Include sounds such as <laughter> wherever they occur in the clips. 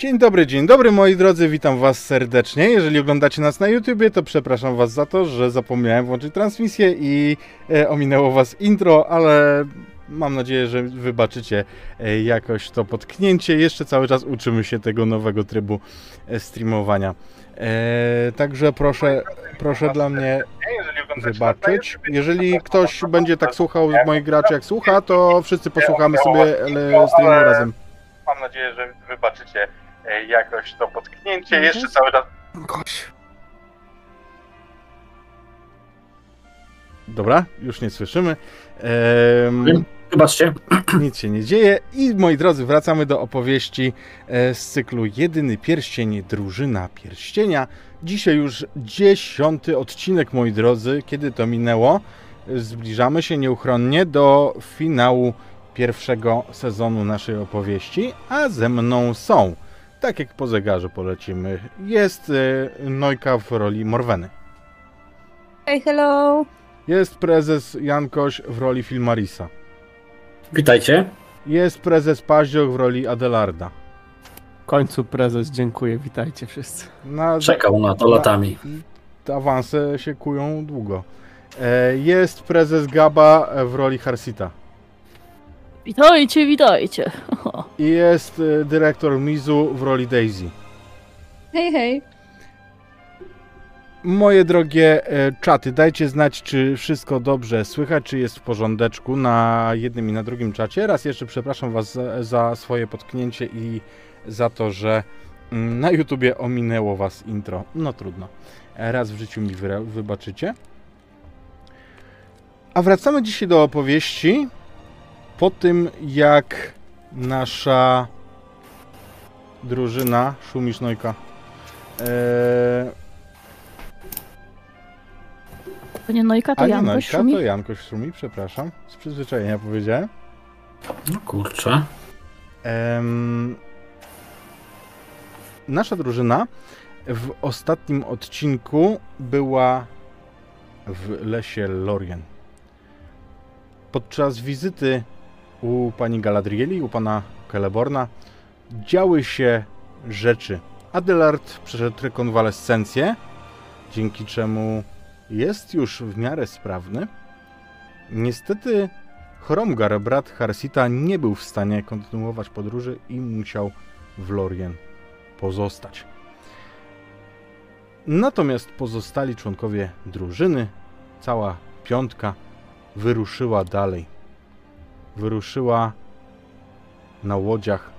Dzień dobry, dzień dobry moi drodzy, witam was serdecznie. Jeżeli oglądacie nas na YouTubie, to przepraszam was za to, że zapomniałem włączyć transmisję i e, ominęło was intro, ale mam nadzieję, że wybaczycie e, jakoś to potknięcie. Jeszcze cały czas uczymy się tego nowego trybu e, streamowania. E, także proszę, proszę dla mnie wybaczyć. Jeżeli ktoś będzie tak słuchał z moich graczy jak słucha, to wszyscy posłuchamy sobie e, streamu razem. Mam nadzieję, że wybaczycie jakoś to potknięcie. Jeszcze cały czas. Dobra, już nie słyszymy. Ehm, Wybaczcie. <clears throat> nic się nie dzieje. I moi drodzy, wracamy do opowieści e, z cyklu Jedyny Pierścień, Drużyna Pierścienia. Dzisiaj już dziesiąty odcinek, moi drodzy. Kiedy to minęło? Zbliżamy się nieuchronnie do finału pierwszego sezonu naszej opowieści, a ze mną są, tak jak po zegarze polecimy, jest e, Nojka w roli Morweny. Hey, hello! Jest prezes Jankoś w roli Filmarisa. Witajcie. Jest prezes Paździoch w roli Adelarda. W końcu prezes, dziękuję, witajcie wszyscy. Na, Czekał na to latami. Te awanse się kują długo. E, Jest prezes Gaba w roli Harsita. Witajcie, witajcie! I jest e, dyrektor Mizu w roli Daisy. Hej, hej! Moje drogie e, czaty, dajcie znać, czy wszystko dobrze słychać, czy jest w porządeczku na jednym i na drugim czacie. Raz jeszcze przepraszam Was za, za swoje potknięcie i za to, że mm, na YouTubie ominęło Was intro. No trudno. Raz w życiu mi wybaczycie. A wracamy dzisiaj do opowieści po tym, jak nasza drużyna, Szumisz Nojka, e, To nie Nojka, to A nie Jankoś Nojka, szumi? to Jankoś szumi, przepraszam. Z przyzwyczajenia powiedziałem. No kurczę. Em, nasza drużyna w ostatnim odcinku była w lesie Lorien. Podczas wizyty u pani Galadrieli, u pana Celeborna działy się rzeczy. Adelard przeszedł rekonwalescencję, dzięki czemu jest już w miarę sprawny. Niestety Chromgar, brat Harsita, nie był w stanie kontynuować podróży i musiał w Lorien pozostać. Natomiast pozostali członkowie drużyny, cała piątka, wyruszyła dalej. Wyruszyła na łodziach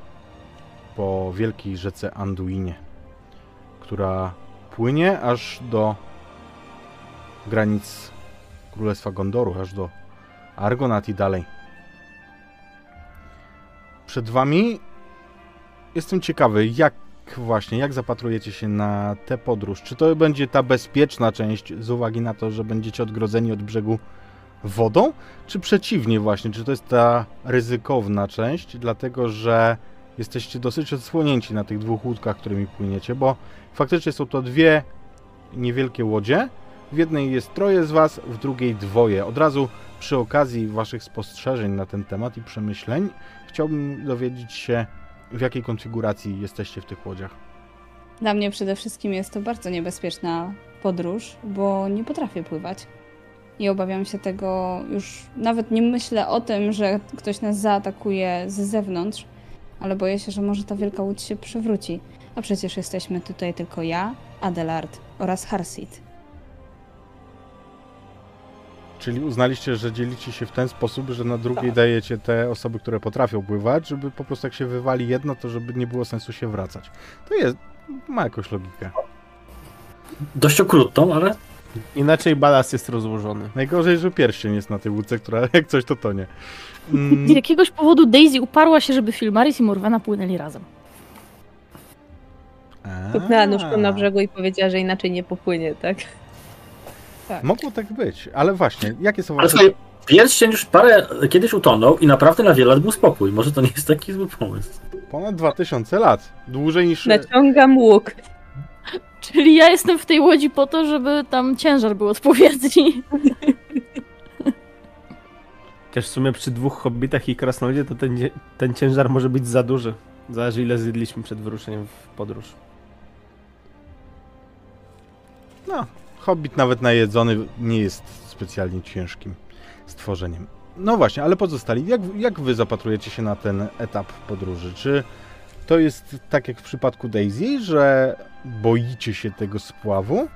po wielkiej rzece Anduinie, która płynie aż do granic Królestwa Gondoru, aż do Argonat i dalej. Przed wami jestem ciekawy, jak właśnie, jak zapatrujecie się na tę podróż? Czy to będzie ta bezpieczna część z uwagi na to, że będziecie odgrodzeni od brzegu wodą? Czy przeciwnie właśnie, czy to jest ta ryzykowna część, dlatego że jesteście dosyć odsłonięci na tych dwóch łódkach, którymi płyniecie, bo faktycznie są to dwie niewielkie łodzie. W jednej jest troje z was, w drugiej dwoje. Od razu przy okazji Waszych spostrzeżeń na ten temat i przemyśleń, chciałbym dowiedzieć się, w jakiej konfiguracji jesteście w tych łodziach. Dla mnie przede wszystkim jest to bardzo niebezpieczna podróż, bo nie potrafię pływać. I obawiam się tego już. Nawet nie myślę o tym, że ktoś nas zaatakuje z zewnątrz, ale boję się, że może ta wielka łódź się przewróci. A przecież jesteśmy tutaj tylko ja, Adelard oraz Harsit. Czyli uznaliście, że dzielicie się w ten sposób, że na drugiej dajecie te osoby, które potrafią pływać, żeby po prostu jak się wywali jedno, to żeby nie było sensu się wracać. To jest, ma jakąś logikę. Dość okrutną, ale Inaczej balast jest rozłożony. Najgorzej, że pierścień jest na tej łódce, która <laughs> jak coś to tonie. Mm, Z jakiegoś powodu Daisy uparła się, żeby Filmaris i Morwena płynęli razem. Puknęła nóżką na brzegu i powiedziała, że inaczej nie popłynie, tak? Mogło tak być, ale właśnie, jakie są Ale słuchaj, pierścień już parę kiedyś utonął i naprawdę na wiele lat był spokój. Może to nie jest taki zły pomysł. Ponad 2000 lat. Dłużej niż... Naciągam łuk. Czyli ja jestem w tej łodzi po to, żeby tam ciężar był odpowiedni. Chociaż w sumie przy dwóch hobbitach i krasnoludzie to ten, ten ciężar może być za duży. Zależy ile zjedliśmy przed wyruszeniem w podróż. No, hobbit nawet najedzony nie jest specjalnie ciężkim stworzeniem. No właśnie, ale pozostali, jak, jak wy zapatrujecie się na ten etap podróży? Czy to jest tak jak w przypadku Daisy, że boicie się tego spławu?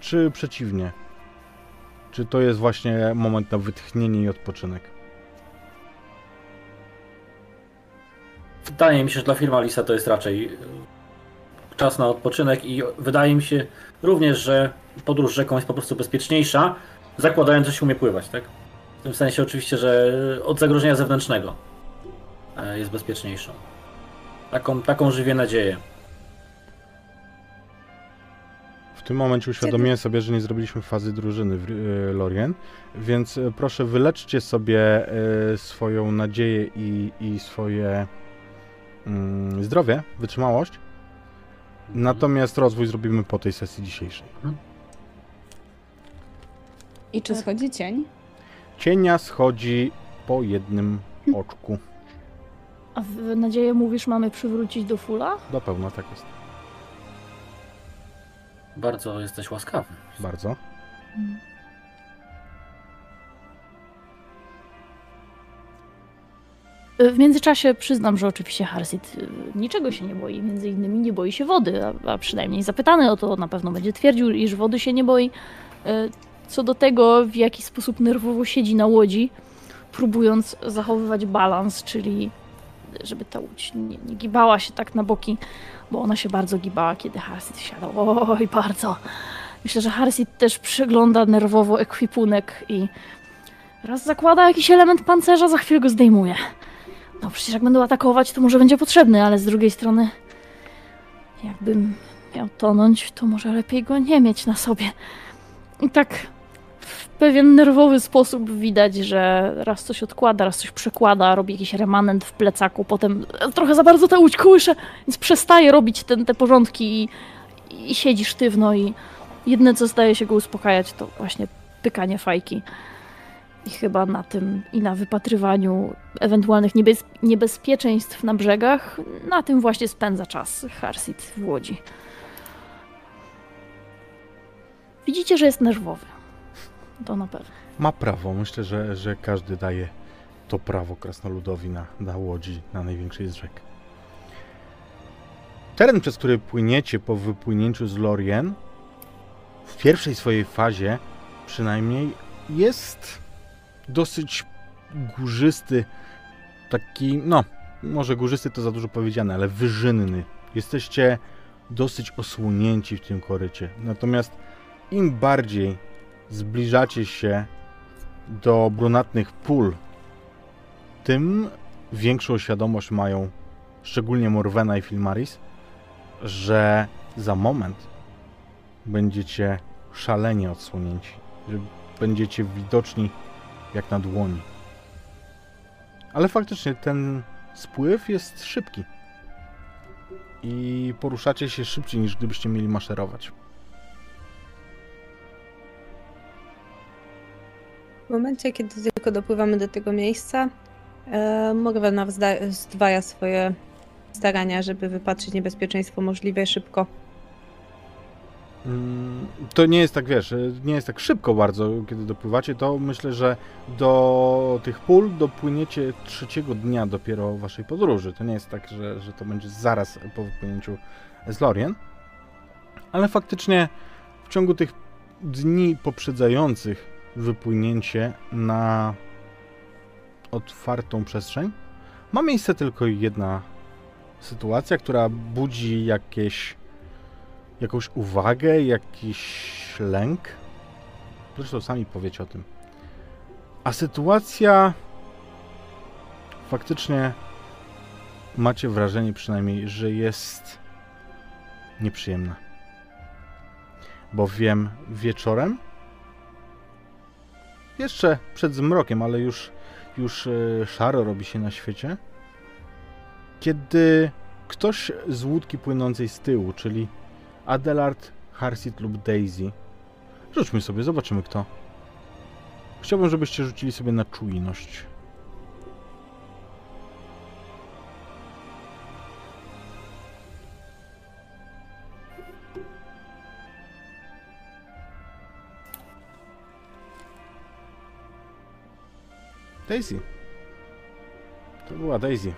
Czy przeciwnie? Czy to jest właśnie moment na wytchnienie i odpoczynek? Wydaje mi się, że dla firmy Alisa to jest raczej e, czas na odpoczynek i wydaje mi się również, że podróż rzeką jest po prostu bezpieczniejsza, zakładając, że się umie pływać, tak? W tym sensie oczywiście, że od zagrożenia zewnętrznego e, jest bezpieczniejszą. Taką, taką żywię nadzieję. W tym momencie uświadomiłem sobie, że nie zrobiliśmy fazy drużyny w e, Lorien, więc e, proszę wyleczcie sobie e, swoją nadzieję i, i swoje mm, zdrowie, wytrzymałość. Natomiast rozwój zrobimy po tej sesji dzisiejszej. I czy schodzi cień? Cienia schodzi po jednym oczku. A w nadzieję mówisz, mamy przywrócić do fula? Do pełna tak jest. Bardzo jesteś łaskawy. Bardzo. Y, W międzyczasie przyznam, że oczywiście Harsit y, niczego się nie boi. Między innymi nie boi się wody, a, a przynajmniej zapytany o to na pewno będzie twierdził, iż wody się nie boi. Y, Co do tego, w jaki sposób nerwowo siedzi na łodzi, próbując zachowywać balans, czyli żeby ta łódź nie, nie gibała się tak na boki, bo ona się bardzo gibała, kiedy Harsit wsiadał. Oj, bardzo. Myślę, że Harsit też przegląda nerwowo ekwipunek i raz zakłada jakiś element pancerza, za chwilę go zdejmuje. No przecież jak będą atakować, to może będzie potrzebny, ale z drugiej strony, jakbym miał tonąć, to może lepiej go nie mieć na sobie. I tak w pewien nerwowy sposób widać, że raz coś odkłada, raz coś przekłada, robi jakiś remanent w plecaku, potem trochę za bardzo tę łódź kołysze, więc przestaje robić ten, te porządki i, i siedzi sztywno i jedyne co zdaje się go uspokajać to właśnie pykanie fajki. I chyba na tym i na wypatrywaniu ewentualnych niebez, niebezpieczeństw na brzegach, na tym właśnie spędza czas Harsit w Łodzi. Widzicie, że jest nerwowy. To na pewno. Ma prawo. Myślę, że, że każdy daje to prawo krasnoludowi na, na łodzi, na największej z rzek. Teren, przez który płyniecie po wypłynięciu z Lorien, w pierwszej swojej fazie przynajmniej, jest dosyć górzysty, taki, no, może górzysty to za dużo powiedziane, ale wyżynny. Jesteście dosyć osłonięci w tym korycie. Natomiast im bardziej zbliżacie się do brunatnych pól, tym większą świadomość mają szczególnie Morwena i Filmaris, że za moment będziecie szalenie odsłonięci, że będziecie widoczni jak na dłoni. Ale faktycznie ten spływ jest szybki. I poruszacie się szybciej niż gdybyście mieli maszerować. Momencie, kiedy tylko dopływamy do tego miejsca, e, Morwena zdwaja swoje starania, żeby wypatrzyć niebezpieczeństwo możliwie szybko. Mm, To nie jest tak, wiesz, nie jest tak szybko bardzo, kiedy dopływacie, to myślę, że do tych pól dopłyniecie trzeciego dnia dopiero waszej podróży. To nie jest tak, że, że to będzie zaraz po wypłynięciu z Lorien. Ale faktycznie w ciągu tych dni poprzedzających wypłynięcie na otwartą przestrzeń ma miejsce tylko jedna sytuacja, która budzi jakieś jakąś uwagę, jakiś lęk? Zresztą sami powiecie o tym. A sytuacja faktycznie macie wrażenie przynajmniej, że jest nieprzyjemna. Bowiem wieczorem, jeszcze przed zmrokiem, ale już, już e, szaro robi się na świecie, kiedy ktoś z łódki płynącej z tyłu, czyli Adelard, Harsit lub Daisy, rzućmy sobie, zobaczymy kto. Chciałbym, żebyście rzucili sobie na czujność. Daisy. To była Daisy.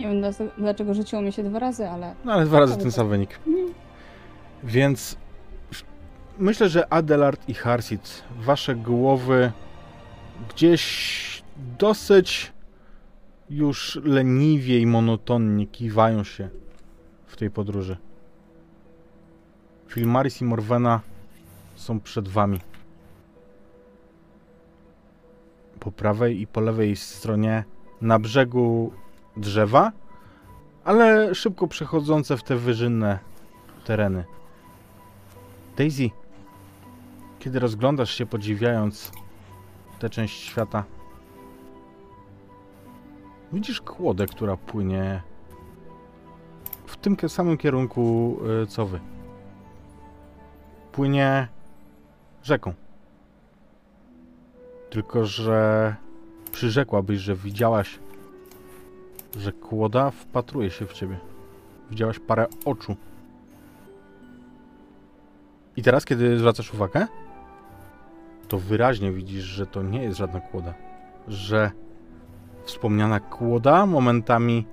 Nie wiem dlaczego- rzuciło mi się dwa razy, ale No ale dwa razy Ale ten to- sam wynik. Więc myślę, że Adelard i Harsit, wasze głowy gdzieś dosyć już leniwie i monotonnie kiwają się w tej podróży. Filmaris i Morwena są przed wami. Po prawej i po lewej stronie na brzegu drzewa, ale szybko przechodzące w te wyżynne tereny. Daisy, kiedy rozglądasz się podziwiając tę część świata, widzisz kłodę, która płynie w tym samym kierunku y, co wy. Płynie rzeką. Tylko, że przyrzekłabyś, że widziałaś, że kłoda wpatruje się w ciebie. Widziałaś parę oczu. I teraz, kiedy zwracasz uwagę, to wyraźnie widzisz, że to nie jest żadna kłoda. Że wspomniana kłoda momentami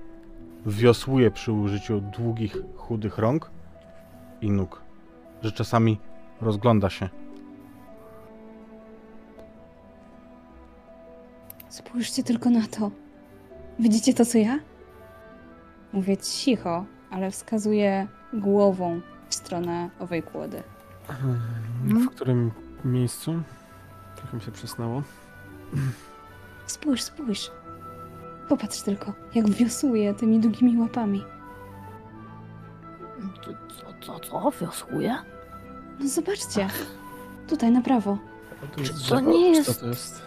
wiosłuje przy użyciu długich, chudych rąk i nóg. Że czasami rozgląda się. Spójrzcie tylko na to. Widzicie to, co ja? Mówię cicho, ale wskazuję głową w stronę owej kłody. W którym miejscu? Trochę mi się przesnało. Spójrz, spójrz. Popatrz tylko, jak wiosłuje tymi długimi łapami. Co, co, co? Wiosłuje? No zobaczcie. Tutaj na prawo. To, to drzewo? nie jest- Co to jest?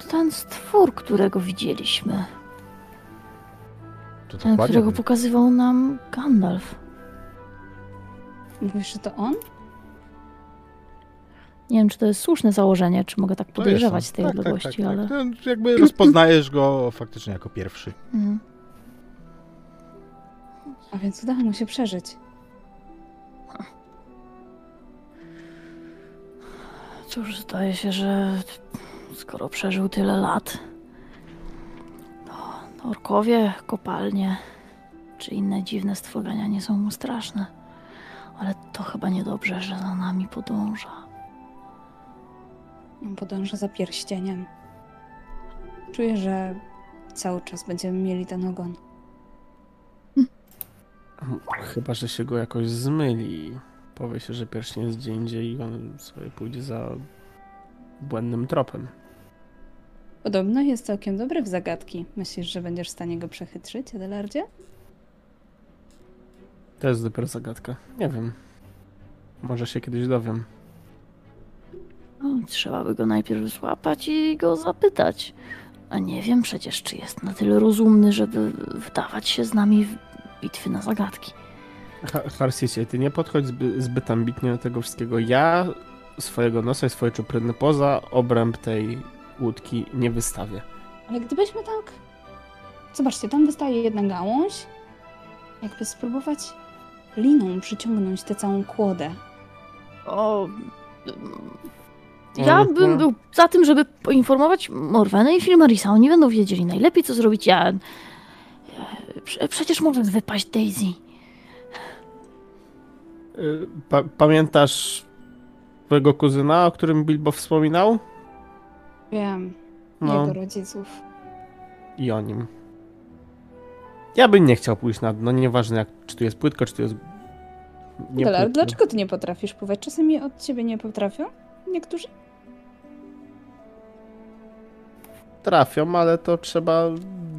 To ten stwór, którego widzieliśmy. To Ten, którego pokazywał nam Gandalf. Mówisz, że to on? Nie wiem, czy to jest słuszne założenie, czy mogę tak podejrzewać z tej. Tak, tak, odległości, tak, ale... tak. To jakby rozpoznajesz go faktycznie jako pierwszy. Mm. A więc udało mu się przeżyć. Cóż, zdaje się, że skoro przeżył tyle lat, to orkowie, kopalnie czy inne dziwne stworzenia nie są mu straszne. Ale to chyba niedobrze, że za nami podąża. Podąża za pierścieniem. Czuję, że cały czas będziemy mieli ten ogon. Chyba, że się go jakoś zmyli. Powie się, że pierścień jest gdzie indziej i on sobie pójdzie za błędnym tropem. Podobno jest całkiem dobry w zagadki. Myślisz, że będziesz w stanie go przechytrzyć, Adelardzie? To jest dopiero zagadka. Nie wiem. Może się kiedyś dowiem. No, trzeba by go najpierw złapać i go zapytać. A nie wiem przecież, czy jest na tyle rozumny, żeby wdawać się z nami w bitwy na zagadki. Ha- Harsicie, ty nie podchodź zby, zbyt ambitnie do tego wszystkiego. Ja swojego nosa i swoje czupryny poza obręb tej łódki nie wystawię. Ale gdybyśmy tak... Zobaczcie, tam wystaje jedna gałąź. Jakby spróbować liną przyciągnąć tę całą kłodę. O. Ja Mhm. bym był za tym, żeby poinformować Morwenę i Filmarisa. Oni będą wiedzieli najlepiej, co zrobić. Ja. ja prze, przecież może wypaść Daisy. Y, Pa pamiętasz twojego kuzyna, o którym Bilbo wspominał? Wiem, No jego rodziców. i o nim. Ja bym nie chciał pójść na dno, nieważne jak, czy tu jest płytko, czy tu jest Nie Dolar, płytko. dlaczego ty nie potrafisz pływać? Czasami od ciebie nie potrafią? Niektórzy? Trafią, ale to trzeba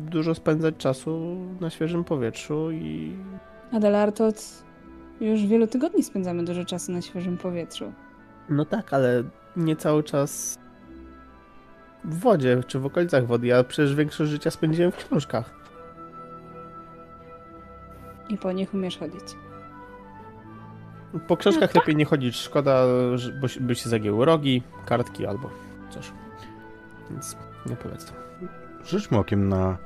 dużo spędzać czasu na świeżym powietrzu i Adelar, to od już wielu tygodni spędzamy dużo czasu na świeżym powietrzu. No tak, ale nie cały czas w wodzie czy w okolicach wody. Ja przecież większość życia spędziłem w książkach. I po nich umiesz chodzić. Po książkach lepiej nie chodzić. Szkoda, że- bo się- by się zagięły rogi, kartki albo coś. Więc nie polecam. Rzućmy okiem na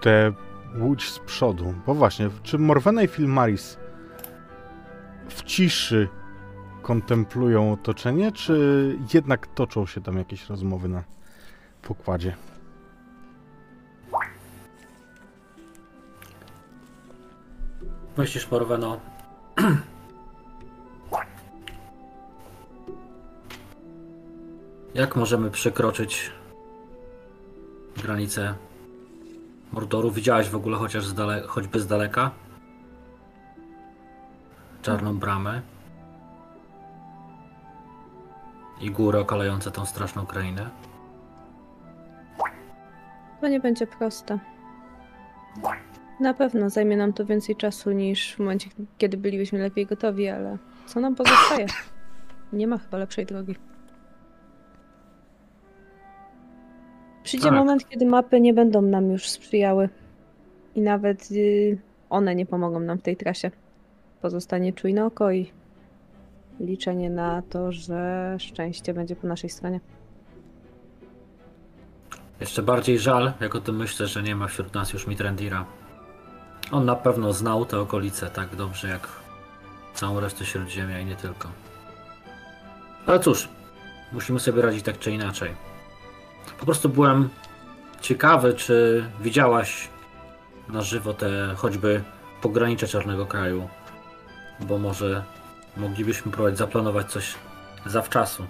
tę łódź z przodu. Bo właśnie, czy Morwena i Filmaris w ciszy kontemplują otoczenie, czy jednak toczą się tam jakieś rozmowy na pokładzie? Myślisz, Morweno? Jak możemy przekroczyć granicę Mordoru? Widziałaś w ogóle chociaż z dale- choćby z daleka? Czarną bramę i góry okalające tą straszną krainę? To nie będzie proste. Na pewno zajmie nam to więcej czasu niż w momencie, kiedy bylibyśmy lepiej gotowi, ale co nam pozostaje? Nie ma chyba lepszej drogi. Przyjdzie Tak. moment, kiedy mapy nie będą nam już sprzyjały. I nawet y, one nie pomogą nam w tej trasie. Pozostanie czujne oko i liczenie na to, że szczęście będzie po naszej stronie. Jeszcze bardziej żal, jak o tym myślę, że nie ma wśród nas już Mitrendira. On na pewno znał te okolice tak dobrze jak całą resztę Śródziemia i nie tylko. Ale cóż, musimy sobie radzić tak czy inaczej. Po prostu byłem ciekawy, czy widziałaś na żywo te choćby pogranicze Czarnego Kraju, bo może moglibyśmy próbować zaplanować coś zawczasu.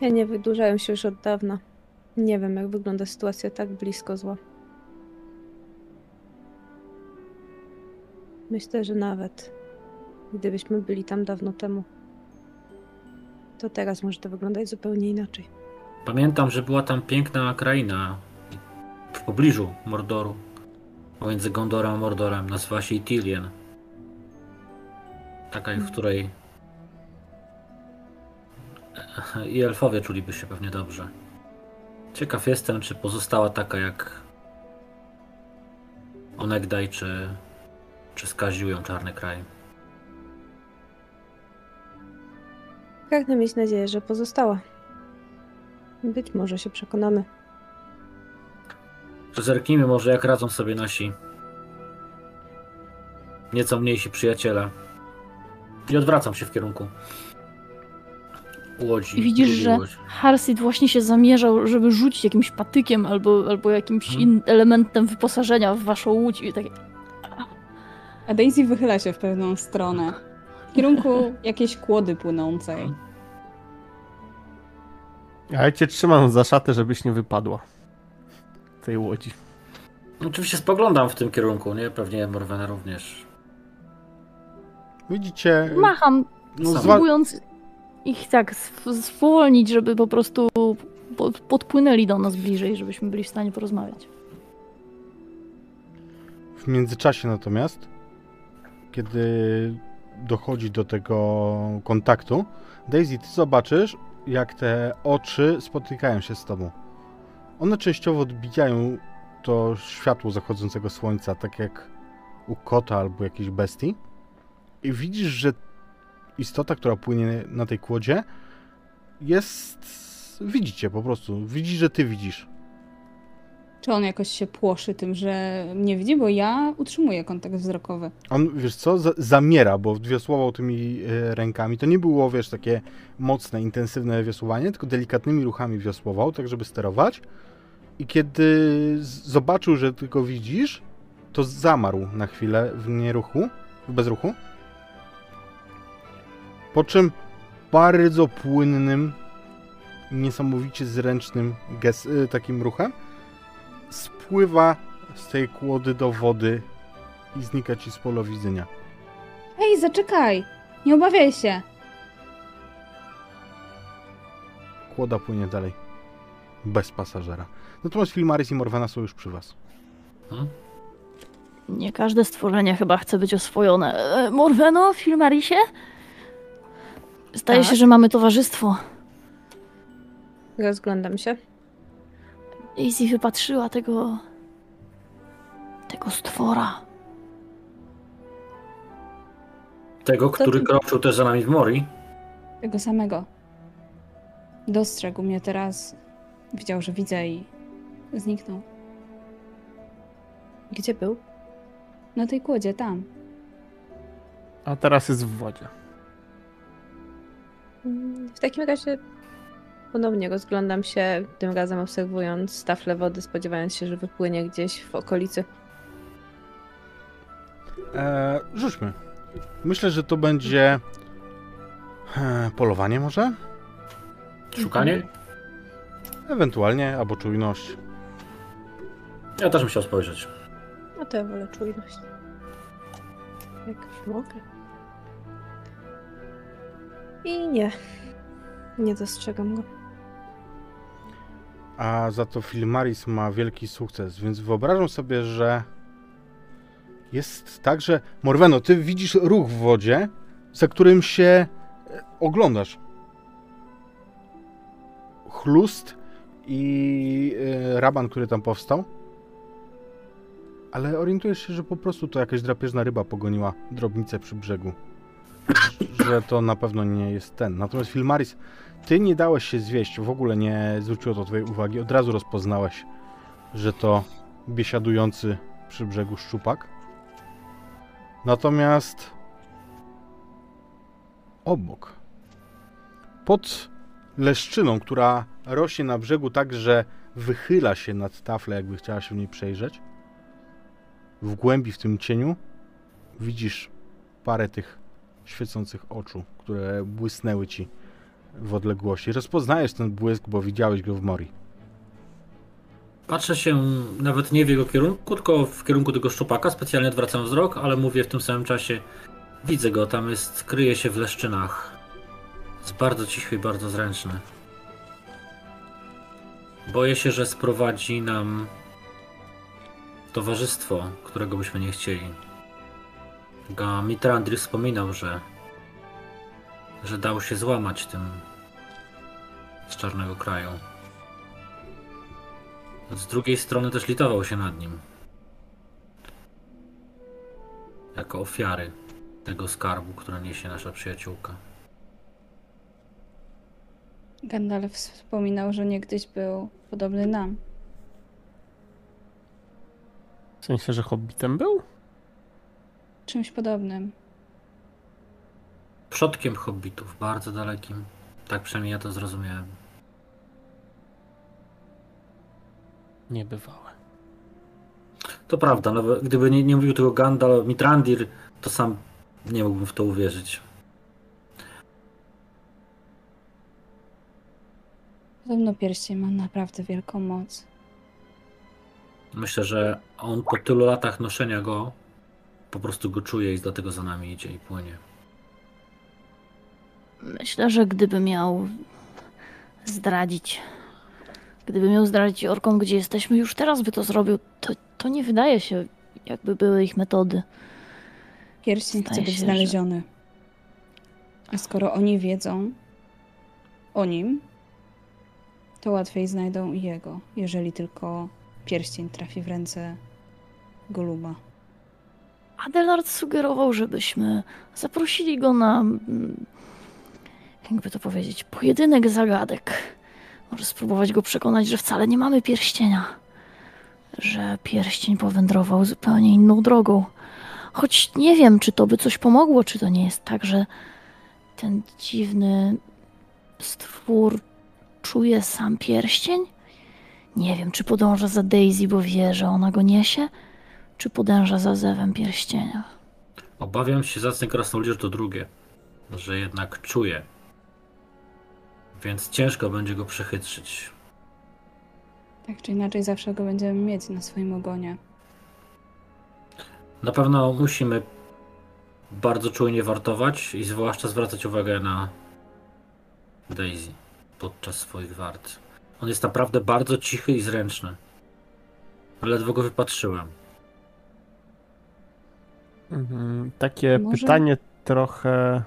Cienie wydłużają się już od dawna. Nie wiem, jak wygląda sytuacja tak blisko zła. Myślę, że nawet gdybyśmy byli tam dawno temu, to teraz może to wyglądać zupełnie inaczej. Pamiętam, że była tam piękna kraina w pobliżu Mordoru. Pomiędzy Gondorem a Mordorem. Nazywa się Itilien. Taka, w której i elfowie czuliby się pewnie dobrze. Ciekaw jestem, czy pozostała taka jak onegdaj, czy, czy skaził ją Czarny Kraj. Pragnę mieć nadzieję, że pozostała. Być może się przekonamy. Zerknijmy może, jak radzą sobie nasi nieco mniejsi przyjaciele. I odwracam się w kierunku łodzi. I widzisz, że łodzi. Harsit właśnie się zamierzał, żeby rzucić jakimś patykiem albo, albo jakimś in, elementem wyposażenia w waszą łódź i tak A Daisy wychyla się w pewną stronę. W kierunku <laughs> jakiejś kłody płynącej. Ja cię trzymam za szatę, żebyś nie wypadła tej łodzi. Oczywiście spoglądam w tym kierunku, nie? Pewnie Morwena również. Widzicie, macham, no. Ich tak zwolnić, żeby po prostu po- podpłynęli do nas bliżej, żebyśmy byli w stanie porozmawiać. W międzyczasie natomiast, kiedy dochodzi do tego kontaktu, Daisy, ty zobaczysz, jak te oczy spotykają się z tobą. One częściowo odbijają to światło zachodzącego słońca, tak jak u kota albo jakiejś bestii. I widzisz, że istota, która płynie na tej kłodzie, jest. Widzicie po prostu. Widzisz, że ty widzisz. Czy on jakoś się płoszy tym, że mnie widzi? Bo ja utrzymuję kontakt wzrokowy. On, wiesz co, za, zamiera, bo wiosłował tymi e, rękami. To nie było, wiesz, takie mocne, intensywne wiosłowanie, tylko delikatnymi ruchami wiosłował, tak żeby sterować. I kiedy zobaczył, że ty go widzisz, to zamarł na chwilę w nieruchu, w bezruchu. Po czym bardzo płynnym, niesamowicie zręcznym gest, y, takim ruchem spływa z tej kłody do wody i znika ci z pola widzenia. Hej, zaczekaj! Nie obawiaj się! Kłoda płynie dalej. Bez pasażera. Natomiast Filmaris i Morwana są już przy was. Nie każde stworzenie chyba chce być oswojone. E, Morweno, Filmarisie? Zdaje Tak. się, że mamy towarzystwo. Rozglądam się. Daisy wypatrzyła tego... tego stwora. Tego, który ty- kroczył też za nami w Mori. Tego samego. Dostrzegł mnie teraz. Widział, że widzę i zniknął. Gdzie był? Na tej kłodzie, tam. A teraz jest w wodzie. W takim razie ponownie rozglądam się, tym razem obserwując taflę wody, spodziewając się, że wypłynie gdzieś w okolicy. Eee, rzućmy. Myślę, że to będzie e, polowanie może? Szukanie? Ewentualnie, albo czujność. Ja też bym chciał spojrzeć. No to ja wolę czujność. Jak już mogę. I nie. Nie dostrzegam go. A za to Filmaris ma wielki sukces, więc wyobrażam sobie, że jest tak, że Morweno, ty widzisz ruch w wodzie, za którym się e, oglądasz. Chlust i e, raban, który tam powstał. Ale orientujesz się, że po prostu to jakaś drapieżna ryba pogoniła drobnicę przy brzegu. <laughs> Że to na pewno nie jest ten. Natomiast Filmaris, ty nie dałeś się zwieść, w ogóle nie zwróciło to twojej uwagi. Od razu rozpoznałeś, że to biesiadujący przy brzegu szczupak. Natomiast obok, pod leszczyną, która rośnie na brzegu tak, że wychyla się nad taflę, jakby chciała się w niej przejrzeć, w głębi w tym cieniu widzisz parę tych świecących oczu, które błysnęły ci w odległości. Rozpoznajesz ten błysk, bo widziałeś go w Mori. Patrzę się nawet nie w jego kierunku, tylko w kierunku tego szczupaka. Specjalnie odwracam wzrok, ale mówię w tym samym czasie. Widzę go, tam jest, kryje się w leszczynach. Jest bardzo cichy i bardzo zręczny. Boję się, że sprowadzi nam towarzystwo, którego byśmy nie chcieli. Ga Mitrandry wspominał, że że dał się złamać tym z czarnego kraju. Z drugiej strony też litował się nad nim. Jako ofiary tego skarbu, który niesie nasza przyjaciółka. Gandalf wspominał, że niegdyś był podobny nam. W sensie, że hobbitem był? Czymś podobnym. Przodkiem hobbitów, bardzo dalekim. Tak przynajmniej ja to zrozumiałem. Niebywałe. To prawda, nawet gdyby nie, nie mówił tego Gandalf, Mitrandir, to sam nie mógłbym w to uwierzyć. Podobno pierścień ma naprawdę wielką moc. Myślę, że on po tylu latach noszenia go po prostu go czuje i dlatego za nami idzie i płynie. Myślę, że gdyby miał zdradzić, gdyby miał zdradzić orkom, gdzie jesteśmy, już teraz by to zrobił. To, to nie wydaje się, jakby były ich metody. Pierścień chce Zdaje być się, znaleziony. A skoro oni wiedzą o nim, to łatwiej znajdą i jego, jeżeli tylko pierścień trafi w ręce Goluba. Adelard sugerował, żebyśmy zaprosili go na, mm, jakby to powiedzieć, pojedynek zagadek. Może spróbować go przekonać, że wcale nie mamy pierścienia. Że pierścień powędrował zupełnie inną drogą. Choć nie wiem, czy to by coś pomogło, czy to nie jest tak, że ten dziwny stwór czuje sam pierścień? Nie wiem, czy podąża za Daisy, bo wie, że ona go niesie, czy podąża za zewem pierścienia. Obawiam się zacny krasnolud, że to drugie. Że jednak czuje. Więc ciężko będzie go przechytrzyć. Tak czy inaczej, zawsze go będziemy mieć na swoim ogonie. Na pewno musimy bardzo czujnie wartować i zwłaszcza zwracać uwagę na Daisy podczas swoich wart. On jest naprawdę bardzo cichy i zręczny. Ledwo go wypatrzyłem. Mhm, Takie Może- pytanie trochę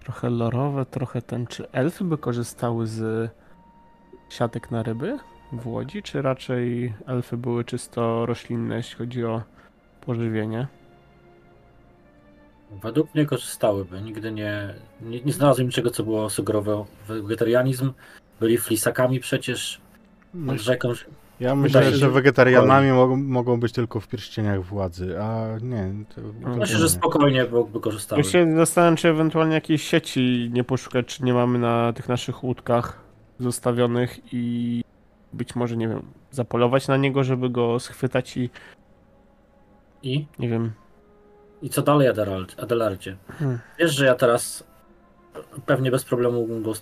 trochę lorowe, trochę ten, czy elfy by korzystały z siatek na ryby w Łodzi, czy raczej elfy były czysto roślinne, jeśli chodzi o pożywienie? Według mnie korzystałyby. Nigdy nie, nie, nie znalazłem niczego, co było sugerowało wegetarianizm. Byli flisakami przecież nad Myśl, rzeką. Ja myślę, się, że wegetarianami mogą, mogą być tylko w pierścieniach władzy, a nie. To, to Myślę, nie. że spokojnie byłoby korzystały. Ja się zastanawiam, czy ewentualnie jakiejś sieci nie poszukać, czy nie mamy na tych naszych łódkach zostawionych i być może, nie wiem, zapolować na niego, żeby go schwytać i, I? nie wiem, I co dalej, Adelard- Adelardzie? Hmm. Wiesz, że ja teraz pewnie bez problemu mógłbym go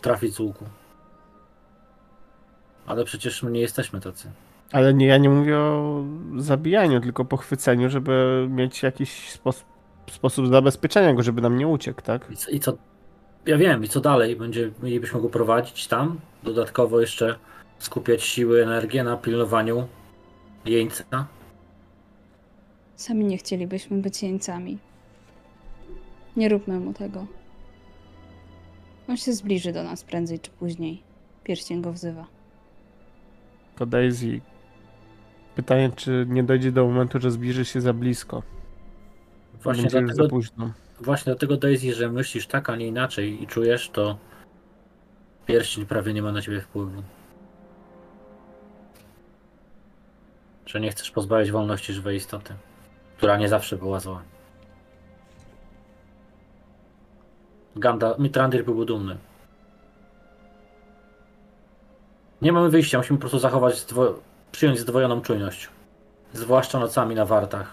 trafić z łuku. Ale przecież my nie jesteśmy tacy. Ale nie, ja nie mówię o zabijaniu, tylko pochwyceniu, żeby mieć jakiś spos sposób zabezpieczenia go, żeby nam nie uciekł, tak? I co, I co? Ja wiem, i co dalej? Będzie, mielibyśmy go prowadzić tam? Dodatkowo jeszcze skupiać siły, energię na pilnowaniu jeńca? Sami nie chcielibyśmy być jeńcami. Nie róbmy mu tego. On się zbliży do nas prędzej czy później. Pierścień go wzywa. To Daisy. Pytanie, czy nie dojdzie do momentu, że zbliży się za blisko. Właśnie Będzie już za dlatego, późno. właśnie dlatego, Daisy, że myślisz tak, a nie inaczej i czujesz, to pierścień prawie nie ma na ciebie wpływu. Że nie chcesz pozbawić wolności żywej istoty, która nie zawsze była zła. Ganda, Mitrandir byłby dumny. Nie mamy wyjścia, musimy po prostu zachować, zdwo- przyjąć zdwojoną czujność. Zwłaszcza nocami na wartach.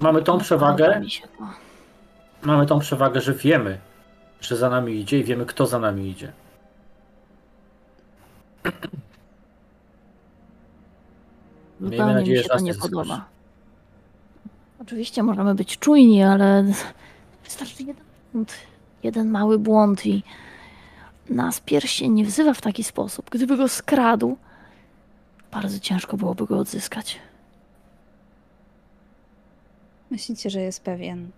Mamy tą przewagę, się to. mamy tą przewagę, że wiemy, że za nami idzie i wiemy, kto za nami idzie. Zupełnie nadzieję, mi że się to nas nie podoba. Oczywiście możemy być czujni, ale <laughs> wystarczy jeden błąd, jeden mały błąd i nas pierścień nie wzywa w taki sposób. Gdyby go skradł, bardzo ciężko byłoby go odzyskać. Myślicie, że jest pewien,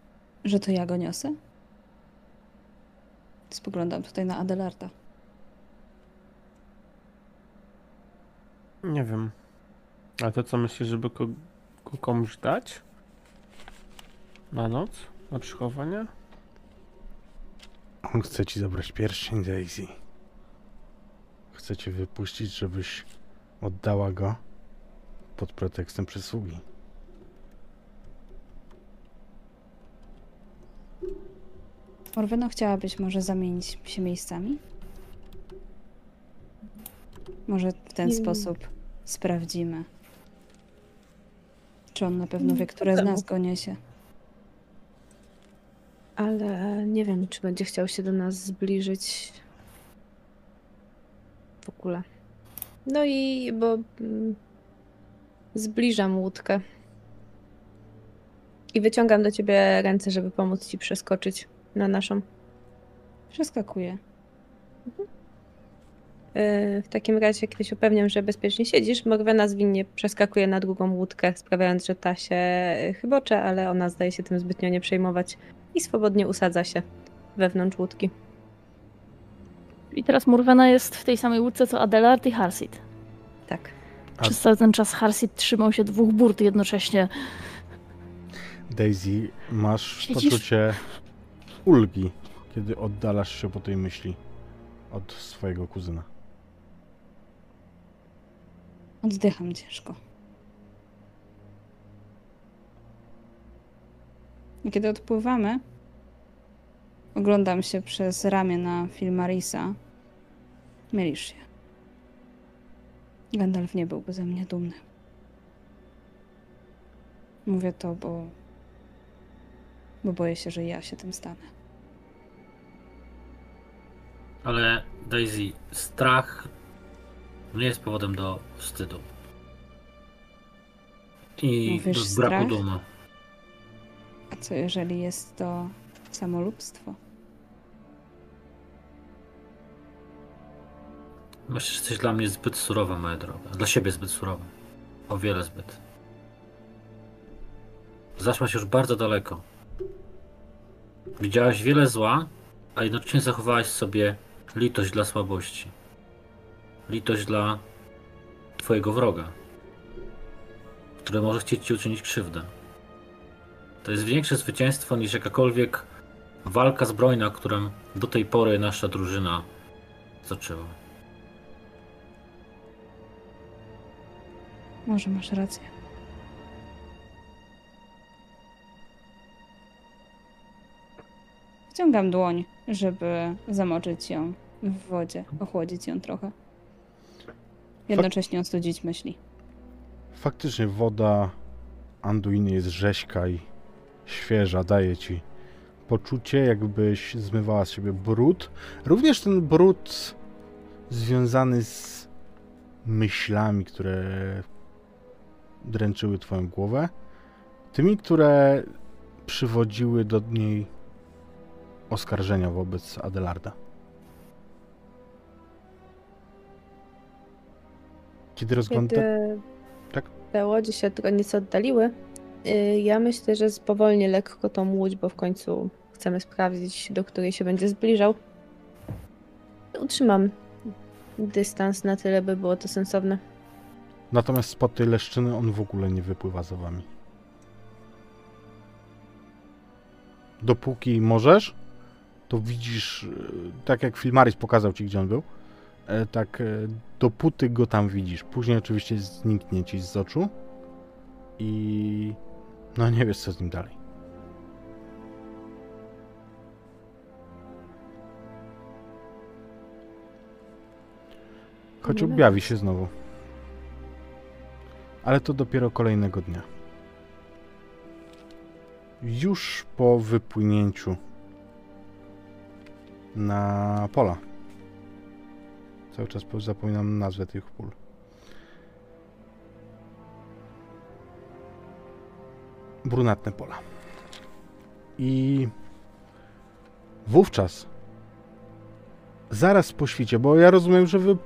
że to ja go niosę? Spoglądam tutaj na Adelarda. Nie wiem. A to co myślisz, żeby go, go komuś dać? Na noc? Na przechowanie? On chce ci zabrać pierścień, Daisy. Chce cię wypuścić, żebyś oddała go pod pretekstem przysługi. Orweno, chciałabyś może zamienić się miejscami? Może w ten Nie. sposób sprawdzimy, czy on na pewno wie, które z nas go niesie. Ale nie wiem, czy będzie chciał się do nas zbliżyć. W ogóle. No i bo mm, zbliżam łódkę. I wyciągam do ciebie ręce, żeby pomóc ci przeskoczyć na naszą. Przeskakuje. Yy, W takim razie, kiedy się upewniam, że bezpiecznie siedzisz, Morwena zwinnie przeskakuje na drugą łódkę, sprawiając, że ta się chybocze, ale ona zdaje się tym zbytnio nie przejmować i swobodnie usadza się wewnątrz łódki. I teraz Murwena jest w tej samej łódce co Adelard i Harsit. Tak. A- Przez cały ten czas Harsit trzymał się dwóch burt jednocześnie. Daisy, masz Siedzisz- poczucie ulgi, kiedy oddalasz się po tej myśli od swojego kuzyna. Oddycham ciężko. I kiedy odpływamy, oglądam się przez ramię na Filmarisa. Mylisz się. Gandalf nie byłby ze mnie dumny. Mówię to, bo, bo boję się, że ja się tym stanę. Ale Daisy, strach nie jest powodem do wstydu. I Mówisz do braku strach? dumy. A co jeżeli jest to samolubstwo? Myślę, że jesteś dla mnie zbyt surowa, moja droga. Dla siebie zbyt surowa. O wiele zbyt. Zaszłaś już bardzo daleko. Widziałaś wiele zła, a jednocześnie zachowałaś sobie litość dla słabości. Litość dla twojego wroga, który może chcieć ci uczynić krzywdę. To jest większe zwycięstwo niż jakakolwiek walka zbrojna, którą do tej pory nasza drużyna zaczęła. Może masz rację. Wciągam dłoń, żeby zamoczyć ją w wodzie, ochłodzić ją trochę. Jednocześnie ostudzić myśli. Faktycznie woda Anduiny jest rzeźka i świeża, daje ci poczucie, jakbyś zmywała z siebie brud. Również ten brud związany z myślami, które dręczyły twoją głowę, tymi, które przywodziły do niej oskarżenia wobec Adelarda. Kiedy rozgląda... Kiedy Tak? te łodzie się tylko nieco oddaliły, ja myślę, że spowolnię lekko tą łódź, bo w końcu chcemy sprawdzić, do której się będzie zbliżał. Utrzymam dystans na tyle, by było to sensowne. Natomiast spod tej leszczyny on w ogóle nie wypływa za wami. Dopóki możesz, to widzisz, e, tak jak Filmaris pokazał ci, gdzie on był, e, tak e, dopóty go tam widzisz. Później oczywiście zniknie ci z oczu i no nie wiesz, co z nim dalej. Choć objawi się znowu. Ale to dopiero kolejnego dnia. Już po wypłynięciu na pola. Cały czas po- zapominam nazwę tych pól. Brunatne pola. I wówczas, zaraz po świcie, bo ja rozumiem, że wy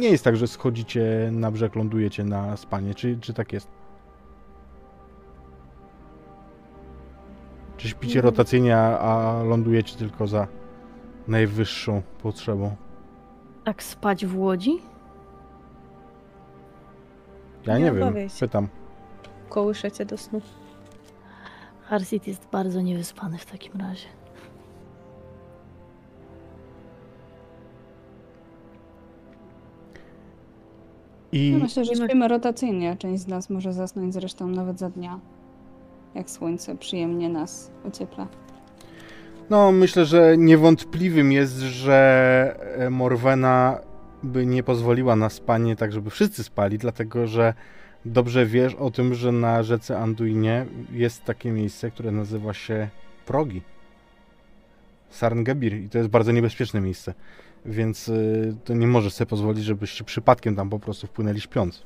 nie jest tak, że schodzicie na brzeg, lądujecie na spanie. Czy, czy tak jest? Czy śpicie Mhm. rotacyjnie, a, lądujecie tylko za najwyższą potrzebą? Tak spać w łodzi? Ja Nie nie, wiem, pytam. Kołyszę cię do snu. Harsit jest bardzo niewyspany w takim razie. I No myślę, że śpimy rotacyjnie. Część z nas może zasnąć zresztą nawet za dnia. Jak słońce przyjemnie nas ociepla. no, myślę, że niewątpliwym jest, że e, Morwena by nie pozwoliła na spanie tak, żeby wszyscy spali, dlatego że dobrze wiesz o tym, że na rzece Anduinie jest takie miejsce, które nazywa się Progi. Sarngebir i to jest bardzo niebezpieczne miejsce, więc y, to nie możesz sobie pozwolić, żebyście przypadkiem tam po prostu wpłynęli śpiąc.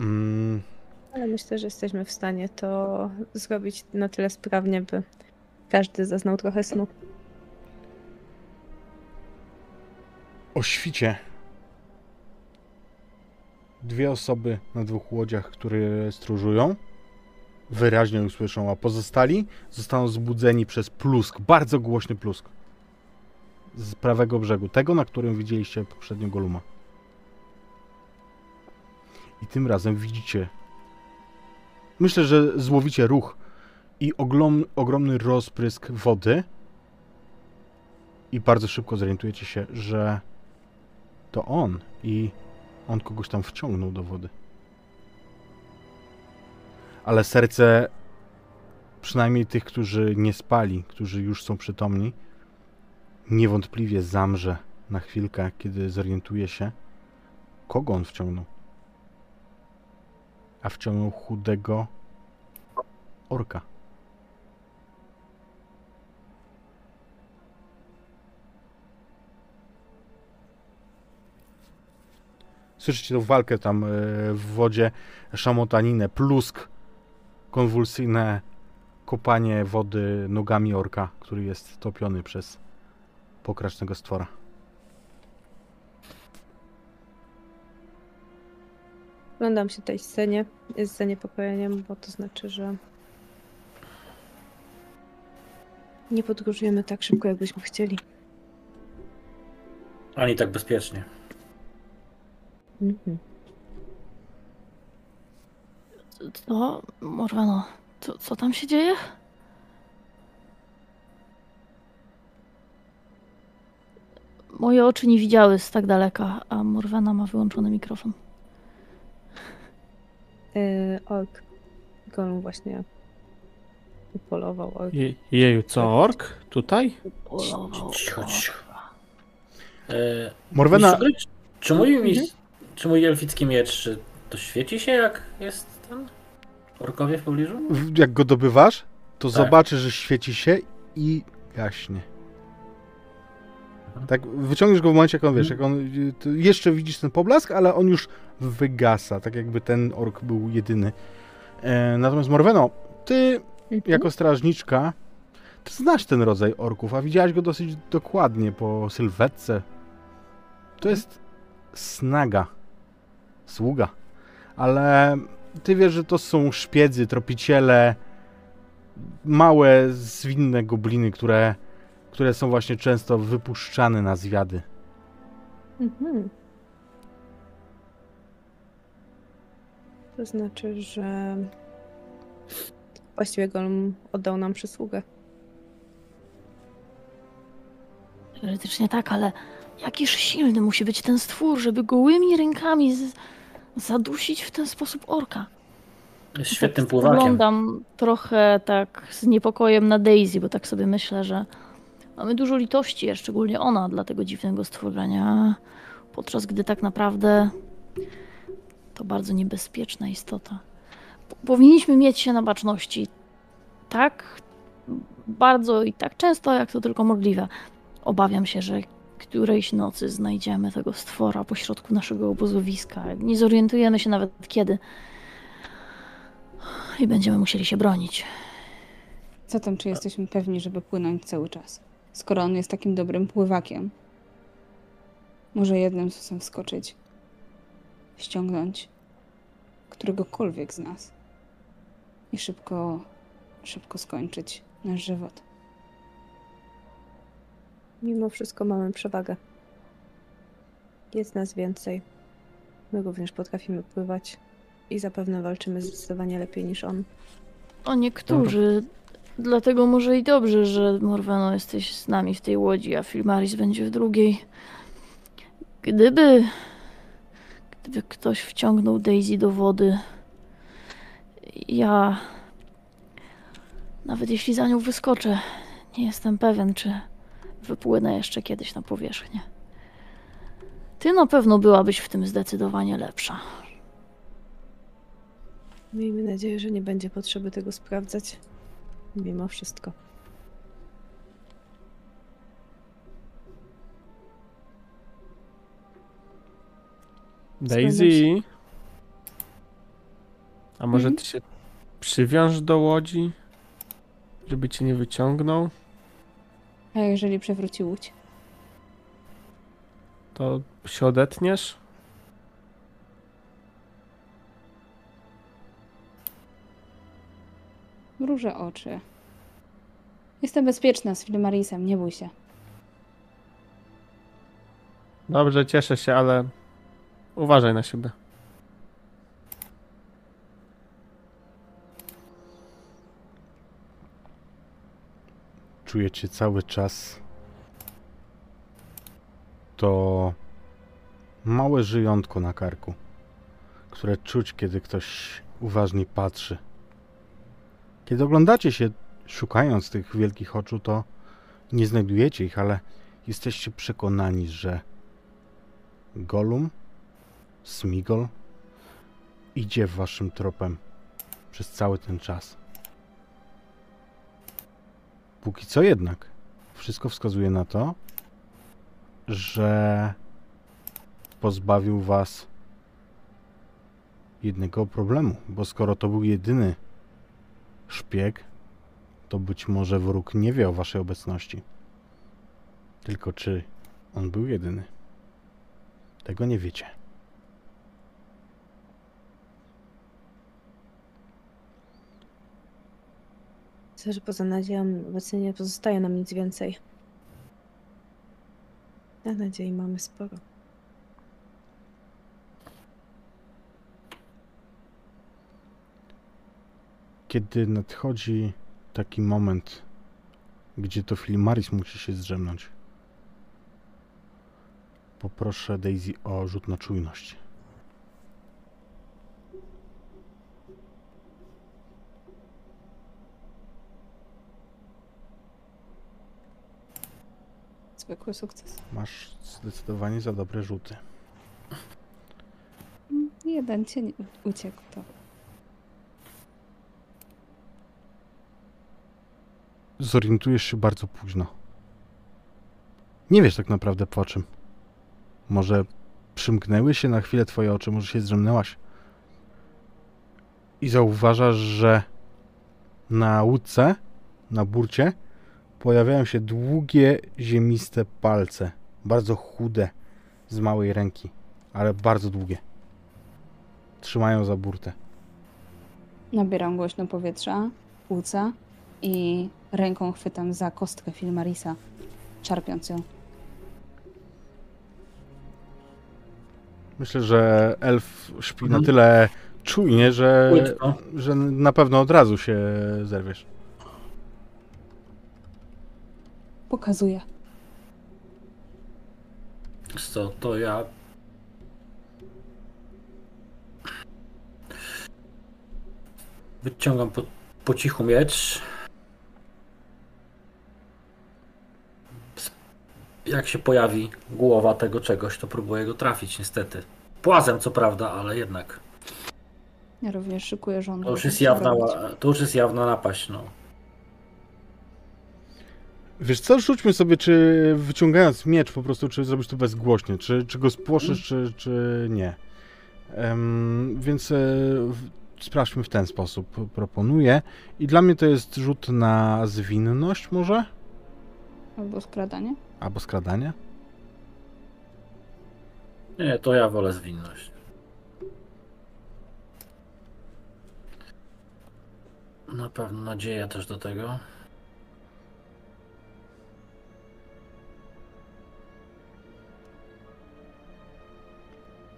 Mm, Ale myślę, że jesteśmy w stanie to zrobić na tyle sprawnie, by każdy zaznał trochę snu. o świcie dwie osoby na dwóch łodziach, które stróżują, wyraźnie usłyszą, a pozostali zostaną zbudzeni przez plusk, bardzo głośny plusk z prawego brzegu, tego, na którym widzieliście poprzednio Goluma. I tym razem widzicie, myślę, że złowicie ruch i ogromny rozprysk wody i bardzo szybko zorientujecie się, że to on i on kogoś tam wciągnął do wody. Ale serce przynajmniej tych, którzy nie spali, którzy już są przytomni, niewątpliwie zamrze na chwilkę, kiedy zorientuje się, kogo on wciągnął. A wciągnął chudego orka. Słyszycie tą walkę tam e, w wodzie, szamotaninę, plusk, konwulsyjne kopanie wody nogami orka, który jest topiony przez pokracznego stwora. Oglądam się tej scenie z zaniepokojeniem, bo to znaczy, że nie podróżujemy tak szybko, jakbyśmy chcieli. Ani tak bezpiecznie. Mhm. Co? Morwano, co, co tam się dzieje? Moje oczy nie widziały z tak daleka, a Morwana ma wyłączony mikrofon. Yy, ork. Golem właśnie upolował ork. Je, jeju, co, ork? Tutaj? Polował. Cicho, cicho. Gry, czy- Mhm. Czy mój elficki miecz, czy to świeci się jak jest ten orkowie w pobliżu? jak go dobywasz, to Tak. zobaczysz, że świeci się i jaśnie. Tak, wyciągniesz go w momencie, jak on wiesz, jak on, jeszcze widzisz ten poblask, ale on już wygasa, tak jakby ten ork był jedyny. E, natomiast Morweno, ty Mhm. jako strażniczka, ty znasz ten rodzaj orków, a widziałaś go dosyć dokładnie po sylwetce. To jest snaga, sługa, ale ty wiesz, że to są szpiedzy, tropiciele, małe, zwinne gobliny, które, które są właśnie często wypuszczane na zwiady. Mhm. To znaczy, że właściwie Golem oddał nam przysługę. Teoretycznie tak, ale jakiż silny musi być ten stwór, żeby gołymi rękami z... zadusić w ten sposób orka. Jest świetnym tak pływakiem. Spoglądam trochę tak z niepokojem na Daisy, bo tak sobie myślę, że mamy dużo litości, a szczególnie ona, dla tego dziwnego stworzenia. Podczas gdy tak naprawdę to bardzo niebezpieczna istota. Powinniśmy mieć się na baczności tak bardzo i tak często, jak to tylko możliwe. Obawiam się, że którejś nocy znajdziemy tego stwora pośrodku naszego obozowiska. Nie zorientujemy się nawet kiedy. I będziemy musieli się bronić. Zatem czy jesteśmy pewni, żeby płynąć cały czas? Skoro on jest takim dobrym pływakiem. Może jednym susem wskoczyć. Ściągnąć któregokolwiek z nas. I szybko, szybko skończyć nasz żywot. Mimo wszystko mamy przewagę. Jest nas więcej. My również potrafimy pływać i zapewne walczymy zdecydowanie lepiej niż on. O niektórzy. Dlatego może i dobrze, że Morweno jesteś z nami w tej łodzi, a Filmaris będzie w drugiej. Gdyby. Gdyby ktoś wciągnął Daisy do wody. Ja. Nawet jeśli za nią wyskoczę, nie jestem pewien, czy wypłynę jeszcze kiedyś na powierzchnię. Ty na pewno byłabyś w tym zdecydowanie lepsza. Miejmy nadzieję, że nie będzie potrzeby tego sprawdzać. Mimo wszystko. Daisy. A może Mhm. ty się przywiąż do łodzi, żeby cię nie wyciągnął? A jeżeli przewróci łódź? To się odetniesz? Mrużę oczy. Jestem bezpieczna z Filmarisem, nie bój się. Dobrze, cieszę się, ale uważaj na siebie. Czujecie cały czas to małe żyjątko na karku, które czuć, kiedy ktoś uważnie patrzy. Kiedy oglądacie się, szukając tych wielkich oczu, to nie znajdujecie ich, ale jesteście przekonani, że Golum, Smigol idzie waszym tropem przez cały ten czas. Póki co jednak, wszystko wskazuje na to, że pozbawił was jednego problemu, bo skoro to był jedyny szpieg, to być może wróg nie wie o waszej obecności. Tylko czy on był jedyny? Tego nie wiecie. Myślę, że poza nadzieją obecnie nie pozostaje nam nic więcej. A nadziei mamy sporo. Kiedy nadchodzi taki moment, gdzie to Filimaris musi się zdrzemnąć, poproszę Daisy o rzut na czujność. Zwykły sukces. Masz zdecydowanie za dobre rzuty. Jeden cień uciekł to. Zorientujesz się bardzo późno. Nie wiesz tak naprawdę po czym. Może przymknęły się na chwilę twoje oczy, może się zdrzemnęłaś. I zauważasz, że na łódce, na burcie, pojawiają się długie, ziemiste palce. Bardzo chude, z małej ręki, ale bardzo długie. Trzymają za burtę. Nabieram głośno powietrza, płuca i ręką chwytam za kostkę Filmarisa, czarpiąc ją. Myślę, że elf śpi na Mhm. tyle czujnie, że, że na pewno od razu się zerwiesz. Pokazuję. Wiesz Co, to ja. Wyciągam po, po cichu miecz. Jak się pojawi głowa tego czegoś, to próbuję go trafić, niestety. Płazem, co prawda, ale jednak. Ja również szykuję żonę. To już jest jawna, ła- to już jest jawna napaść, no. Wiesz co, rzućmy sobie, czy wyciągając miecz po prostu, czy zrobisz to bezgłośnie, czy, czy go spłoszysz, czy, czy nie. Em, więc e, w- sprawdźmy w ten sposób, proponuję. I dla mnie to jest rzut na zwinność może? Albo skradanie. Albo skradanie? Nie, to ja wolę zwinność. Na pewno nadzieja też do tego.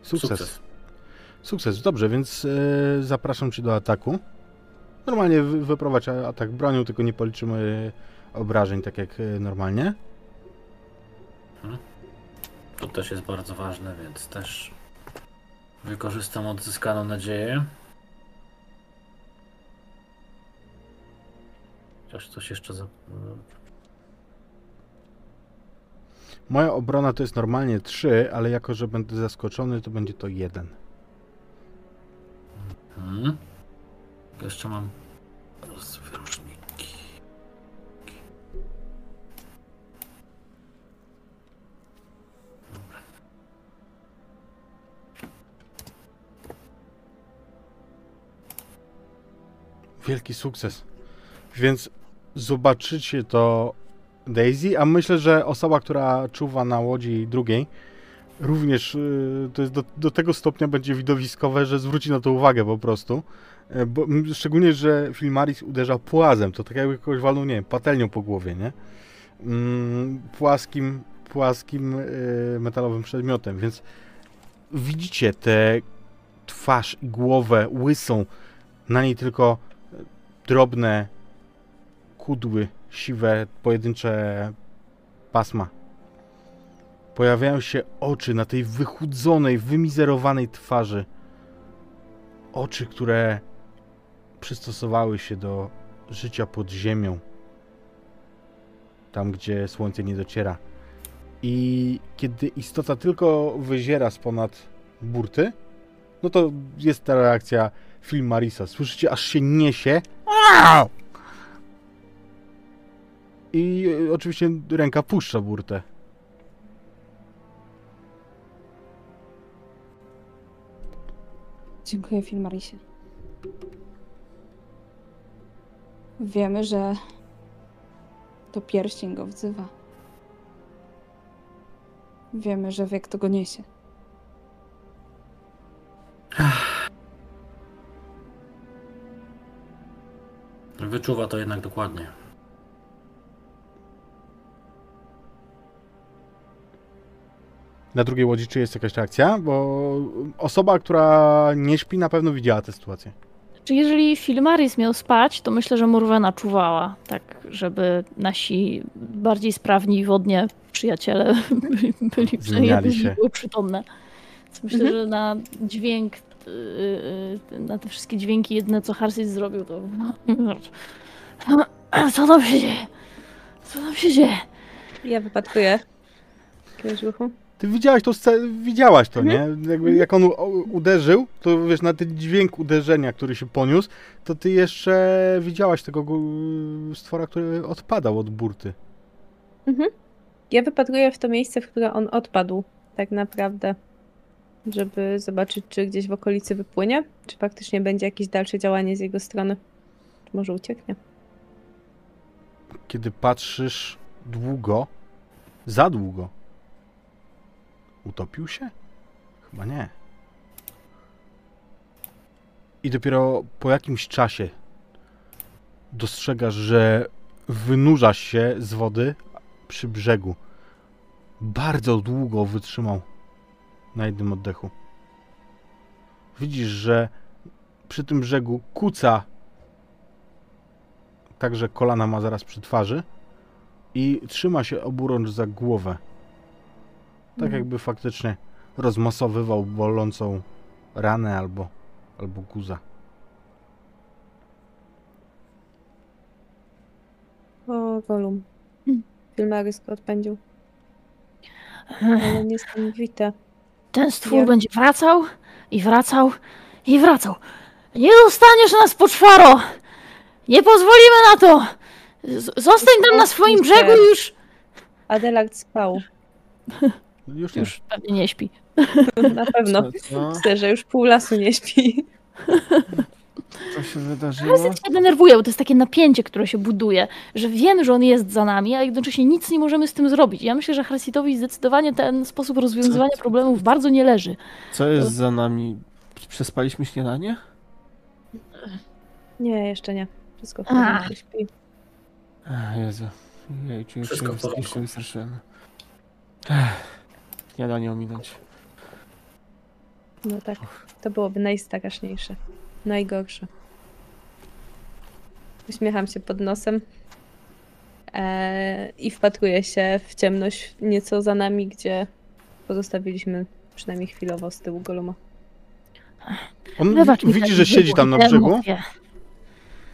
Sukces. Sukces, Sukces. dobrze, więc e, zapraszam cię do ataku. Normalnie wy, wyprowadź atak bronią, tylko nie policzymy obrażeń tak jak e, normalnie. To też jest bardzo ważne, więc też wykorzystam odzyskaną nadzieję. Chociaż coś jeszcze za... Moja obrona to jest normalnie 3, ale jako, że będę zaskoczony, to będzie to 1. Hmm. Jeszcze mam wyróżniki. Wielki sukces. Więc zobaczycie to Daisy, a myślę, że osoba, która czuwa na łodzi drugiej, również y, to jest do, do tego stopnia będzie widowiskowe, że zwróci na to uwagę po prostu. E, Bo, szczególnie, że Filmaris uderza płazem, to tak jakby kogoś walnął, nie wiem, patelnią po głowie, nie? Mm, płaskim, płaskim y, metalowym przedmiotem, więc widzicie tę twarz i głowę łysą, na niej tylko drobne kudły, siwe, pojedyncze pasma. Pojawiają się oczy na tej wychudzonej, wymizerowanej twarzy. Oczy, które przystosowały się do życia pod ziemią. Tam, gdzie słońce nie dociera. I kiedy istota tylko wyziera z ponad burty, no to jest ta reakcja film Marisa. Słyszycie, aż się niesie. I e, oczywiście ręka puszcza burtę. Dziękuję Filmarisie. Wiemy, że to pierścień go wzywa. Wiemy, że wie, kto go niesie. Wyczuwa to jednak dokładnie. Na drugiej łodzi czy jest jakaś reakcja? Bo osoba, która nie śpi, na pewno widziała tę sytuację. Czy jeżeli Filmaris miał spać, to myślę, że Morwena czuwała, tak żeby nasi bardziej sprawni wodnie przyjaciele <laughs> byli, byli przynajmniej jedne się. były przytomne. Więc myślę, Mhm. że na dźwięk, yy, yy, na te wszystkie dźwięki, jedyne co Harsis zrobił, to <clears throat> co tam się dzieje? Co tam się dzieje? Ja wypatruję jakiegoś ruchu. Ty widziałaś to, widziałaś to, nie? Jakby jak on uderzył, to wiesz, na ten dźwięk uderzenia, który się poniósł, to ty jeszcze widziałaś tego stwora, który odpadał od burty. Mhm. Ja wypatruję w to miejsce, w które on odpadł, tak naprawdę, żeby zobaczyć, czy gdzieś w okolicy wypłynie, czy faktycznie będzie jakieś dalsze działanie z jego strony. Czy może ucieknie. Kiedy patrzysz długo, za długo, utopił się? Chyba nie. I dopiero po jakimś czasie dostrzegasz, że wynurzasz się z wody przy brzegu. Bardzo długo wytrzymał na jednym oddechu. Widzisz, że przy tym brzegu kuca także kolana ma zaraz przy twarzy i trzyma się oburącz za głowę. Tak Mhm. jakby faktycznie rozmasowywał bolącą ranę albo, albo guza. O, Golum. <clears throat> Filmarys go odpędził. Ale niesamowite. Ten stwór będzie wracał i wracał i wracał. Nie dostaniesz nas, poczwaro! Nie pozwolimy na to! Z- Zostań tam na swoim brzegu już... Adelard spał. <laughs> Już nie. Już pewnie nie śpi. <laughs> Na pewno. Co, co? Myślę, że już pół lasu nie śpi. <laughs> Co się wydarzyło? Harsit się denerwuje, bo to jest takie napięcie, które się buduje, że wiemy, że on jest za nami, a jednocześnie nic nie możemy z tym zrobić. Ja myślę, że Harsitowi zdecydowanie ten sposób rozwiązywania problemów bardzo nie leży. Co jest za nami? Przespaliśmy śniadanie? Nie, jeszcze nie. Wszystko w porządku, śpi. Jezu. Jejciu, już Wszystko się, w porządku. już się wystraszyłem. Ech, Śniadanie ominąć. No tak. To byłoby najstraszniejsze. Najgorsze. Uśmiecham się pod nosem eee, i wpatruję się w ciemność nieco za nami, gdzie pozostawiliśmy przynajmniej chwilowo z tyłu Goluma. On Wybacz mi widzi, że siedzi tam na brzegu. emocje.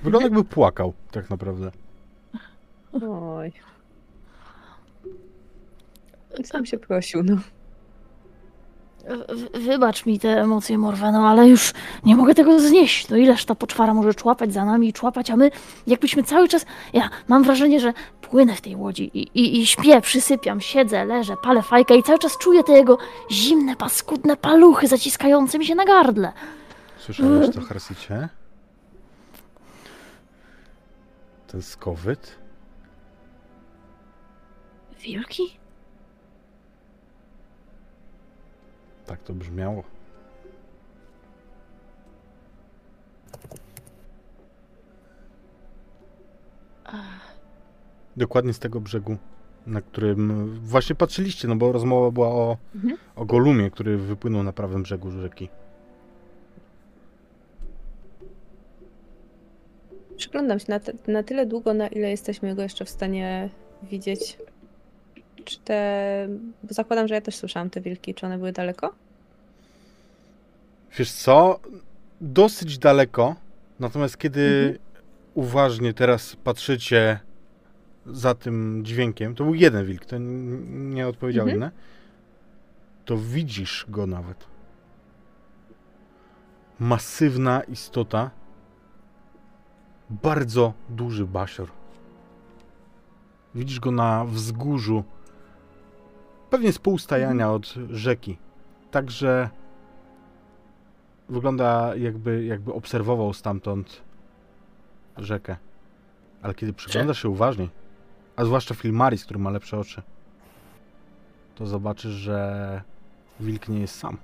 Wygląda jakby płakał, tak naprawdę. Oj. Sam się prosił, no. W- Wybacz mi te emocje, Morweno, ale już nie mogę tego znieść. No ileż ta poczwara może człapać za nami i człapać, a my jakbyśmy cały czas... Ja mam wrażenie, że płynę w tej łodzi i, i, i śpię, przysypiam, siedzę, leżę, palę fajkę i cały czas czuję te jego zimne, paskudne paluchy zaciskające mi się na gardle. Słyszałeś to, Harsicie? Ten skowyt? Wilki? Tak to brzmiało. Dokładnie z tego brzegu, na którym właśnie patrzyliście, no bo rozmowa była o, Mhm. o Golumie, który wypłynął na prawym brzegu rzeki. Przyglądam się na, na tyle długo, na ile jesteśmy go jeszcze w stanie widzieć. Czy te. Bo zakładam, że ja też słyszałam te wilki. Czy one były daleko? Wiesz co? Dosyć daleko. Natomiast kiedy Mhm. uważnie teraz patrzycie za tym dźwiękiem, to był jeden wilk, to nie odpowiedział Mhm. inne, to widzisz go nawet. Masywna istota. Bardzo duży basior. Widzisz go na wzgórzu. Pewnie z półstajania od rzeki. Także wygląda jakby, jakby obserwował stamtąd rzekę. Ale kiedy przyglądasz się uważniej, a zwłaszcza Filmaris, który ma lepsze oczy, to zobaczysz, że wilk nie jest sam.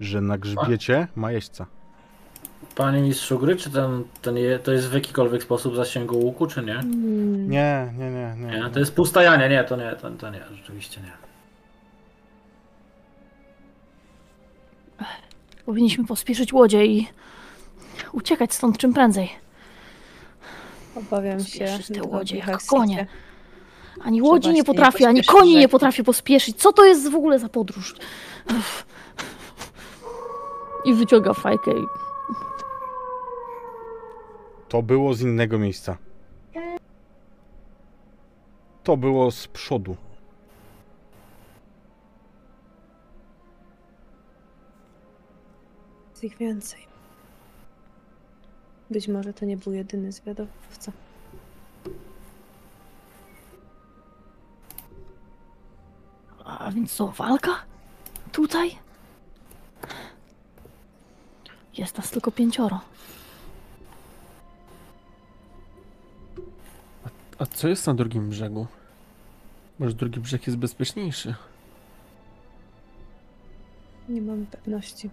Że na grzbiecie ma jeźdźca. Panie mistrzu gry, czy ten, ten je, to jest w jakikolwiek sposób zasięgu łuku, czy nie? Mm, Nie, nie, nie, nie. Nie, to jest pustajanie, nie, to nie, to, to nie, rzeczywiście nie. Powinniśmy pospieszyć łodzie i uciekać stąd czym prędzej. Obawiam się. Spieszyć te łodzie jak konie. Ani Trzeba łodzi nie nie potrafi, ani koni nie potrafi pospieszyć. Co to jest w ogóle za podróż? Uff. I wyciąga fajkę i To było z innego miejsca. To było z przodu. Jest ich więcej. Być może to nie był jedyny zwiadowca. A więc co, walka? Tutaj? Jest nas tylko pięcioro. A co jest na drugim brzegu? Może drugi brzeg jest bezpieczniejszy? Nie mam pewności.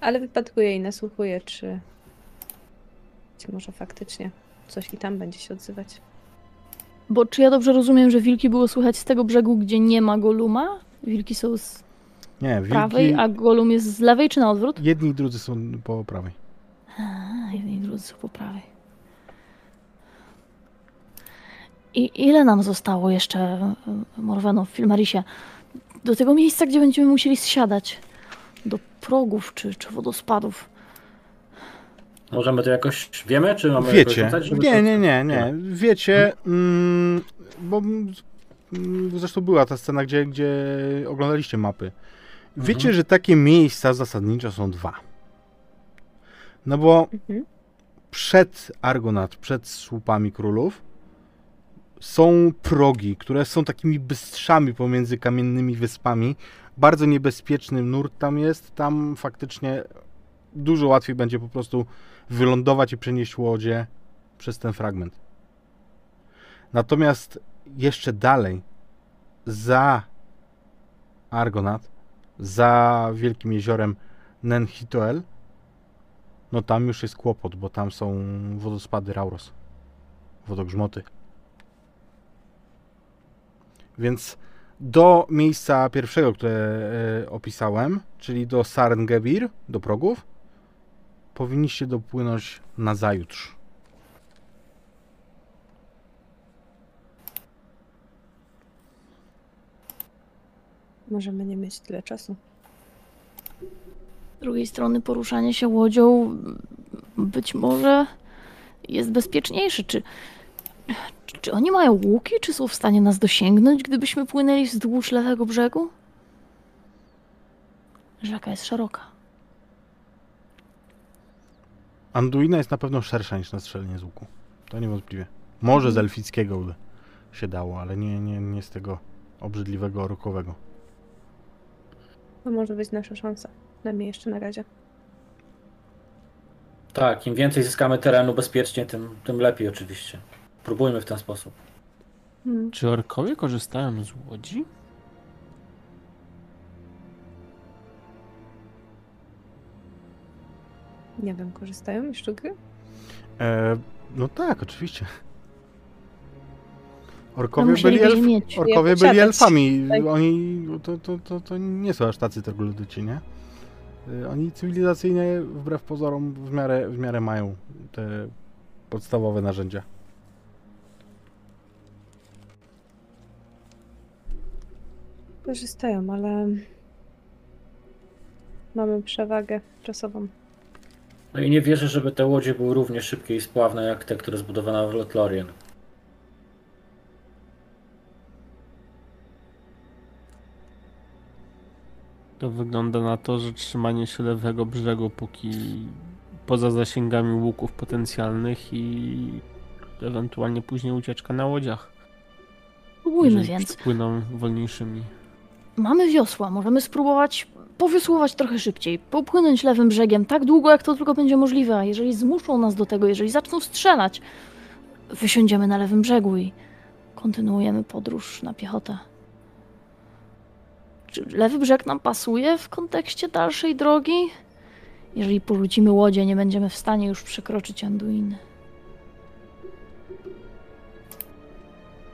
Ale wypatruję i nasłuchuję, czy... czy może faktycznie coś i tam będzie się odzywać. Bo czy ja dobrze rozumiem, że wilki było słychać z tego brzegu, gdzie nie ma Goluma? Wilki są z Nie, wilki... prawej, a Golum jest z lewej, czy na odwrót? Jedni i drudzy są po prawej. A, jedni i drudzy są po prawej. I ile nam zostało jeszcze, e, Morweno, w Filmarisie? Do tego miejsca, gdzie będziemy musieli zsiadać? Do progów czy, czy wodospadów? Możemy to jakoś, wiemy, czy mamy jakoś Wiecie. rzucać, Nie, nie, nie, nie. Wiecie, mm, bo mm, zresztą była ta scena, gdzie, gdzie oglądaliście mapy. Wiecie, Mhm. że takie miejsca zasadniczo są dwa. No bo Mhm. przed Argonat, przed słupami królów są progi, które są takimi bystrzami pomiędzy kamiennymi wyspami. Bardzo niebezpieczny nurt tam jest. Tam faktycznie dużo łatwiej będzie po prostu wylądować i przenieść łodzie przez ten fragment. Natomiast jeszcze dalej, za Argonat, za wielkim jeziorem Nenhitoel, no tam już jest kłopot, bo tam są wodospady Rauros. Wodogrzmoty. Więc do miejsca pierwszego, które e, opisałem, czyli do Sarengebir, do progów, powinniście dopłynąć na zajutrz. Możemy nie mieć tyle czasu. Z drugiej strony poruszanie się łodzią być może jest bezpieczniejsze. Czy, czy, oni mają łuki? Czy są w stanie nas dosięgnąć, gdybyśmy płynęli wzdłuż lewego brzegu? Rzeka jest szeroka. Anduina jest na pewno szersza niż na strzelanie z łuku. To niewątpliwie. Może z elfickiego by się dało, ale nie, nie, nie z tego obrzydliwego orkowego. To może być nasza szansa. Najmniej jeszcze na razie. Tak, im więcej zyskamy terenu bezpiecznie, tym, tym lepiej oczywiście. Próbujmy w ten sposób. Hmm. Czy orkowie korzystają z łodzi? Nie wiem, korzystają już gry? E, no tak, oczywiście. Orkowie No, byli, elf, mieć. orkowie byli elfami. Tak. Oni to, to, to, to nie są aż tacy troglodyci, nie? E, Oni cywilizacyjnie, wbrew pozorom, w miarę, w miarę mają te podstawowe narzędzia. Korzystają, ale mamy przewagę czasową. No i nie wierzę, żeby te łodzie były równie szybkie i spławne jak te, które zbudowano w Lothlorien. To wygląda na to, że trzymanie się lewego brzegu, póki poza zasięgami łuków potencjalnych i ewentualnie później ucieczka na łodziach. Spróbujmy jeżeli więc. Płyną wolniejszymi. Mamy wiosła, możemy spróbować powiosłować trochę szybciej, popłynąć lewym brzegiem tak długo, jak to tylko będzie możliwe, a jeżeli zmuszą nas do tego, jeżeli zaczną strzelać, wysiądziemy na lewym brzegu i kontynuujemy podróż na piechotę. Czy lewy brzeg nam pasuje w kontekście dalszej drogi? Jeżeli porzucimy łodzie, nie będziemy w stanie już przekroczyć Anduiny.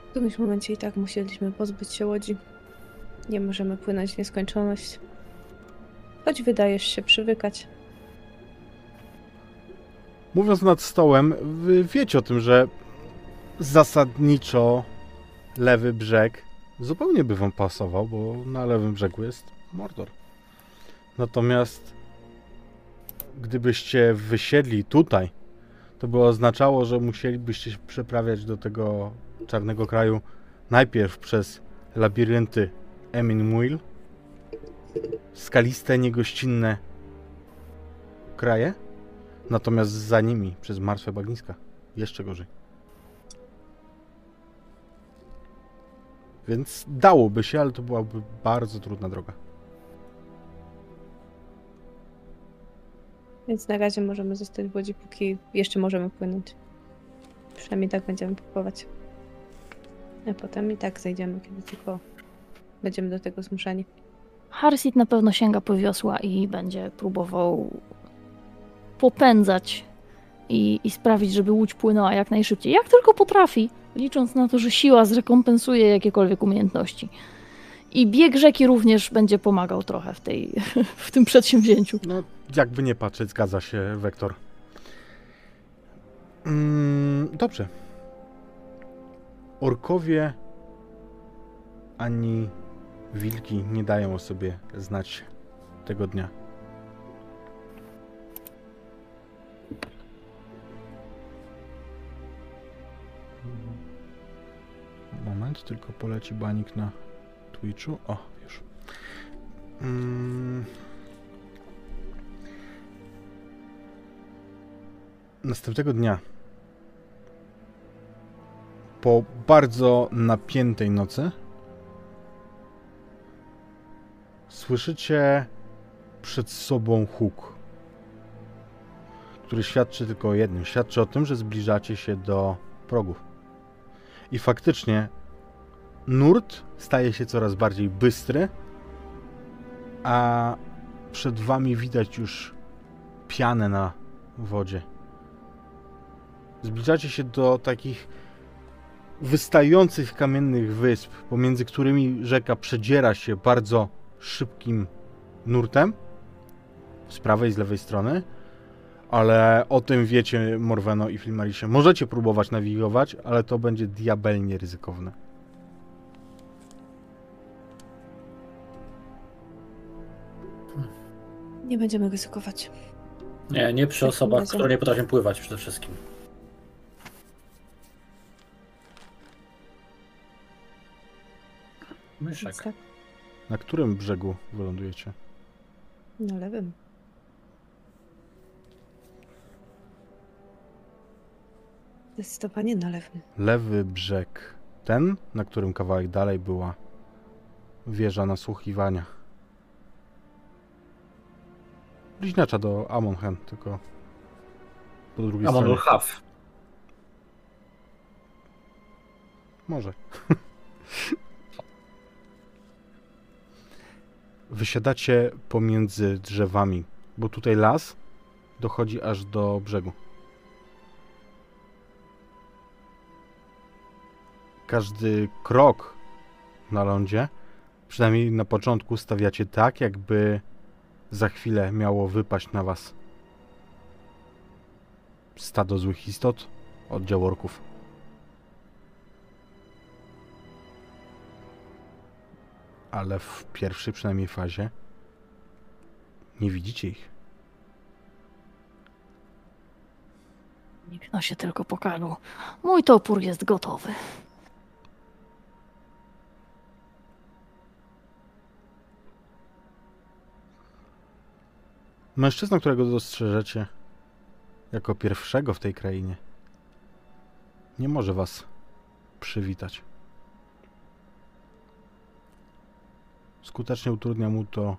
W którymś momencie i tak musieliśmy pozbyć się łodzi. Nie możemy płynąć w nieskończoność. Choć wydajesz się przywykać. Mówiąc nad stołem, wy wiecie o tym, że zasadniczo lewy brzeg zupełnie by wam pasował, bo na lewym brzegu jest Mordor. Natomiast gdybyście wysiedli tutaj, to by oznaczało, że musielibyście się przeprawiać do tego czarnego kraju najpierw przez labirynty Emin Muil, skaliste, niegościnne kraje, natomiast za nimi przez martwe bagniska. Jeszcze gorzej. Więc dałoby się, ale to byłaby bardzo trudna droga. Więc na razie możemy zostać w łodzi, póki jeszcze możemy płynąć. Przynajmniej tak będziemy próbować. A potem i tak zejdziemy, kiedy tylko będziemy do tego zmuszeni. Harsit na pewno sięga po wiosła i będzie próbował popędzać i, i sprawić, żeby łódź płynęła jak najszybciej, jak tylko potrafi, licząc na to, że siła zrekompensuje jakiekolwiek umiejętności. I bieg rzeki również będzie pomagał trochę w, tej, <laughs> w tym przedsięwzięciu. No, jakby nie patrzeć, zgadza się Wektor. Mm, dobrze. Orkowie ani wilki nie dają o sobie znać tego dnia. Moment, tylko poleci banik na Twitchu. O, już. Mm. Następnego dnia, po bardzo napiętej nocy, słyszycie przed sobą huk, który świadczy tylko o jednym. Świadczy o tym, że zbliżacie się do progów. I faktycznie nurt staje się coraz bardziej bystry, a przed wami widać już pianę na wodzie. Zbliżacie się do takich wystających kamiennych wysp, pomiędzy którymi rzeka przedziera się bardzo szybkim nurtem z prawej i z lewej strony. Ale o tym wiecie, Morweno i Filmarisie. Możecie próbować nawigować, ale to będzie diabelnie ryzykowne. Nie będziemy ryzykować. Nie, nie przy takim osobach, które nie potrafią pływać przede wszystkim. Myszek. Na którym brzegu wylądujecie? na lewym. Zdecydowanie na lewym. Lewy brzeg. Ten, na którym kawałek dalej była wieża nasłuchiwania. Bliźniacza do Amonhen, tylko po drugiej Amon stronie. Haf. Może. <laughs> Wysiadacie pomiędzy drzewami, bo tutaj las dochodzi aż do brzegu. Każdy krok na lądzie, przynajmniej na początku, stawiacie tak, jakby za chwilę miało wypaść na was stado złych istot, oddział orków. Ale w pierwszej przynajmniej fazie nie widzicie ich. Nikt no się tylko pokazał. Mój topór jest gotowy. Mężczyzna, którego dostrzeżecie jako pierwszego w tej krainie, nie może was przywitać. Skutecznie utrudnia mu to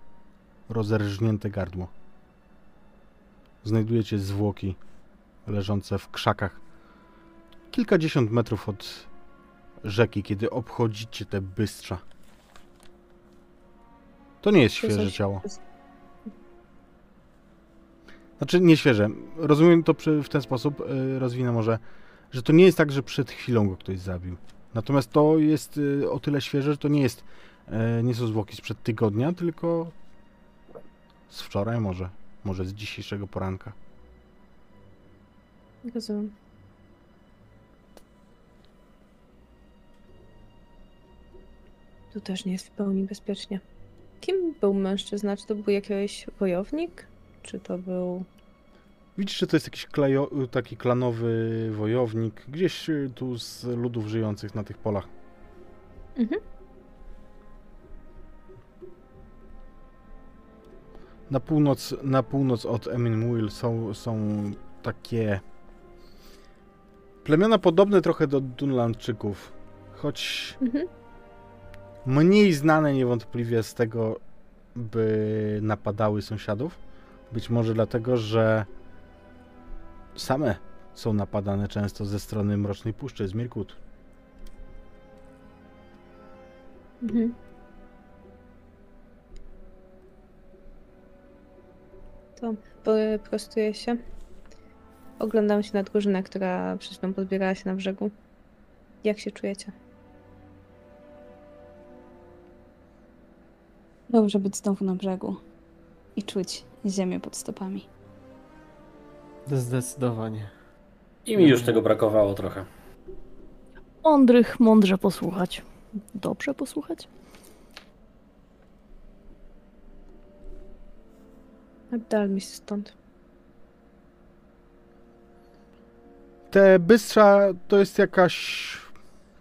rozerżnięte gardło. Znajdujecie zwłoki leżące w krzakach kilkadziesiąt metrów od rzeki, kiedy obchodzicie te bystrza. To nie jest świeże ciało. Znaczy nie świeże. Rozumiem to przy, w ten sposób, y, rozwinę może, że to nie jest tak, że przed chwilą go ktoś zabił. Natomiast to jest y, o tyle świeże, że to nie jest, nie są zwłoki sprzed tygodnia, tylko z wczoraj może, może z dzisiejszego poranka. Rozumiem. Tu też nie jest w pełni bezpiecznie. Kim był mężczyzna? Czy to był jakiś wojownik? Czy to był... Widzisz, że to jest jakiś klajo, taki klanowy wojownik, gdzieś y, tu z ludów żyjących na tych polach. Mhm. Na północ, na północ od Emin są, są takie plemiona podobne trochę do Dunlandczyków, choć Mhm. mniej znane niewątpliwie z tego, by napadały sąsiadów. Być może dlatego, że same są napadane często ze strony Mrocznej Puszczy, z Mirkut. Mhm. To po- prostuję się. Oglądam się na drużynę, która przed chwilą podbierała się na brzegu. Jak się czujecie? Dobrze być znowu na brzegu i czuć ziemię pod stopami. Zdecydowanie. I mi już tego brakowało trochę. Mądrych, mądrze posłuchać. Dobrze posłuchać? Dal mi się stąd. Te bystrza to jest jakaś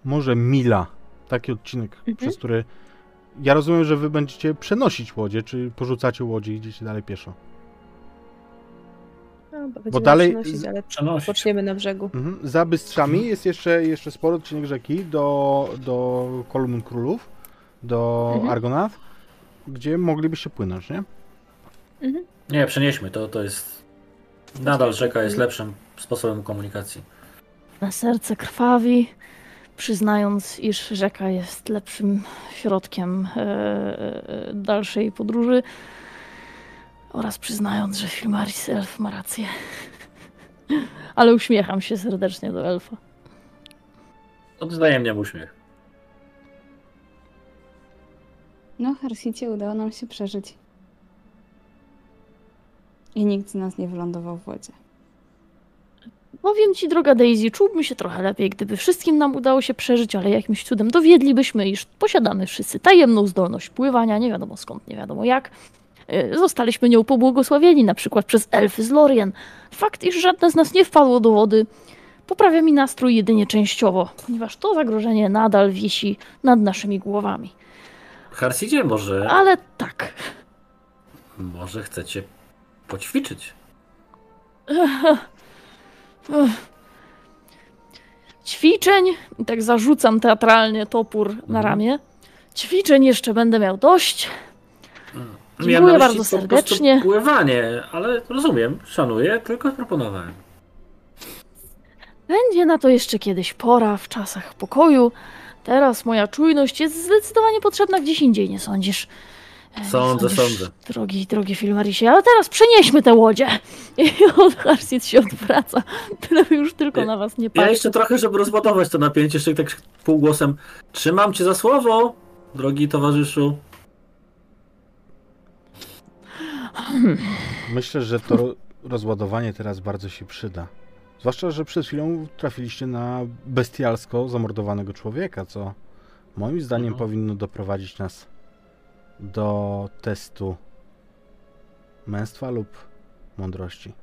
może mila, taki odcinek, Mhm. przez który ja rozumiem, że wy będziecie przenosić łodzie, czy porzucacie łodzie i idziecie dalej pieszo. No, bo będziemy dalej przynosić, z- ale Przenosić. poczniemy na brzegu. Mhm. Za bystrzami jest jeszcze, jeszcze spory odcinek rzeki do, do Kolumn Królów, do Mhm. Argonath, gdzie moglibyście płynąć, nie? Mhm. Nie, przenieśmy, to, to jest... Nadal rzeka jest lepszym sposobem komunikacji. Na serce krwawi, przyznając, iż rzeka jest lepszym środkiem e, e, dalszej podróży oraz przyznając, że Filmaris elf ma rację. <laughs> Ale uśmiecham się serdecznie do elfa. Odwzajemniam uśmiech. No, Harsicie udało nam się przeżyć. I nikt z nas nie wylądował w wodzie. Powiem ci, droga Daisy, czułbym się trochę lepiej, gdyby wszystkim nam udało się przeżyć, ale jakimś cudem dowiedlibyśmy, iż posiadamy wszyscy tajemną zdolność pływania, nie wiadomo skąd, nie wiadomo jak. Y, Zostaliśmy nią pobłogosławieni, na przykład przez elfy z Lorien. Fakt, iż żadne z nas nie wpadło do wody, poprawia mi nastrój jedynie częściowo, ponieważ to zagrożenie nadal wisi nad naszymi głowami. Harsidzie, może, Ale tak, może chcecie poćwiczyć? <laughs> ćwiczeń, i tak zarzucam teatralnie topór na Mhm. ramię, ćwiczeń jeszcze będę miał dość. Dziękuję Miałem na bardzo serdecznie. Pływanie, ale rozumiem, szanuję, tylko proponowałem. Będzie na to jeszcze kiedyś pora w czasach pokoju. Teraz moja czujność jest zdecydowanie potrzebna gdzieś indziej, nie sądzisz? E, Sądzę, sądzę. Drogi, drogi Filmarisie, ale teraz przenieśmy tę łodzie. I od Harsit się odwraca, byleby już tylko Ja- na was nie Ja patrzeć. jeszcze trochę, żeby rozładować to napięcie, jeszcze tak półgłosem. Trzymam cię za słowo, drogi towarzyszu. Myślę, że to ro- rozładowanie teraz bardzo się przyda. Zwłaszcza, że przed chwilą trafiliście na bestialsko zamordowanego człowieka, co moim zdaniem Mhm. powinno doprowadzić nas do testu męstwa lub mądrości.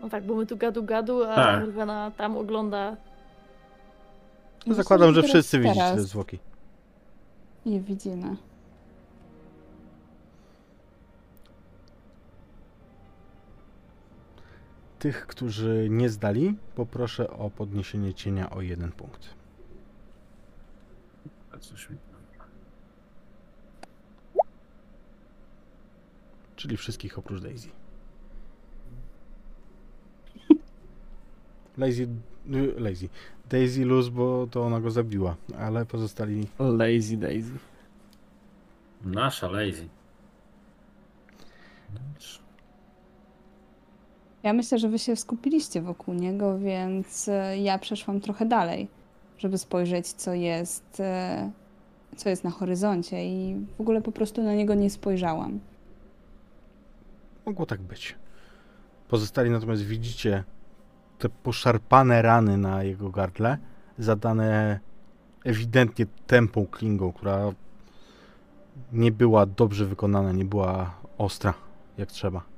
No tak, bo my tu gadu gadu, a Tak. Morgana tam ogląda. No, zakładam, że Teraz- wszyscy widzicie te zwłoki. Je widzimy. Tych, którzy nie zdali, poproszę o podniesienie cienia o jeden punkt. Czyli wszystkich oprócz Daisy. <laughs> Lazy, y, lazy. Daisy luz, bo to ona go zabiła, ale pozostali Lazy Daisy. Nasza lazy. Ja myślę, że wy się skupiliście wokół niego, więc e, ja przeszłam trochę dalej, żeby spojrzeć, co jest, e, co jest na horyzoncie i w ogóle po prostu na niego nie spojrzałam. Mogło tak być. Pozostali natomiast widzicie te poszarpane rany na jego gardle, zadane ewidentnie tępą klingą, która nie była dobrze wykonana, nie była ostra jak trzeba.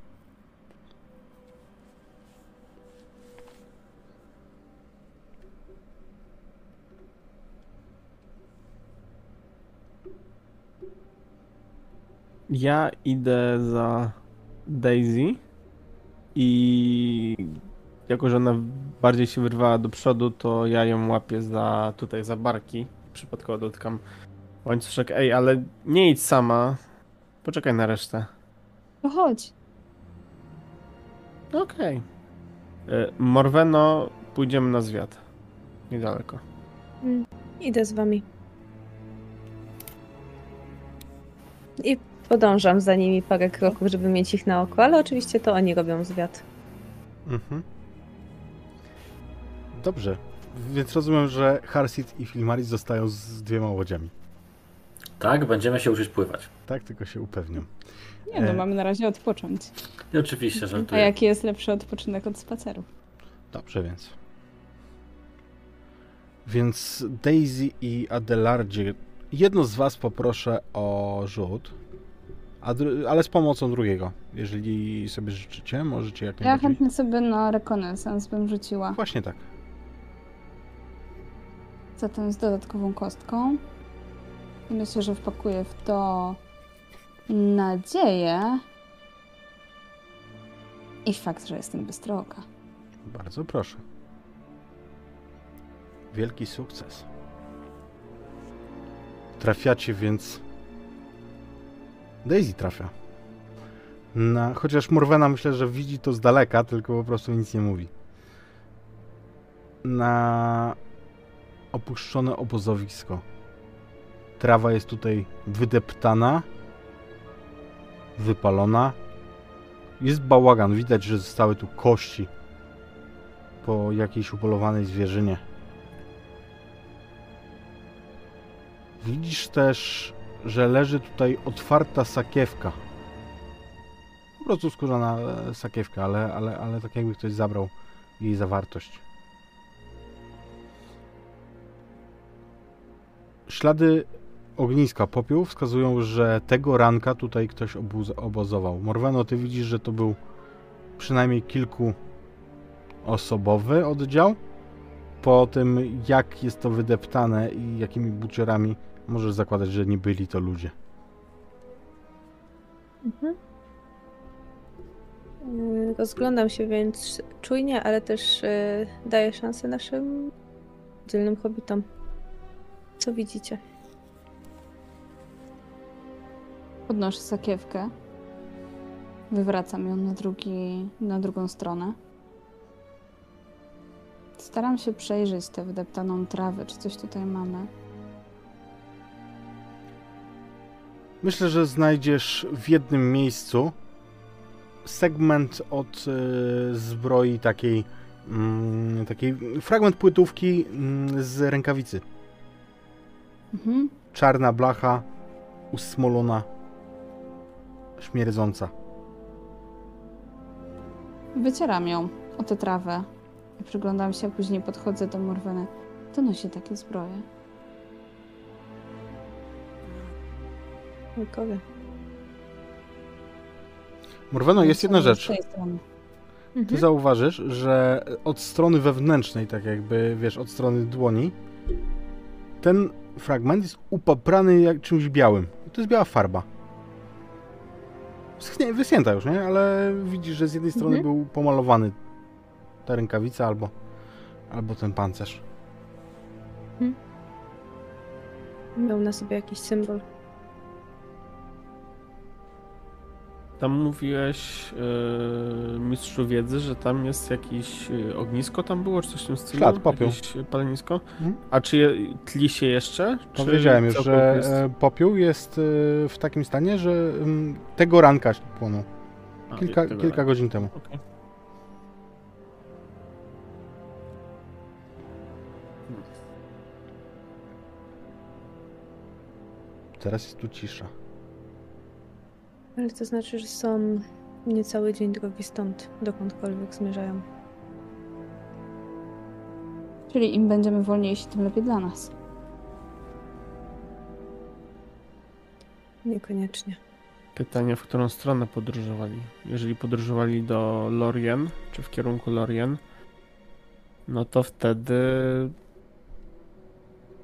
Ja idę za Daisy i jako, że ona bardziej się wyrwała do przodu, to ja ją łapię za tutaj za barki. Przypadkowo dotykam łańcuszek. Ej, ale nie idź sama. Poczekaj na resztę. To chodź. Okej. Y, Morweno, pójdziemy na zwiat. Niedaleko. Idę z wami. I podążam za nimi parę kroków, żeby mieć ich na oku, ale oczywiście to oni robią zwiat. Mhm. Dobrze. Więc rozumiem, że Harsit i Filmaris zostają z dwiema łodziami. Tak, będziemy się uczyć pływać. Tak, tylko się upewniam. Nie no, E. mamy na razie odpocząć. I oczywiście, A żartuję. jaki jest lepszy odpoczynek od spacerów? Dobrze więc. Więc Daisy i Adelardzie, jedno z was poproszę o rzut, a ale z pomocą drugiego, jeżeli sobie życzycie, możecie jak Ja chętnie sobie na rekonesans bym rzuciła. Właśnie tak. Zatem z dodatkową kostką. I myślę, że wpakuję w to nadzieję i fakt, że jestem bystrooka. Bardzo proszę. Wielki sukces. Trafiacie więc. Daisy trafia. Na, chociaż Morwena myślę, że widzi to z daleka, tylko po prostu nic nie mówi. Na opuszczone obozowisko. Trawa jest tutaj wydeptana, wypalona. Jest bałagan, widać, że zostały tu kości po jakiejś upolowanej zwierzynie. Widzisz też, że leży tutaj otwarta sakiewka. Po prostu skórzana e, sakiewka, ale, ale, ale tak jakby ktoś zabrał jej zawartość. Ślady ogniska popiół wskazują, że tego ranka tutaj ktoś obozował. Morweno, ty widzisz, że to był przynajmniej kilku osobowy oddział. Po tym, jak jest to wydeptane i jakimi buciorami, możesz zakładać, że nie byli to ludzie. Mhm. Yy, Rozglądam się więc czujnie, ale też yy, daję szansę naszym dzielnym hobbitom. Co widzicie? Podnoszę sakiewkę. Wywracam ją na, drugi, na drugą stronę. Staram się przejrzeć tę wydeptaną trawę, czy coś tutaj mamy. Myślę, że znajdziesz w jednym miejscu segment od e, zbroi takiej, mm, takiej fragment płytówki mm, z rękawicy. Mhm. Czarna blacha, usmolona, śmierdząca. Wycieram ją o tę trawę i przyglądam się, a później podchodzę do Morweny. To nosi takie zbroje. Wilkowie. Morweno, jest jedna rzecz. Z tej strony. Ty Mhm. zauważysz, że od strony wewnętrznej, tak jakby, wiesz, od strony dłoni, ten fragment jest upaprany jak czymś białym. To jest biała farba. Schnie- Wyschnięta już, nie? Ale widzisz, że z jednej strony Mhm. był pomalowany ta rękawica albo, albo ten pancerz. Miał na sobie jakiś symbol. Tam mówiłeś yy, mistrzu wiedzy, że tam jest jakieś yy, ognisko tam było, czy coś w tym stylu? Ślad, popiół. Jakieś yy, palenisko? Mhm. A czy je, tli się jeszcze? Czy Powiedziałem już, że jest- e, popiół jest e, w takim stanie, że mm, tego ranka płonął. A, Kilka, tego kilka godzin temu. Okej. Teraz jest tu cisza. Ale to znaczy, że są niecały dzień drogi stąd, dokądkolwiek zmierzają. Czyli im będziemy wolniejsi, tym lepiej dla nas. Niekoniecznie. Pytanie, w którą stronę podróżowali? Jeżeli podróżowali do Lorien, czy w kierunku Lorien, no to wtedy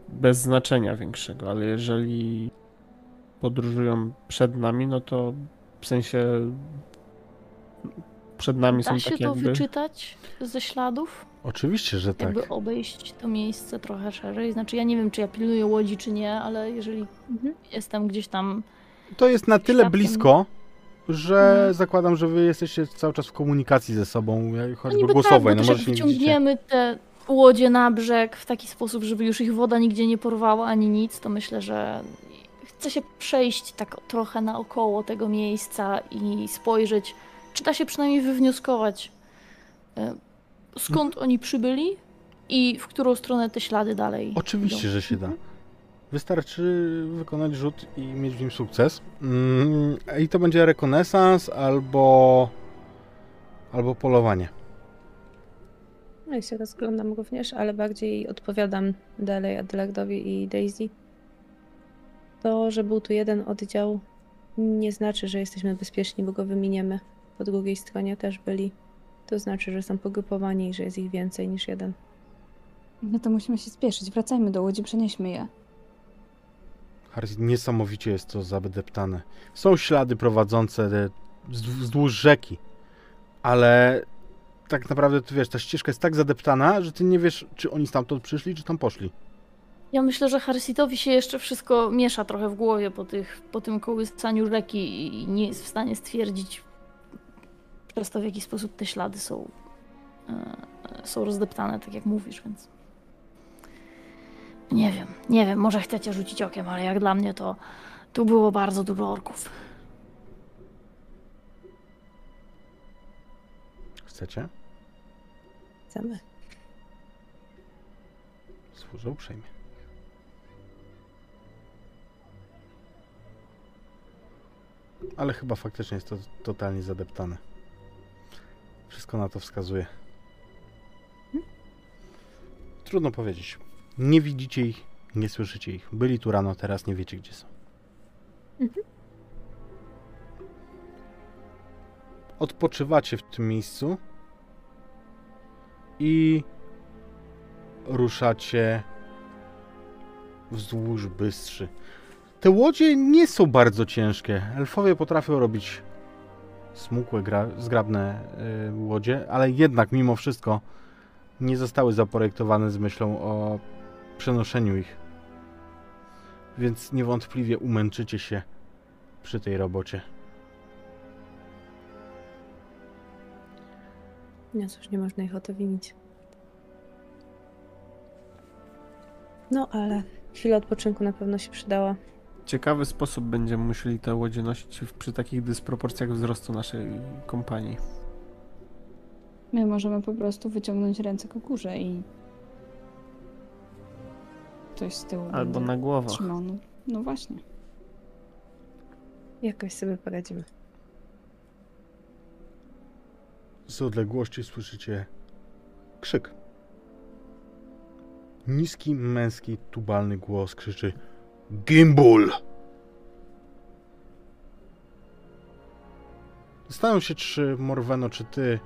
bez znaczenia większego, ale jeżeli podróżują przed nami, no to w sensie przed nami Da są się tak to jakby... wyczytać ze śladów? Oczywiście, że tak. Jakby obejść to miejsce trochę szerzej? Znaczy ja nie wiem, czy ja pilnuję łodzi, czy nie, ale jeżeli Mhm. jestem gdzieś tam... To jest na tyle Świadkiem. blisko, że Mhm. zakładam, że wy jesteście cały czas w komunikacji ze sobą, jak No choćby niby głosowej. tak, bo no może wciągniemy te łodzie na brzeg w taki sposób, żeby już ich woda nigdzie nie porwała ani nic, to myślę, że chcę się przejść tak trochę naokoło tego miejsca i spojrzeć, czy da się przynajmniej wywnioskować, e, skąd oni przybyli i w którą stronę te ślady dalej Oczywiście, idą. że się da. Wystarczy wykonać rzut i mieć w nim sukces. Mm, I to będzie rekonesans albo albo polowanie. No i się rozglądam również, ale bardziej odpowiadam dalej Adelardowi i Daisy. To, że był tu jeden oddział, nie znaczy, że jesteśmy bezpieczni, bo go wyminiemy. Po drugiej stronie też byli. To znaczy, że są pogrupowani i że jest ich więcej niż jeden. No to musimy się spieszyć. Wracajmy do łodzi, przenieśmy je. Harry, niesamowicie jest to zadeptane. Są ślady prowadzące wzdł- wzdłuż rzeki, ale tak naprawdę, ty wiesz, ta ścieżka jest tak zadeptana, że ty nie wiesz, czy oni stamtąd przyszli, czy tam poszli. Ja myślę, że Harsitowi się jeszcze wszystko miesza trochę w głowie po, tych, po tym kołysaniu rzeki i nie jest w stanie stwierdzić przez to, w jaki sposób te ślady są, e, są rozdeptane, tak jak mówisz, więc nie wiem, nie wiem, może chcecie rzucić okiem, ale jak dla mnie to tu było bardzo dużo orków. Chcecie? Chcemy. Służę uprzejmie. Ale chyba faktycznie jest to totalnie zadeptane. Wszystko na to wskazuje. Trudno powiedzieć. Nie widzicie ich, nie słyszycie ich. Byli tu rano, teraz nie wiecie, gdzie są. Odpoczywacie w tym miejscu i ruszacie wzdłuż Bystrzy. Te łodzie nie są bardzo ciężkie. Elfowie potrafią robić smukłe, gra, zgrabne y, łodzie, ale jednak mimo wszystko nie zostały zaprojektowane z myślą o przenoszeniu ich. Więc niewątpliwie umęczycie się przy tej robocie. No cóż, nie można ich o to winić. No ale chwila odpoczynku na pewno się przydała. Ciekawy sposób będziemy musieli te łodzie nosić przy takich dysproporcjach wzrostu naszej kompanii. My możemy po prostu wyciągnąć ręce ku górze i ktoś z tyłu Albo na głowach. trzymał. No, no właśnie. Jakoś sobie poradzimy. Z odległości słyszycie krzyk. Niski, męski, tubalny głos krzyczy Gimbul! Zastanawiam się, czy Morweno, czy ty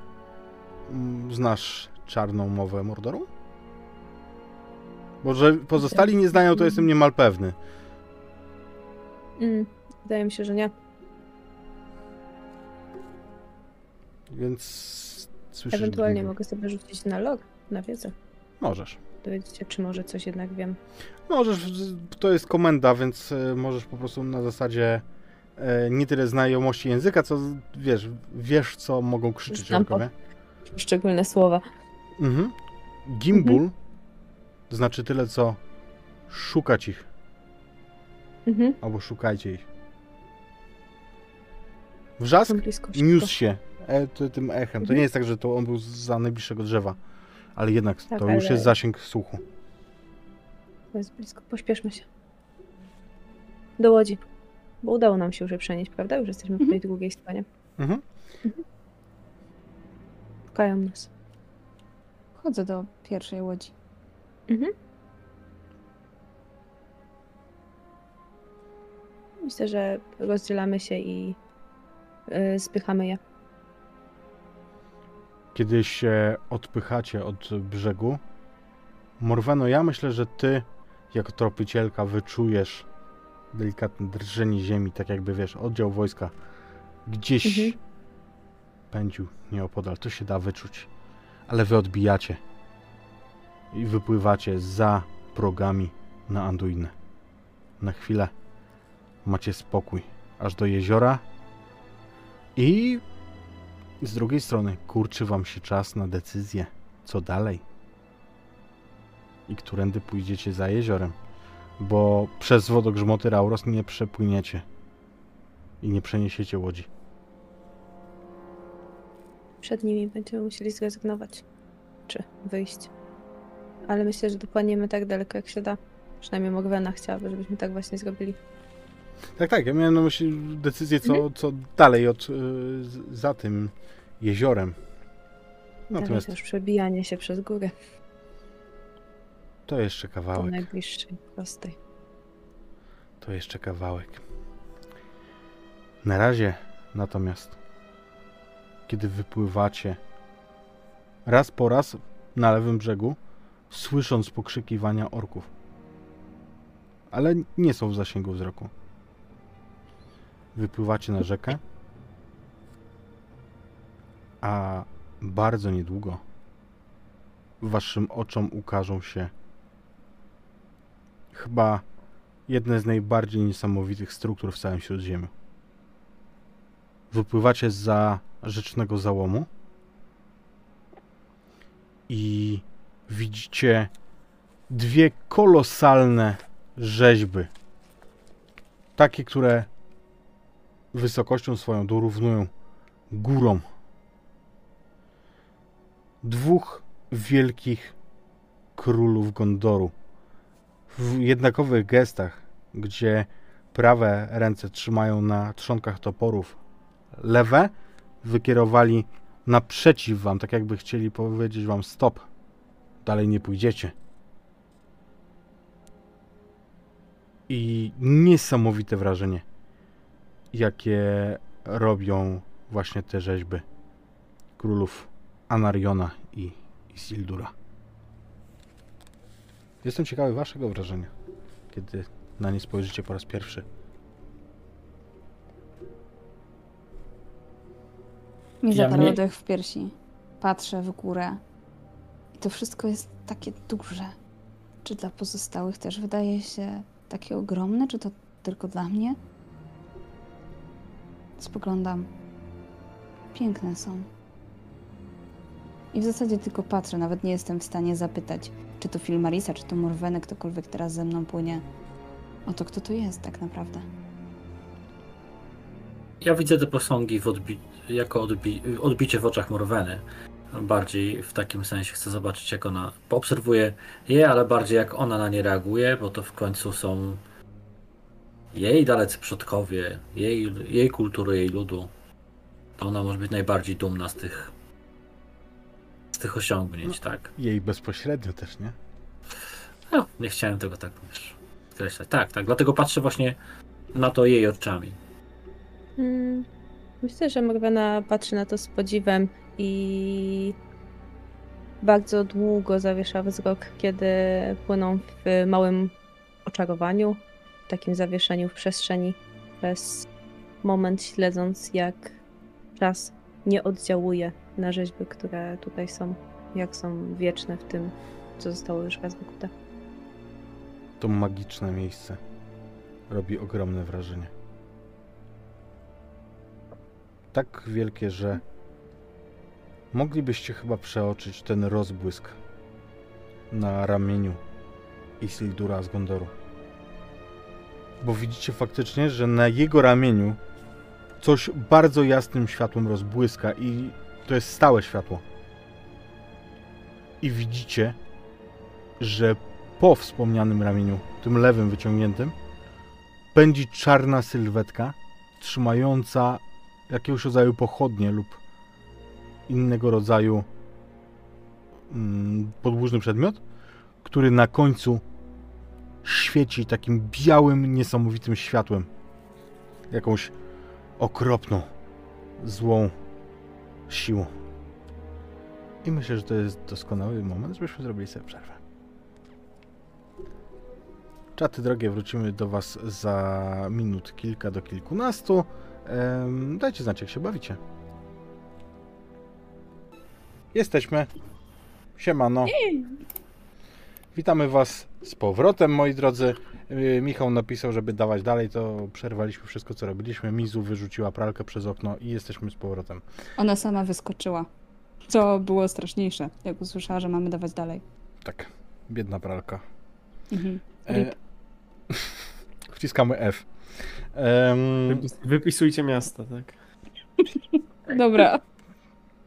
mm, znasz czarną mowę Mordoru? Bo że pozostali nie znają, to jestem niemal pewny. Mm, wydaje mi się, że nie. Więc słyszysz Ewentualnie mogę sobie rzucić na log, na wiedzę. Możesz. Dowiedzieć się, czy może coś jednak wiem. Możesz, to jest komenda, więc e, możesz po prostu na zasadzie e, nie tyle znajomości języka, co wiesz, wiesz co mogą krzyczeć Znam orkowie. Szczególne słowa. Mhm. Gimbul znaczy tyle co szukać ich, Mhm. albo szukajcie ich. Wrzask blisko niósł się e, to, tym echem. To Mhm. nie jest tak, że to on był za najbliższego drzewa, ale jednak Tak, to już ale- jest zasięg słuchu. To jest blisko. Pośpieszmy się. Do łodzi. Bo udało nam się już je przenieść, prawda? Już jesteśmy po tej drugiej stronie. Mhm. Szukają nas. Chodzę do pierwszej łodzi. Mhm. Myślę, że rozdzielamy się i y, spychamy je. Kiedy się odpychacie od brzegu, Morweno, ja myślę, że ty, jako tropicielka, wyczujesz delikatne drżenie ziemi, tak jakby, wiesz, oddział wojska gdzieś Mhm. pędził nieopodal. To się da wyczuć. Ale wy odbijacie i wypływacie za progami na Anduinę. Na chwilę macie spokój, aż do jeziora i z drugiej strony kurczy wam się czas na decyzję, co dalej i którędy pójdziecie za jeziorem, bo przez wodogrzmoty Rauros nie przepłyniecie i nie przeniesiecie łodzi. Przed nimi będziemy musieli zrezygnować. Czy wyjść. Ale myślę, że dopłaniemy tak daleko, jak się da. Przynajmniej Morwena chciałaby, żebyśmy tak właśnie zrobili. Tak, tak, ja miałem na myśli decyzję, co, Mhm. co dalej od, y, za tym jeziorem. Natomiast Natomiast już przebijanie się przez górę to jeszcze do kawałek. najbliższej prostej. To jeszcze kawałek. Na razie natomiast, kiedy wypływacie raz po raz na lewym brzegu, słysząc pokrzykiwania orków, ale nie są w zasięgu wzroku. Wypływacie na rzekę, a bardzo niedługo waszym oczom ukażą się chyba jedne z najbardziej niesamowitych struktur w całym Śródziemiu. Wypływacie za rzecznego załomu i widzicie dwie kolosalne rzeźby. Takie, które wysokością swoją dorównują górom. Dwóch wielkich królów Gondoru w jednakowych gestach, gdzie prawe ręce trzymają na trzonkach toporów, lewe wykierowali naprzeciw wam, tak jakby chcieli powiedzieć wam stop, dalej nie pójdziecie. I niesamowite wrażenie, jakie robią właśnie te rzeźby królów Anariona i Isildura. Jestem ciekawy waszego wrażenia, kiedy na nie spojrzycie po raz pierwszy. Mi Ja zaparł mnie- w piersi. Patrzę w górę. I to wszystko jest takie duże. Czy dla pozostałych też wydaje się takie ogromne, czy to tylko dla mnie? Spoglądam. Piękne są. I w zasadzie tylko patrzę, nawet nie jestem w stanie zapytać, czy to Filmarisa, czy to Morwenek, ktokolwiek teraz ze mną płynie. O to, kto to jest tak naprawdę. Ja widzę te posągi odbi- jako odbi- odbicie w oczach Morweny. Bardziej w takim sensie chcę zobaczyć, jak ona poobserwuje je, ale bardziej jak ona na nie reaguje, bo to w końcu są jej dalecy przodkowie, jej, jej kultury, jej ludu. To ona może być najbardziej dumna z tych z tych osiągnięć, tak? Jej bezpośrednio też, nie? No, nie chciałem tego tak wiesz, skreślać. Tak, tak, dlatego patrzę właśnie na to jej oczami. Hmm. Myślę, że Morgana patrzy na to z podziwem i bardzo długo zawiesza wzrok, kiedy płyną w małym oczarowaniu, takim zawieszeniu w przestrzeni, przez moment śledząc, jak czas nie oddziałuje na rzeźby, które tutaj są, jak są wieczne w tym co zostało już raz wykute. To magiczne miejsce robi ogromne wrażenie. Tak wielkie, że moglibyście chyba przeoczyć ten rozbłysk na ramieniu Isildura z Gondoru. Bo widzicie faktycznie, że na jego ramieniu coś bardzo jasnym światłem rozbłyska i to jest stałe światło. I widzicie, że po wspomnianym ramieniu, tym lewym wyciągniętym, pędzi czarna sylwetka trzymająca jakiegoś rodzaju pochodnie lub innego rodzaju mm, podłużny przedmiot, który na końcu świeci takim białym, niesamowitym światłem. Jakąś okropną, złą siłą. I myślę, że to jest doskonały moment, żebyśmy zrobili sobie przerwę. Czaty drogie, wrócimy do Was za minut kilka do kilkunastu. Dajcie znać, jak się bawicie. Jesteśmy. Siemano. Witamy Was z powrotem, moi drodzy. Yy, Michał napisał, żeby dawać dalej, to przerwaliśmy wszystko, co robiliśmy. Mizu wyrzuciła pralkę przez okno i jesteśmy z powrotem. Ona sama wyskoczyła. Co było straszniejsze, jak usłyszała, że mamy dawać dalej. Tak, biedna pralka. Mhm. E, <laughs> wciskamy F. Wypis- Wypisujcie miasto, tak? Dobra,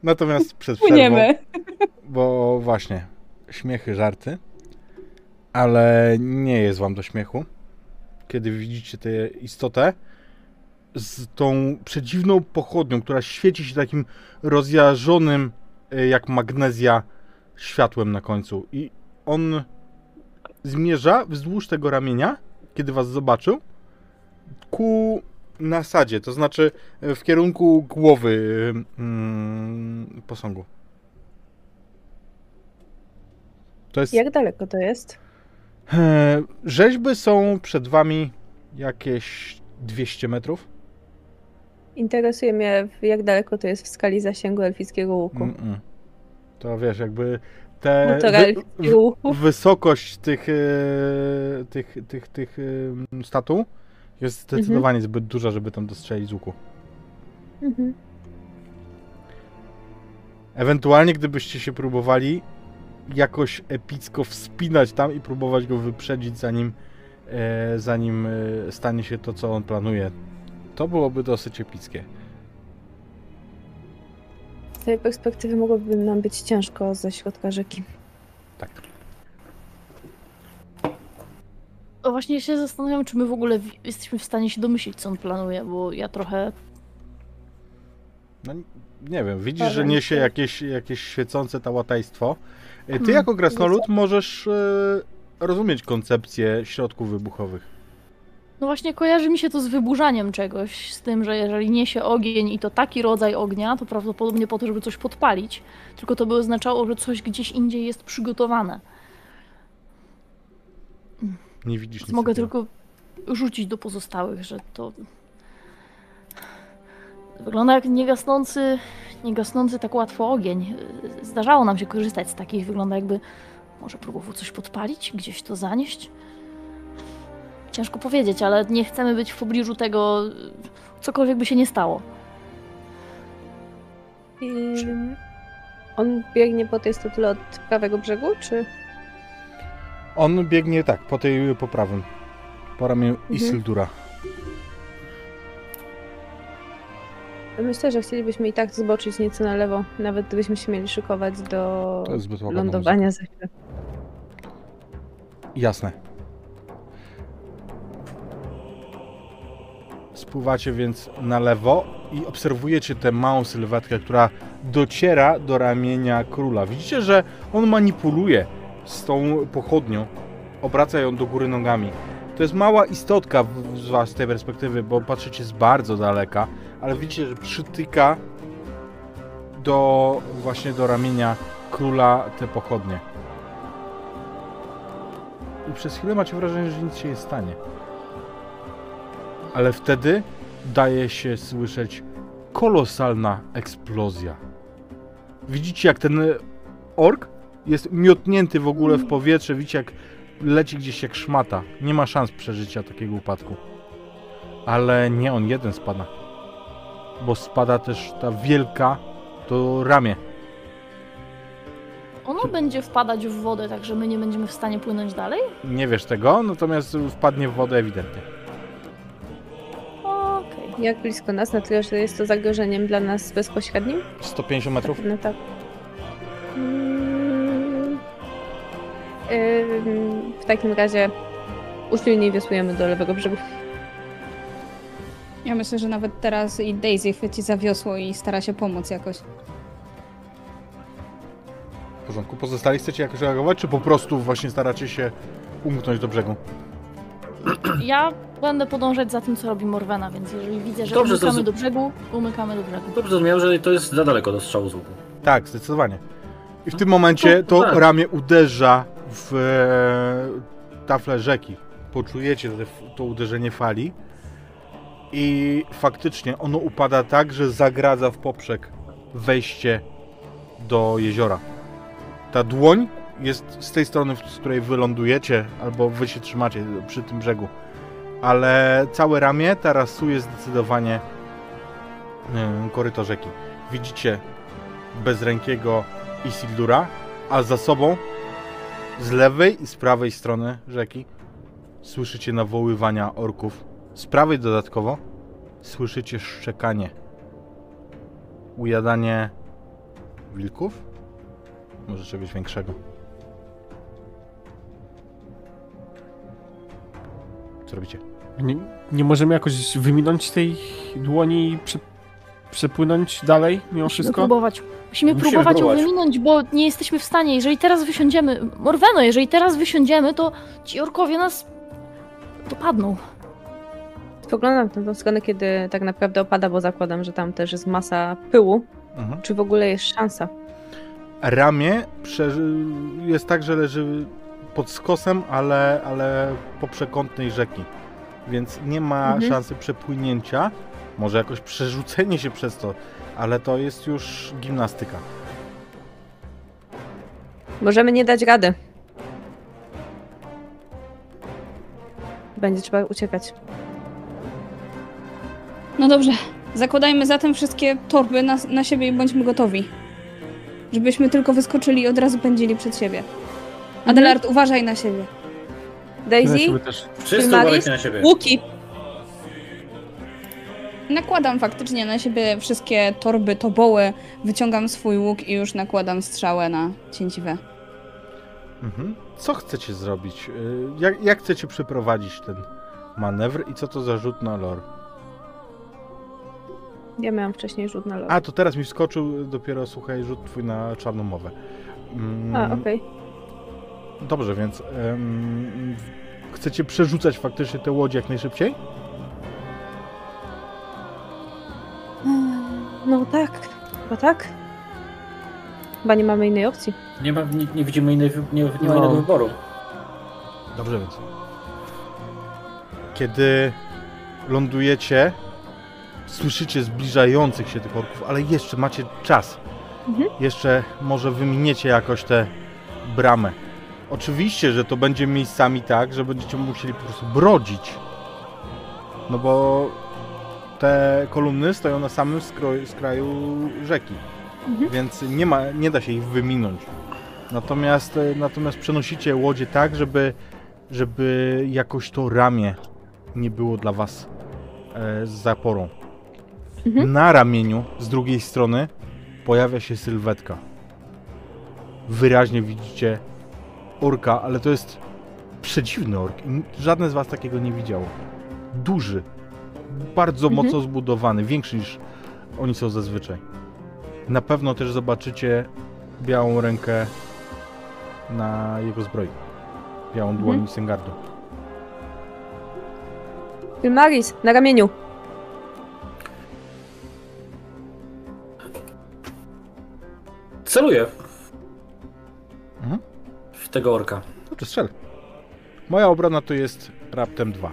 natomiast przed przerwą, płyniemy. bo właśnie, śmiechy, żarty, ale nie jest wam do śmiechu, kiedy widzicie tę istotę z tą przedziwną pochodnią, która świeci się takim rozjarzonym, e, jak magnezja, światłem na końcu. I on zmierza wzdłuż tego ramienia, kiedy was zobaczył, ku nasadzie, to znaczy e, w kierunku głowy mm, posągu. Jest. Jak daleko to jest? E, Rzeźby są przed wami jakieś 200 metrów. Interesuje mnie, jak daleko to jest w skali zasięgu elfickiego łuku. Mm-mm. To wiesz, jakby te Motora wy, wysokość tych, e, tych, tych, tych e, statu jest zdecydowanie zbyt duża, żeby tam dostrzelić z łuku. Mhm. Ewentualnie, gdybyście się próbowali jakoś epicko wspinać tam i próbować go wyprzedzić, zanim, e, zanim e, stanie się to, co on planuje, to byłoby dosyć epickie. Z tej perspektywy mogłoby nam być ciężko ze środka rzeki. Tak. O, właśnie się zastanawiam, czy my w ogóle jesteśmy w stanie się domyślić, co on planuje, bo ja trochę... No, nie wiem, widzisz, że Powiem niesie jakieś, jakieś świecące tałatajstwo. E, Ty Hmm, jako krasnolud możesz e, rozumieć koncepcję środków wybuchowych. No właśnie kojarzy mi się to z wyburzaniem czegoś, z tym, że jeżeli niesie ogień i to taki rodzaj ognia, to prawdopodobnie po to, żeby coś podpalić, tylko to by oznaczało, że coś gdzieś indziej jest przygotowane. Nie widzisz nic mogę takiego. tylko rzucić do pozostałych, że to wygląda jak niegasnący, niegasnący tak łatwo ogień. Zdarzało nam się korzystać z takich, wygląda jakby może próbował coś podpalić, gdzieś to zanieść. Ciężko powiedzieć, ale nie chcemy być w pobliżu tego, cokolwiek by się nie stało. I... On biegnie po tej statule od prawego brzegu, czy... On biegnie tak, po tej po prawym. Po ramieniu Mhm. Isildura. Myślę, że chcielibyśmy i tak zboczyć nieco na lewo, nawet gdybyśmy się mieli szykować do lądowania za chwilę. Jasne. Spływacie więc na lewo i obserwujecie tę małą sylwetkę, która dociera do ramienia króla. Widzicie, że on manipuluje z tą pochodnią, obraca ją do góry nogami. To jest mała istotka z was tej perspektywy, bo patrzycie z bardzo daleka, ale widzicie, że przytyka do właśnie do ramienia króla te pochodnie. I przez chwilę macie wrażenie, że nic się nie stanie. Ale wtedy daje się słyszeć kolosalna eksplozja. Widzicie, jak ten ork jest miotnięty w ogóle w powietrze, widzicie jak leci gdzieś jak szmata. Nie ma szans przeżycia takiego upadku. Ale nie on jeden spada. Bo spada też ta wielka, to ramię. Ono będzie wpadać w wodę, tak że my nie będziemy w stanie płynąć dalej? Nie wiesz tego, natomiast wpadnie w wodę ewidentnie. Okej. Jak blisko nas, na tyle, że jest to zagrożeniem dla nas bezpośrednim? 150 metrów? No tak. W takim razie usilniej wiosłujemy do lewego brzegu. Ja myślę, że nawet teraz i Daisy chwyci za wiosło i stara się pomóc jakoś. W porządku. Pozostali chcecie jakoś reagować, czy po prostu właśnie staracie się umknąć do brzegu? Ja będę podążać za tym, co robi Morwena, więc jeżeli widzę, że Dobrze, umykamy to z- do brzegu, umykamy do brzegu. Dobrze zrozumiałem, że to jest za daleko do strzału z łuku. Tak, zdecydowanie. I w tym momencie to tak. ramię uderza w e, taflę rzeki. Poczujecie to uderzenie fali i faktycznie ono upada tak, że zagradza w poprzek wejście do jeziora. Ta dłoń jest z tej strony, z której wy lądujecie, albo wy się trzymacie przy tym brzegu. Ale całe ramię tarasuje zdecydowanie e, koryto rzeki. Widzicie bezrękiego Isildura, a za sobą z lewej i z prawej strony rzeki słyszycie nawoływania orków. Z prawej dodatkowo słyszycie szczekanie. Ujadanie wilków? Może czegoś większego. Co robicie? Nie, nie możemy jakoś wyminąć tej dłoni i prze, przepłynąć dalej mimo Musimy wszystko? próbować. Musimy, Musimy próbować ją próbować. wyminąć, bo nie jesteśmy w stanie. Jeżeli teraz wysiądziemy... Morweno, jeżeli teraz wysiądziemy, to ci orkowie nas dopadną. Spoglądam w tę stronę, kiedy tak naprawdę opada, bo zakładam, że tam też jest masa pyłu. Mhm. Czy w ogóle jest szansa? Ramię przeży... jest tak, że leży pod skosem, ale, ale po przekątnej rzeki. Więc nie ma Mhm. szansy przepłynięcia. Może jakoś przerzucenie się przez to, ale to jest już gimnastyka. Możemy nie dać rady. Będzie trzeba uciekać. No dobrze, zakładajmy zatem wszystkie torby na, na siebie i bądźmy gotowi. Żebyśmy tylko wyskoczyli i od razu pędzili przed siebie. Adelard, uważaj na siebie. Daisy, też Wszyscy uważajcie na siebie. łuki! Nakładam faktycznie na siebie wszystkie torby, toboły, wyciągam swój łuk i już nakładam strzałę na cięciwe. Mhm. Co chcecie zrobić? Y, Jak, jak chcecie przeprowadzić ten manewr i co to za rzut na lore? Ja miałam wcześniej rzut na lot. A, to teraz mi wskoczył dopiero, słuchaj, rzut twój na czarną mowę. Mm, A, okej. Dobrze, więc em, chcecie przerzucać faktycznie te łodzie jak najszybciej? No tak, chyba tak. Chyba nie mamy innej opcji. Nie, ma, nie, nie widzimy innej, wy- nie, nie ma No. innego wyboru. Dobrze, więc. Kiedy lądujecie, słyszycie zbliżających się tych orków, ale jeszcze macie czas. Mhm. Jeszcze może wyminiecie jakoś tę bramę. Oczywiście, że to będzie miejscami tak, że będziecie musieli po prostu brodzić. No bo te kolumny stoją na samym skraju rzeki. Mhm. Więc nie, ma, nie da się ich wyminąć. Natomiast, e, natomiast przenosicie łodzie tak, żeby, żeby jakoś to ramię nie było dla was e, z zaporą. Mhm. Na ramieniu z drugiej strony pojawia się sylwetka. Wyraźnie widzicie orka, ale to jest przedziwny ork. Żadne z was takiego nie widziało. Duży, bardzo Mhm. mocno zbudowany, większy niż oni są zazwyczaj. Na pewno też zobaczycie białą rękę na jego zbroi. Białą dłoń Mhm. Sengardu. Maris, na ramieniu. Celuję Mhm. w tego orka. Dobrze, strzel. Moja obrona to jest raptem 2.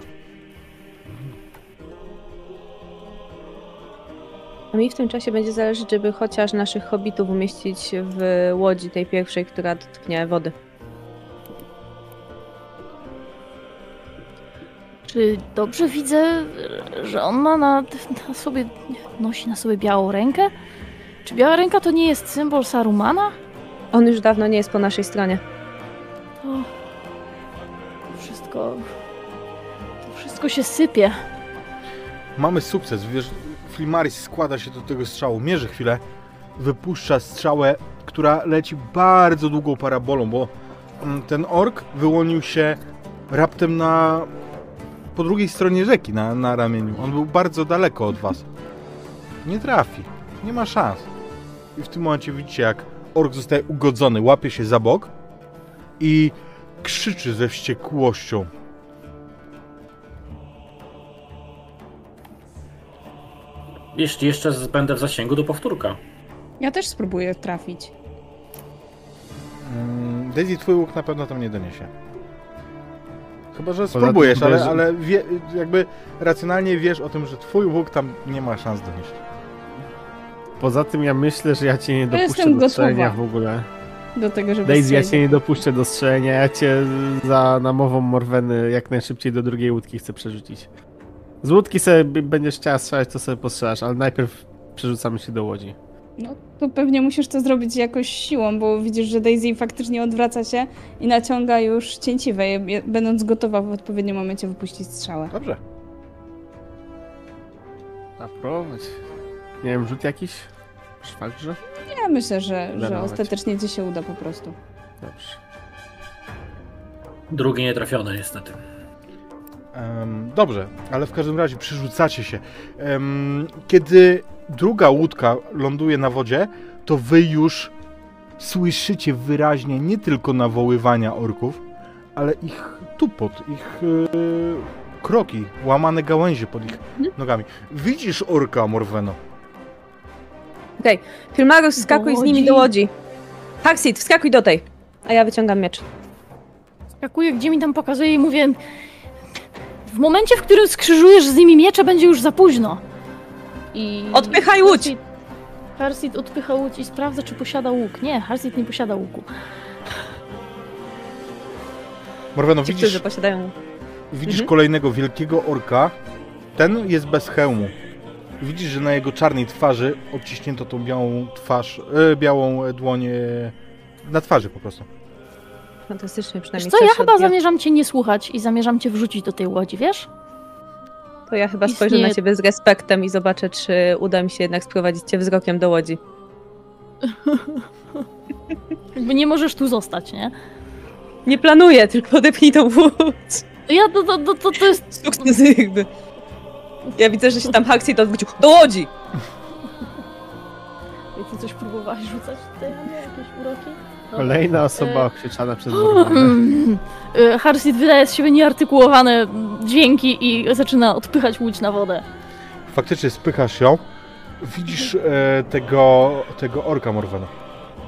A mi w tym czasie będzie zależeć, żeby chociaż naszych hobbitów umieścić w łodzi tej pierwszej, która dotknie wody. Czy dobrze widzę, że on ma na, na sobie, nosi na sobie białą rękę? Czy biała ręka to nie jest symbol Sarumana? On już dawno nie jest po naszej stronie. To to wszystko, to wszystko się sypie. Mamy sukces, wiesz, Flimaris składa się do tego strzału, mierzy chwilę, wypuszcza strzałę, która leci bardzo długą parabolą, bo mm, ten ork wyłonił się raptem na po drugiej stronie rzeki, na, na ramieniu. On był bardzo daleko od was. Nie trafi, nie ma szans. I w tym momencie widzicie, jak ork zostaje ugodzony, łapie się za bok i krzyczy ze wściekłością. Jeśli jeszcze będę w zasięgu do powtórka. Ja też spróbuję trafić. Mm, Daisy, twój łuk na pewno tam nie doniesie. Chyba, że spróbujesz, ale, ale wie, jakby racjonalnie wiesz o tym, że twój łuk tam nie ma szans donieść. Poza tym ja myślę, że ja cię nie dopuszczę jestem do strzelenia gotowa. w ogóle. Do tego, żeby Daisy, ja strzelić. cię nie dopuszczę do strzelenia, ja cię za namową Morweny jak najszybciej do drugiej łódki chcę przerzucić. Z łódki sobie będziesz chciała strzelać, to sobie postrzelasz, ale najpierw przerzucamy się do łodzi. No to pewnie musisz to zrobić jakoś siłą, bo widzisz, że Daisy faktycznie odwraca się i naciąga już cięciwe, będąc gotowa w odpowiednim momencie wypuścić strzałę. Dobrze. Naprowadź. Nie wiem, rzut jakiś? Szwalgrze? Ja myślę, że, że ostatecznie ci się uda po prostu. Dobrze. Drugi nietrafiony niestety. Dobrze, ale w każdym razie przerzucacie się. Kiedy druga łódka ląduje na wodzie, to wy już słyszycie wyraźnie nie tylko nawoływania orków, ale ich tupot, ich e, kroki, łamane gałęzie pod ich nogami. Widzisz orka, Morweno. Okej, Filmarus, wskakuj z nimi do łodzi. Haxit, wskakuj do tej. A ja wyciągam miecz. Skakuję, gdzie mi tam pokazuje i mówię... W momencie, w którym skrzyżujesz z nimi miecze, będzie już za późno. I... Odpychaj łódź! Harsit- Harsit odpycha łódź i sprawdza, czy posiada łuk. Nie, Harsit nie posiada łuku. Morweno, Ci, widzisz, którzy posiadają... widzisz Mhm. kolejnego wielkiego orka. Ten jest bez hełmu. Widzisz, że na jego czarnej twarzy odciśnięto tą białą twarz, e, białą dłoń e, na twarzy po prostu. Fantastycznie Wiesz przynajmniej. co, ja chyba odbija- zamierzam cię nie słuchać i zamierzam cię wrzucić do tej łodzi, wiesz? To ja chyba spojrzę istnieje- na ciebie z respektem i zobaczę, czy uda mi się jednak sprowadzić cię wzrokiem do łodzi. <laughs> Jakby nie możesz tu zostać, nie? Nie planuję, tylko odepnij tą łódź. To ja, to, to, to, to, to jest... Sukces jakby. Ja widzę, że się tam Haxit odwrócił. Do łodzi! Ty coś próbowałaś rzucać tutaj na mnie? Jakieś uroki? Kolejna osoba E, okrzyczana przez Morwenę. Y, Harsit wydaje z siebie nieartykułowane dźwięki i zaczyna odpychać łódź na wodę. Faktycznie spychasz ją. Widzisz e, tego, tego orka Morwena,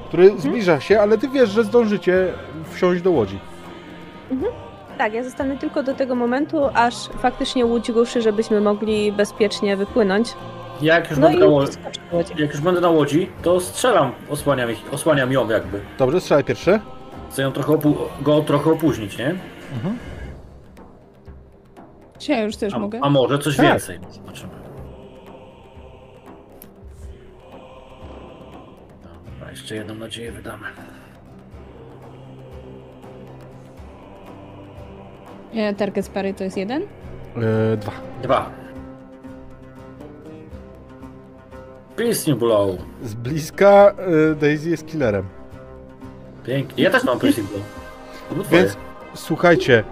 który zbliża się, ale ty wiesz, że zdążycie wsiąść do łodzi. Tak, ja zostanę tylko do tego momentu, aż faktycznie łódź ruszy, żebyśmy mogli bezpiecznie wypłynąć. Jak już, No będę, na, łodzi. jak już będę na łodzi, to strzelam, osłaniam, ich, osłaniam ją jakby. Dobrze, strzelaj pierwszy. Chcę ją trochę opu- go trochę opóźnić, nie? Czy ja już też A, mogę? a może coś Tak. więcej. Zobaczymy. Dobra, jeszcze jedną nadzieję wydamy. E, Target Sparry to jest jeden? E, dwa. Dwa. Piercing Blow. Z bliska e, Daisy jest killerem. Pięknie. Ja też mam Piercing Blow. Więc słuchajcie,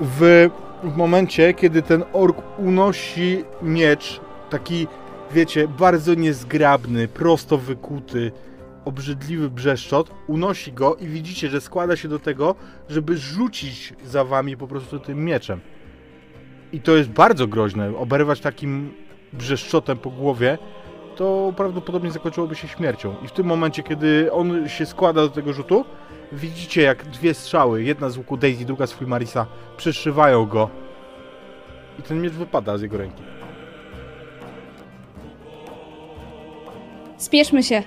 w, w momencie, kiedy ten ork unosi miecz, taki, wiecie, bardzo niezgrabny, prosto wykuty, obrzydliwy brzeszczot, unosi go i widzicie, że składa się do tego, żeby rzucić za wami po prostu tym mieczem. I to jest bardzo groźne, oberwać takim brzeszczotem po głowie, to prawdopodobnie zakończyłoby się śmiercią. I w tym momencie, kiedy on się składa do tego rzutu, widzicie jak dwie strzały, jedna z łuku Daisy, druga z Fulmarisa, przeszywają go. I ten miecz wypada z jego ręki. Spieszmy się.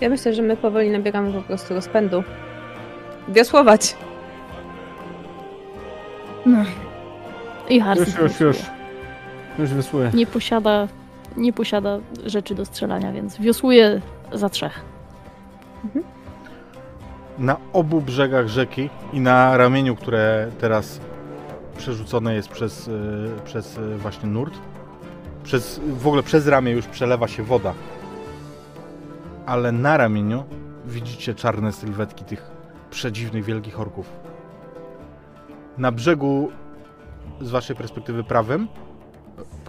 Ja myślę, że my powoli nabieramy po prostu rozpędu. Wiosłować! No. I Harsit Już, już, już. Już wysłuję. Nie posiada, nie posiada rzeczy do strzelania, więc wiosłuje za trzech. Na obu brzegach rzeki i na ramieniu, które teraz przerzucone jest przez, y, przez y, właśnie nurt, przez, w ogóle przez ramię już przelewa się woda. Ale na ramieniu widzicie czarne sylwetki tych przedziwnych wielkich orków. Na brzegu, z waszej perspektywy prawym,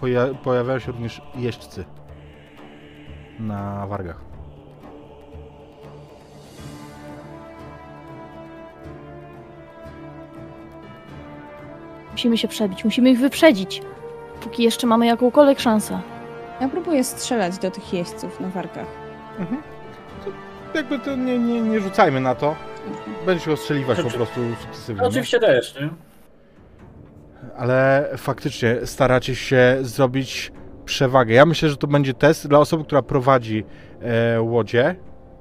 poja- pojawiają się również jeźdźcy na wargach. Musimy się przebić, musimy ich wyprzedzić. Póki jeszcze mamy jakąkolwiek szansę. Ja próbuję strzelać do tych jeźdźców na wargach. Mhm. To jakby to nie, nie, nie rzucajmy na to. Będzie się ostrzeliwać po Znaczy- prostu sukcesywnie. nie? Oczywiście też, nie? Ale faktycznie staracie się zrobić przewagę. Ja myślę, że to będzie test dla osoby, która prowadzi e, łodzie,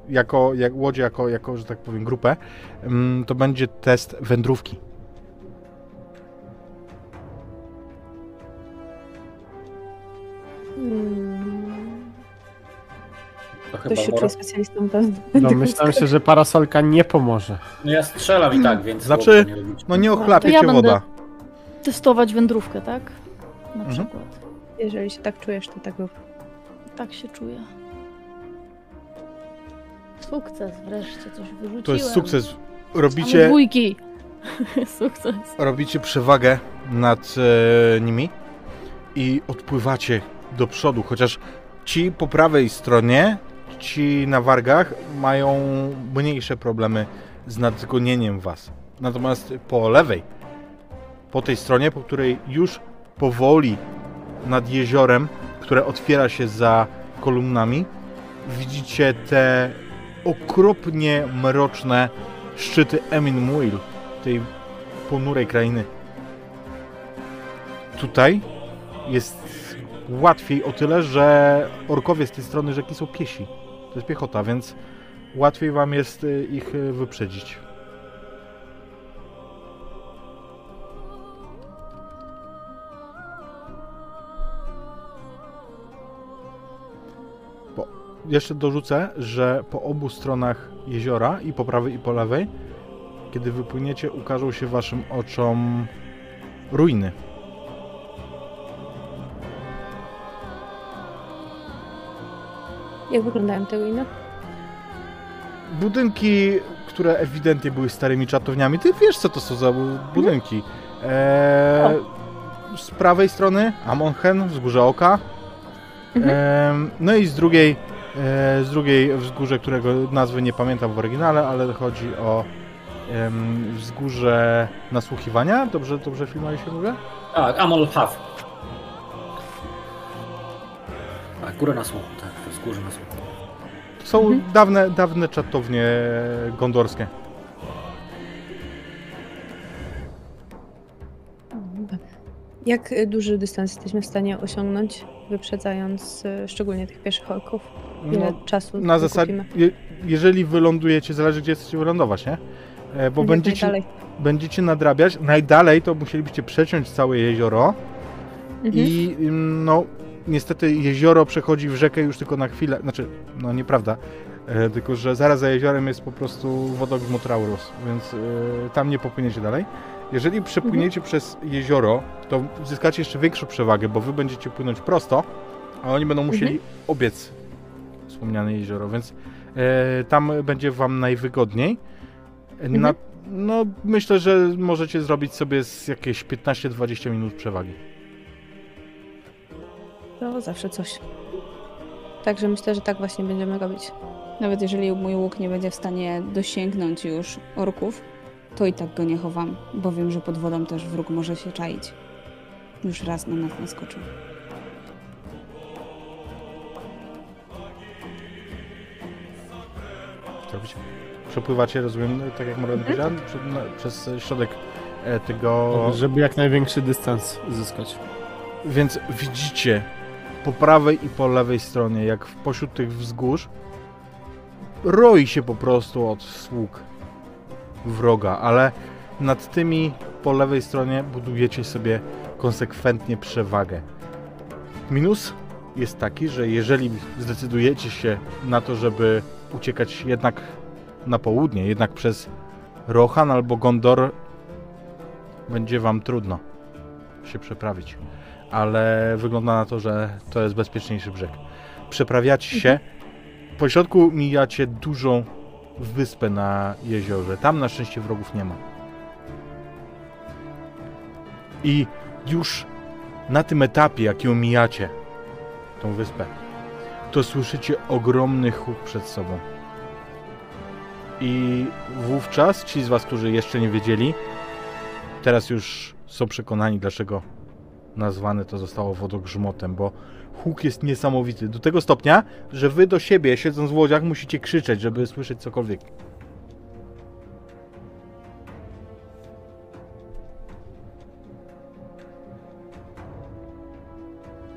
jako, jak, łodzie jako, jako, że tak powiem, grupę. Mm, to będzie test wędrówki. Hmm. To chyba specjalistą No, <laughs> myślałem się, że parasolka nie pomoże. No ja strzelam i tak, więc... Znaczy, nie. No nie ochlapie ja cię będę- woda. Testować wędrówkę, tak? Na Mhm. przykład. Jeżeli się tak czujesz, to tak rób. Tak się czuję. Sukces, wreszcie coś wyrzuciłem. To jest sukces. Mamy Robicie, dwójki. <laughs> Sukces. robicie przewagę nad e, nimi i odpływacie do przodu, chociaż ci po prawej stronie, ci na wargach mają mniejsze problemy z nadgonieniem was. Natomiast po lewej, po tej stronie, po której już powoli nad jeziorem, które otwiera się za kolumnami, widzicie te okropnie mroczne szczyty Emin Muil, tej ponurej krainy. Tutaj jest łatwiej o tyle, że orkowie z tej strony rzeki są piesi. To jest piechota, więc łatwiej wam jest y, ich y, wyprzedzić. Jeszcze dorzucę, że po obu stronach jeziora, i po prawej, i po lewej, kiedy wypłyniecie, ukażą się waszym oczom ruiny. Jak wyglądają te ruiny? budynki, które ewidentnie były starymi czatowniami. Ty wiesz, co to są za bu- budynki. Eee, z prawej strony Amonhen, wzgórze oka. Eee, no i z drugiej, z drugiej wzgórze, którego nazwy nie pamiętam w oryginale, ale chodzi o wzgórze nasłuchiwania. Dobrze, dobrze filmowi się mówię? Tak, Amol Hav. Tak, górę na słuchu, tak, to jest górze na słuchu. To są dawne, dawne czatownie gondorskie. Jak duży dystans jesteśmy w stanie osiągnąć, wyprzedzając y, szczególnie tych pieszych orków? Ile No, czasu na zasadzie, je, jeżeli wylądujecie, zależy gdzie chcecie wylądować, nie? E, Bo Jak będziecie, najdalej. będziecie nadrabiać. Najdalej to musielibyście przeciąć całe jezioro Mhm. i no niestety jezioro przechodzi w rzekę już tylko na chwilę, znaczy no nieprawda, e, tylko że zaraz za jeziorem jest po prostu wodogrzm Traurus, więc e, tam nie popłyniecie dalej. Jeżeli przepłyniecie przez jezioro, to zyskacie jeszcze większą przewagę, bo wy będziecie płynąć prosto, a oni będą musieli obiec wspomniane jezioro, więc e, tam będzie wam najwygodniej. E, Na, no myślę, że możecie zrobić sobie z jakieś 15-20 minut przewagi. To zawsze coś. Także myślę, że tak właśnie będziemy robić. Nawet jeżeli mój łuk nie będzie w stanie dosięgnąć już orków, to i tak go nie chowam, bo wiem, że pod wodą też wróg może się czaić. Już raz na nas naskoczył. Co robicie? Przepływacie, rozumiem, tak jak Morgan powiedział, przed- na- przez środek e, tego... Żeby jak największy dystans zyskać. Więc widzicie po prawej i po lewej stronie, jak w- pośród tych wzgórz, roi się po prostu od sług wroga, ale nad tymi po lewej stronie budujecie sobie konsekwentnie przewagę. Minus jest taki, że jeżeli zdecydujecie się na to, żeby uciekać jednak na południe, jednak przez Rohan albo Gondor, będzie wam trudno się przeprawić. Ale wygląda na to, że to jest bezpieczniejszy brzeg. Przeprawiacie się, po środku mijacie dużą wyspę na jeziorze. Tam na szczęście wrogów nie ma. I już na tym etapie, jaki omijacie tą wyspę, to słyszycie ogromny huk przed sobą. I wówczas ci z was, którzy jeszcze nie wiedzieli, teraz już są przekonani, dlaczego nazwane to zostało wodogrzmotem, bo huk jest niesamowity. Do tego stopnia, że wy do siebie, siedząc w łodziach, musicie krzyczeć, żeby słyszeć cokolwiek.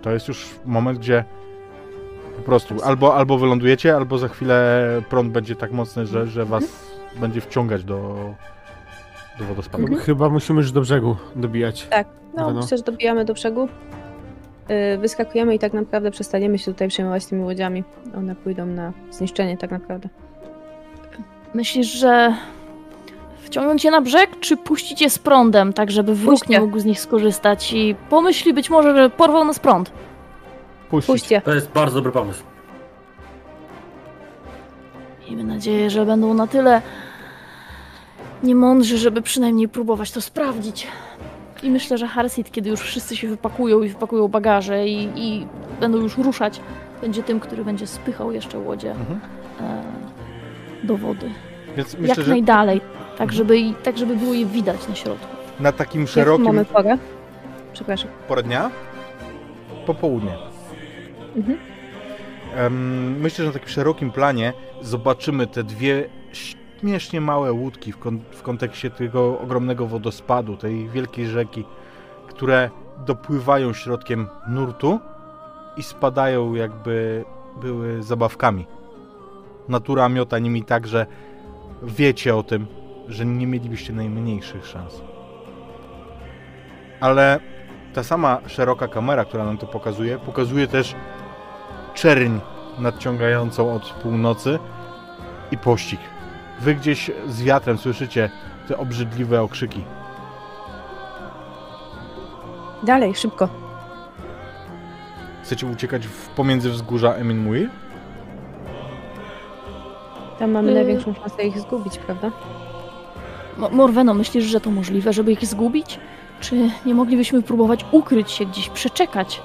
To jest już moment, gdzie po prostu albo, albo wylądujecie, albo za chwilę prąd będzie tak mocny, że, że was będzie wciągać do, do wodospadu. Mhm. Chyba musimy już do brzegu dobijać. Tak, no myślę, że dobijamy do brzegu. Yy, Wyskakujemy i tak naprawdę przestaniemy się tutaj przejmować tymi łodziami. One pójdą na zniszczenie tak naprawdę. Myślisz, że wciągnąć je na brzeg, czy puścić je z prądem, tak żeby wróg Puśćcie. nie mógł z nich skorzystać i pomyśli być może, że porwał nas prąd? Puścić. Puśćcie. To jest bardzo dobry pomysł. Miejmy nadzieję, że będą na tyle niemądrzy, żeby przynajmniej próbować to sprawdzić. I myślę, że Harsit, kiedy już wszyscy się wypakują i wypakują bagaże i, i będą już ruszać, będzie tym, który będzie spychał jeszcze łodzie Mhm. e, do wody. Więc myślę, Jak że Mhm. najdalej, tak żeby, i- tak żeby było je widać na środku. na takim Jaką szerokim mamy porę? Przepraszam. porę dnia, popołudnie. Mhm. Em, myślę, że na takim szerokim planie zobaczymy te dwie śmiesznie małe łódki w, kon- w kontekście tego ogromnego wodospadu, tej wielkiej rzeki, które dopływają środkiem nurtu i spadają jakby były zabawkami. Natura miota nimi tak, że wiecie o tym, że nie mielibyście najmniejszych szans. Ale ta sama szeroka kamera, która nam to pokazuje, pokazuje też czerń nadciągającą od północy i pościg. Wy gdzieś z wiatrem słyszycie te obrzydliwe okrzyki. Dalej, szybko. Chcecie uciekać w, pomiędzy wzgórza Emin Muir? Tam mamy Y- największą szansę ich zgubić, prawda? Mo- Morweno, myślisz, że to możliwe, żeby ich zgubić? Czy nie moglibyśmy próbować ukryć się gdzieś, przeczekać?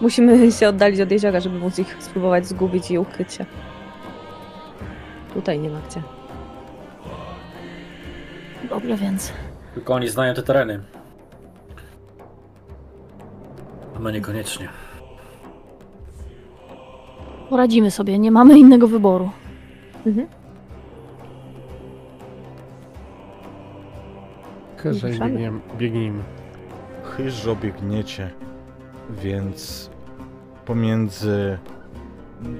Musimy się oddalić od jeziora, żeby móc ich spróbować zgubić i ukryć się. Tutaj nie ma gdzie. Dobrze więc. Tylko oni znają te tereny. A my niekoniecznie. Poradzimy sobie, nie mamy innego wyboru. Mhm. Chyżej Ruszamy. biegniemy. biegnijmy. Chyżo biegniecie, więc pomiędzy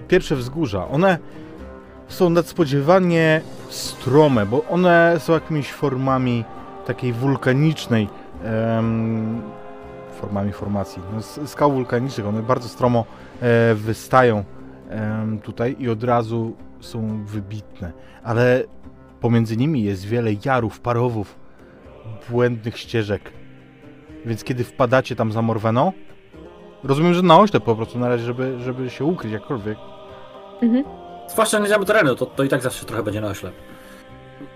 pierwsze wzgórza, one są nadspodziewanie strome, bo one są jakimiś formami takiej wulkanicznej em, formami formacji, no, skał wulkanicznych, one bardzo stromo e, wystają em, tutaj i od razu są wybitne, ale pomiędzy nimi jest wiele jarów, parowów, błędnych ścieżek, więc kiedy wpadacie tam za Morweną, rozumiem, że na oślep po prostu na razie, żeby, żeby się ukryć jakkolwiek. Mhm. Zwłaszcza nie znamy terenu, to, to i tak zawsze trochę będzie na oślep.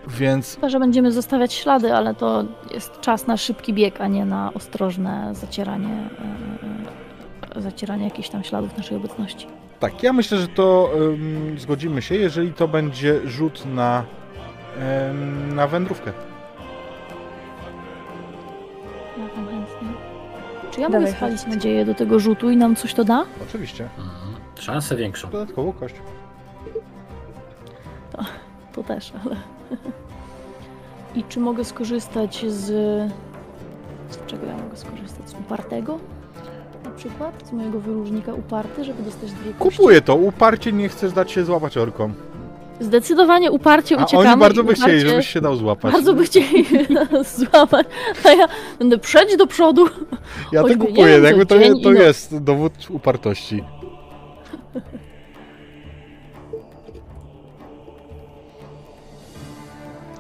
Więc Chyba, że będziemy zostawiać ślady, ale to jest czas na szybki bieg, a nie na ostrożne zacieranie, e, zacieranie jakichś tam śladów naszej obecności. tak, ja myślę, że to ym, zgodzimy się, jeżeli to będzie rzut na, ym, na wędrówkę. Ja tam chętnie. Czy ja Dawaj, mogę spalić nadzieję do tego rzutu i nam coś to da? Oczywiście. Mhm. Szansę większą. Dodatkowo kość. To też, ale... I czy mogę skorzystać z... Z czego ja mogę skorzystać? Z upartego? przykład z mojego wyróżnika uparty, żeby dostać dwie kości? Kupuję to, uparcie nie chcesz dać się złapać orkom. Zdecydowanie uparcie A uciekamy. oni bardzo by chcieli, żebyś się dał złapać. Bardzo by chcieli <laughs> nas złapać, a ja będę przejść do przodu. Ja to choćby, kupuję, jakby to, to jest dowód upartości.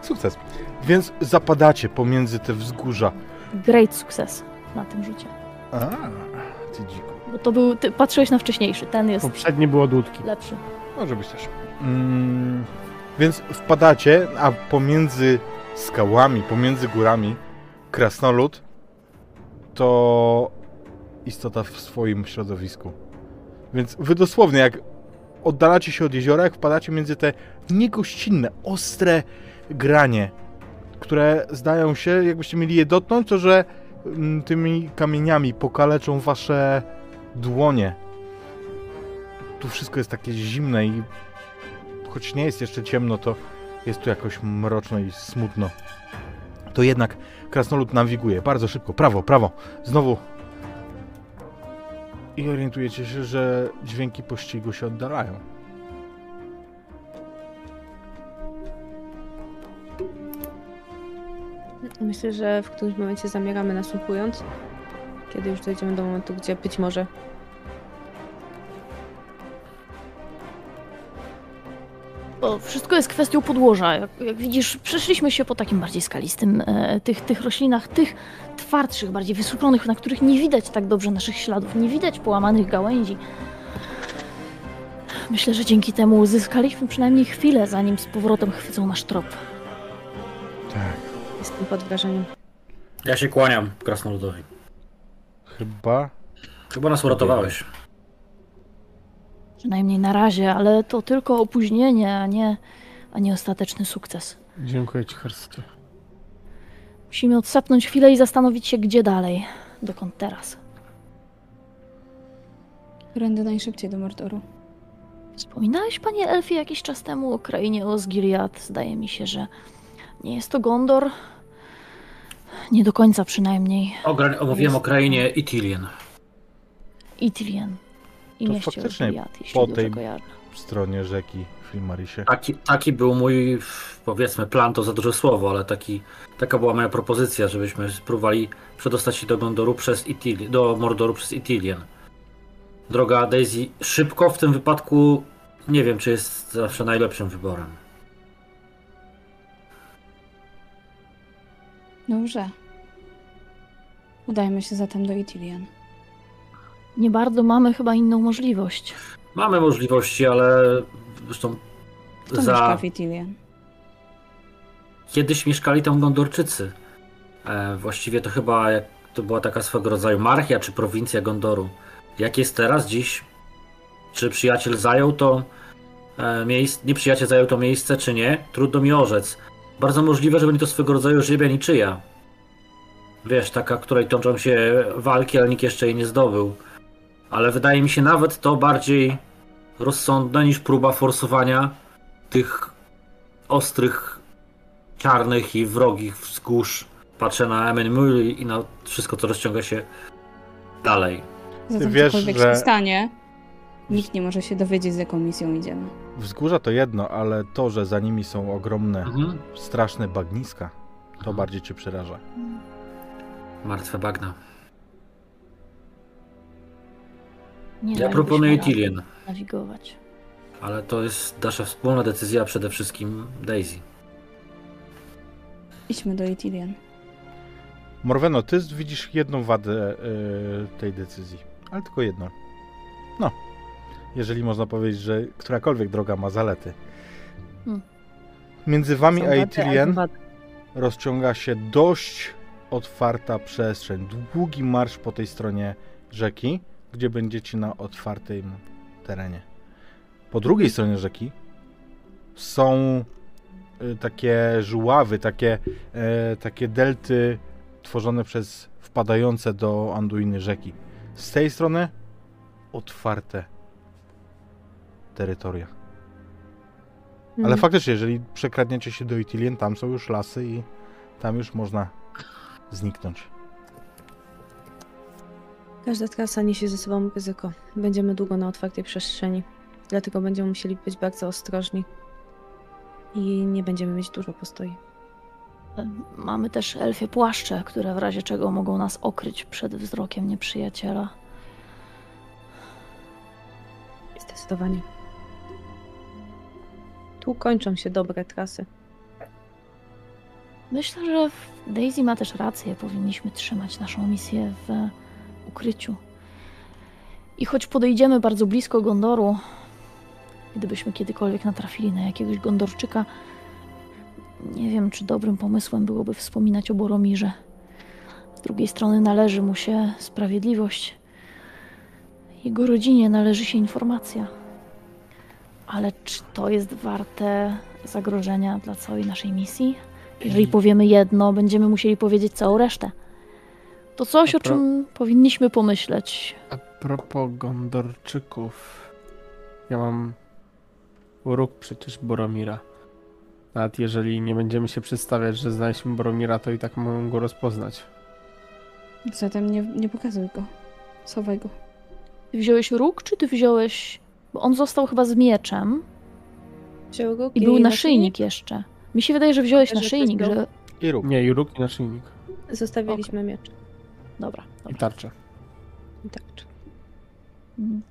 Sukces. Więc zapadacie pomiędzy te wzgórza. Great success na tym rzucie. A, ty dziku. Bo to był, ty patrzyłeś na wcześniejszy, ten jest Poprzednie było dudki. lepszy. Może być też. Mm, więc wpadacie, a pomiędzy skałami, pomiędzy górami, krasnolud to istota w swoim środowisku. Więc wy dosłownie, jak oddalacie się od jeziora, jak wpadacie między te niegościnne, ostre granie, które zdają się, jakbyście mieli je dotknąć, to że mm, tymi kamieniami pokaleczą wasze dłonie. Tu wszystko jest takie zimne i choć nie jest jeszcze ciemno, to jest tu jakoś mroczno i smutno. To jednak krasnolud nawiguje bardzo szybko. Prawo, prawo. Znowu. I orientujecie się, że dźwięki pościgu się oddalają. Myślę, że w którymś momencie zamieramy nasłuchując, kiedy już dojdziemy do momentu, gdzie być może To wszystko jest kwestią podłoża. Jak, jak widzisz, przeszliśmy się po takim bardziej skalistym, e, tych, tych roślinach, tych twardszych, bardziej wysuszonych, na których nie widać tak dobrze naszych śladów, nie widać połamanych gałęzi. Myślę, że dzięki temu uzyskaliśmy przynajmniej chwilę, zanim z powrotem chwycą nasz trop. Jestem pod wrażeniem. Ja się kłaniam krasnoludowi. Chyba. Chyba nas uratowałeś. Przynajmniej na razie, ale to tylko opóźnienie, a nie, a nie ostateczny sukces. Dziękuję ci, Hersty. Musimy odsapnąć chwilę i zastanowić się, gdzie dalej. Dokąd teraz? Którędy najszybciej do Mordoru. Wspominałeś, panie Elfie, jakiś czas temu o krainie Osgiliath. Zdaje mi się, że nie jest to Gondor. Nie do końca przynajmniej. Ogra- omówiłem o krainie Itilien. Itilien. I To mieście faktycznie jeśli po tej- stronie rzeki Filmarisie. Taki, taki był mój, powiedzmy, plan to za duże słowo, ale taki, taka była moja propozycja, żebyśmy spróbowali przedostać się do Gondoru przez Itil- do Mordoru przez Itilien. Droga Daisy, szybko w tym wypadku nie wiem, czy jest zawsze najlepszym wyborem. Dobrze. Udajmy się zatem do Itilian. Nie bardzo mamy chyba inną możliwość. Mamy możliwości, ale zresztą Kto mieszka za... w Itilian? Kiedyś mieszkali tam Gondorczycy. E, właściwie to chyba jak, to była taka swego rodzaju marchia czy prowincja Gondoru. Jak jest teraz, dziś? Czy przyjaciel zajął to e, miejsce, nie przyjaciel zajął to miejsce, czy nie? Trudno mi orzec. Bardzo możliwe, że będzie to swego rodzaju żybia niczyja. Wiesz, taka, której toczą się walki, ale nikt jeszcze jej nie zdobył. Ale wydaje mi się nawet to bardziej rozsądne niż próba forsowania tych ostrych czarnych i wrogich wzgórz. Patrzę na Emmenmuir i na wszystko, co rozciąga się dalej. Zatem wiesz, cokolwiek że- się stanie, nikt nie może się dowiedzieć, z jaką misją idziemy. Wzgórza to jedno, ale to, że za nimi są ogromne, Mhm. straszne bagniska, to bardziej cię przeraża. Martwe bagna. Nie Ja dalibyśmy proponuję Tillian, nawigować. ale to jest nasza wspólna decyzja, przede wszystkim Daisy. Idźmy do Itilian. Morweno, ty widzisz jedną wadę y, tej decyzji, ale tylko jedną. No, jeżeli można powiedzieć, że którakolwiek droga ma zalety. Hmm. Między wami a wady. rozciąga się dość otwarta przestrzeń. Długi marsz po tej stronie rzeki, gdzie będziecie na otwartym terenie. Po drugiej stronie rzeki są y, takie żuławy, takie, e, takie delty tworzone przez wpadające do Anduiny rzeki. Z tej strony otwarte terytoria. Ale Mhm. faktycznie, jeżeli przekradniecie się do Itilien, tam są już lasy i tam już można zniknąć. Każda trasa niesie ze sobą ryzyko. Będziemy długo na otwartej przestrzeni, dlatego będziemy musieli być bardzo ostrożni. I nie będziemy mieć dużo postoi. Mamy też elfie płaszcze, które w razie czego mogą nas okryć przed wzrokiem nieprzyjaciela. Zdecydowanie. Tu kończą się dobre trasy. Myślę, że Daisy ma też rację. Powinniśmy trzymać naszą misję w ukryciu. I choć podejdziemy bardzo blisko Gondoru, gdybyśmy kiedykolwiek natrafili na jakiegoś Gondorczyka, nie wiem, czy dobrym pomysłem byłoby wspominać o Boromirze. Z drugiej strony należy mu się sprawiedliwość. Jego rodzinie należy się informacja. Ale czy to jest warte zagrożenia dla całej naszej misji? Jeżeli powiemy jedno, będziemy musieli powiedzieć całą resztę. To coś, o Napra- czym powinniśmy pomyśleć. A propos Gondorczyków. Ja mam uruk przecież Boromira. Nawet jeżeli nie będziemy się przedstawiać, że znaliśmy Boromira, to i tak mogą go rozpoznać. Zatem nie, nie pokazuj go. Schowaj go. Ty wziąłeś róg, czy ty wziąłeś... Bo on został chyba z mieczem Wziął go i był naszyjnik jeszcze. Mi się wydaje, że wziąłeś naszyjnik, że... I rób. Nie, i róg i naszyjnik. Zostawiliśmy miecz. Dobra, I dobra. tarczę. I tak. Mhm.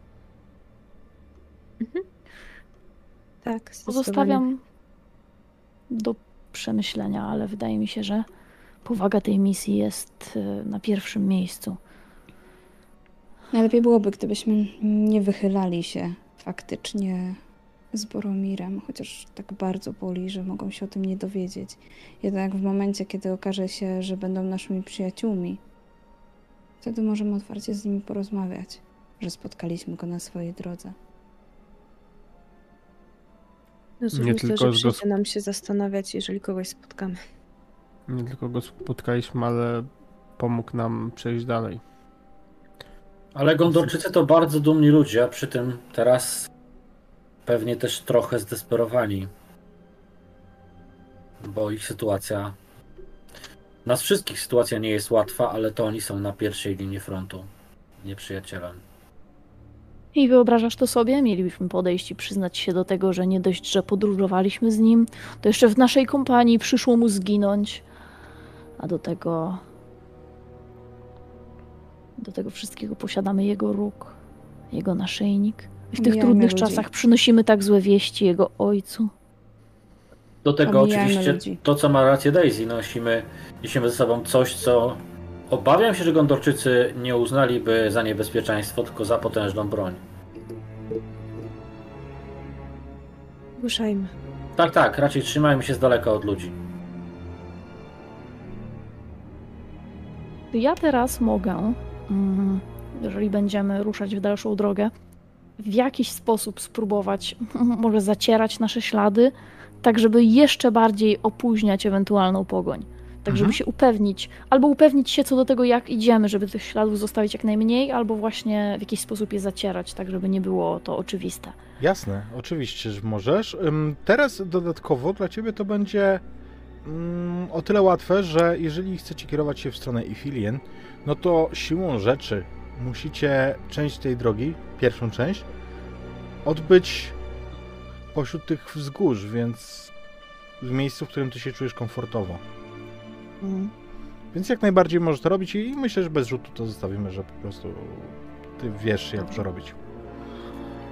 Tak, zdecydowanie. Pozostawiam do przemyślenia, ale wydaje mi się, że powaga tej misji jest y, na pierwszym miejscu. Najlepiej byłoby, gdybyśmy nie wychylali się faktycznie z Boromirem, chociaż tak bardzo boli, że mogą się o tym nie dowiedzieć. Jednak w momencie, kiedy okaże się, że będą naszymi przyjaciółmi, wtedy możemy otwarcie z nimi porozmawiać, że spotkaliśmy go na swojej drodze. No cóż, Nie myślę, tylko że przyjdzie nam się zastanawiać, jeżeli kogoś spotkamy. Nie tylko go spotkaliśmy, ale pomógł nam przejść dalej. Ale Gondorczycy to bardzo dumni ludzie, a przy tym teraz pewnie też trochę zdesperowani. Bo ich sytuacja. Nas wszystkich sytuacja nie jest łatwa, ale to oni są na pierwszej linii frontu. Nieprzyjacielem. I wyobrażasz to sobie? Mielibyśmy podejść i przyznać się do tego, że nie dość, że podróżowaliśmy z nim, to jeszcze w naszej kompanii przyszło mu zginąć. A do tego. Do tego wszystkiego posiadamy jego róg, jego naszyjnik. I w tych Mijajmy trudnych ludzi. czasach przynosimy tak złe wieści jego ojcu. Do tego oczywiście ludzi. to, co ma rację Daisy, nosimy, niesiemy ze sobą coś, co obawiam się, że Gondorczycy nie uznaliby za niebezpieczeństwo, tylko za potężną broń. Ruszajmy. Tak, tak, raczej trzymajmy się z daleka od ludzi. Ja teraz mogę, jeżeli będziemy ruszać w dalszą drogę, w jakiś sposób spróbować <laughs> może zacierać nasze ślady, tak żeby jeszcze bardziej opóźniać ewentualną pogoń. Tak, żeby Mhm. się upewnić, albo upewnić się co do tego, jak idziemy, żeby tych śladów zostawić jak najmniej, albo właśnie w jakiś sposób je zacierać, tak żeby nie było to oczywiste. Jasne, oczywiście, że możesz. Teraz dodatkowo dla ciebie to będzie mm, o tyle łatwe, że jeżeli chcecie kierować się w stronę Ifilien, no to siłą rzeczy musicie część tej drogi, pierwszą część, odbyć pośród tych wzgórz, więc w miejscu, w którym ty się czujesz komfortowo. Więc jak najbardziej możesz to robić i myślę, że bez rzutu to zostawimy, że po prostu ty wiesz, jak to robić.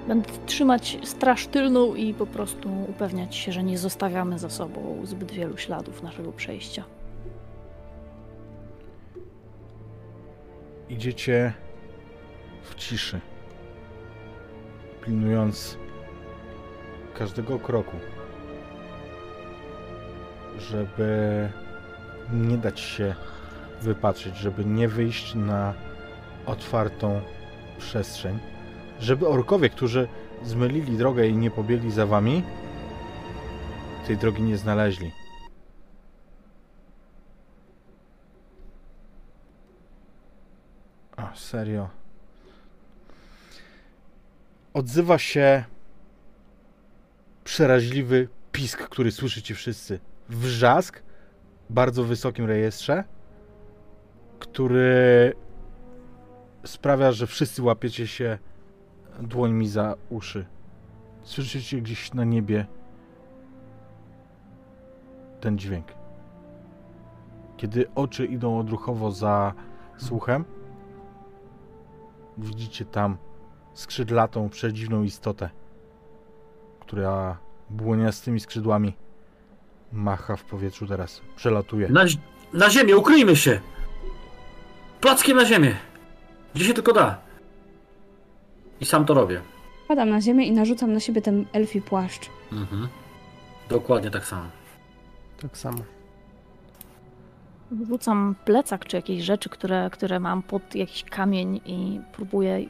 Będę trzymać straż tylną i po prostu upewniać się, że nie zostawiamy za sobą zbyt wielu śladów naszego przejścia. Idziecie w ciszy, pilnując każdego kroku, żeby nie dać się wypatrzyć, żeby nie wyjść na otwartą przestrzeń, żeby orkowie, którzy zmylili drogę i nie pobiegli za wami, tej drogi nie znaleźli. Serio. Odzywa się przeraźliwy pisk, który słyszycie wszyscy. Wrzask w bardzo wysokim rejestrze, który sprawia, że wszyscy łapiecie się dłońmi za uszy. Słyszycie gdzieś na niebie ten dźwięk. Kiedy oczy idą odruchowo za słuchem, widzicie tam skrzydlatą, przedziwną istotę, która błoniastymi skrzydłami macha w powietrzu teraz, przelatuje. Na, na ziemię, ukryjmy się! Plackiem na ziemię! Gdzie się tylko da. I sam to robię. Padam na ziemię i narzucam na siebie ten elfi płaszcz. Mhm. Dokładnie tak samo. Tak samo. Rzucam plecak czy jakieś rzeczy, które, które mam pod jakiś kamień i próbuję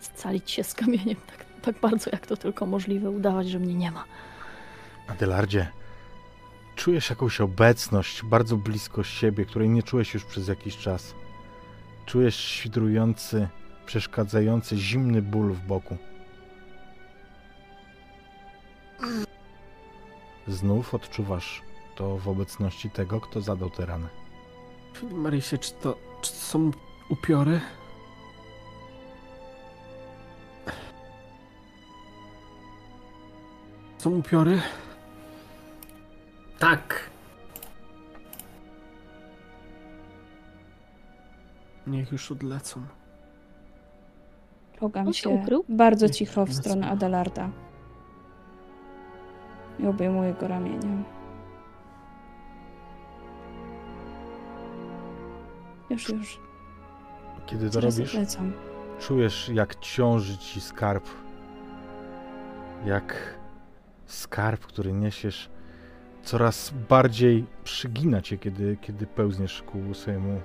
scalić się z kamieniem tak, tak bardzo, jak to tylko możliwe, udawać, że mnie nie ma. Adelardzie, czujesz jakąś obecność bardzo blisko siebie, której nie czułeś już przez jakiś czas. Czujesz świdrujący, przeszkadzający, zimny ból w boku. Znów odczuwasz to w obecności tego, kto zadał tę ranę. Marysie, czy to, czy to są upiory? Są upiory? Tak! Niech już odlecą. On się się ukrył? bardzo cicho w stronę. Adelarda. I obejmuję go ramieniem. Już, już. Kiedy to Zaraz robisz, odlecam. czujesz jak ciąży ci skarb. Jak skarb, który niesiesz, coraz bardziej przygina cię, kiedy, kiedy pełzniesz ku swojemu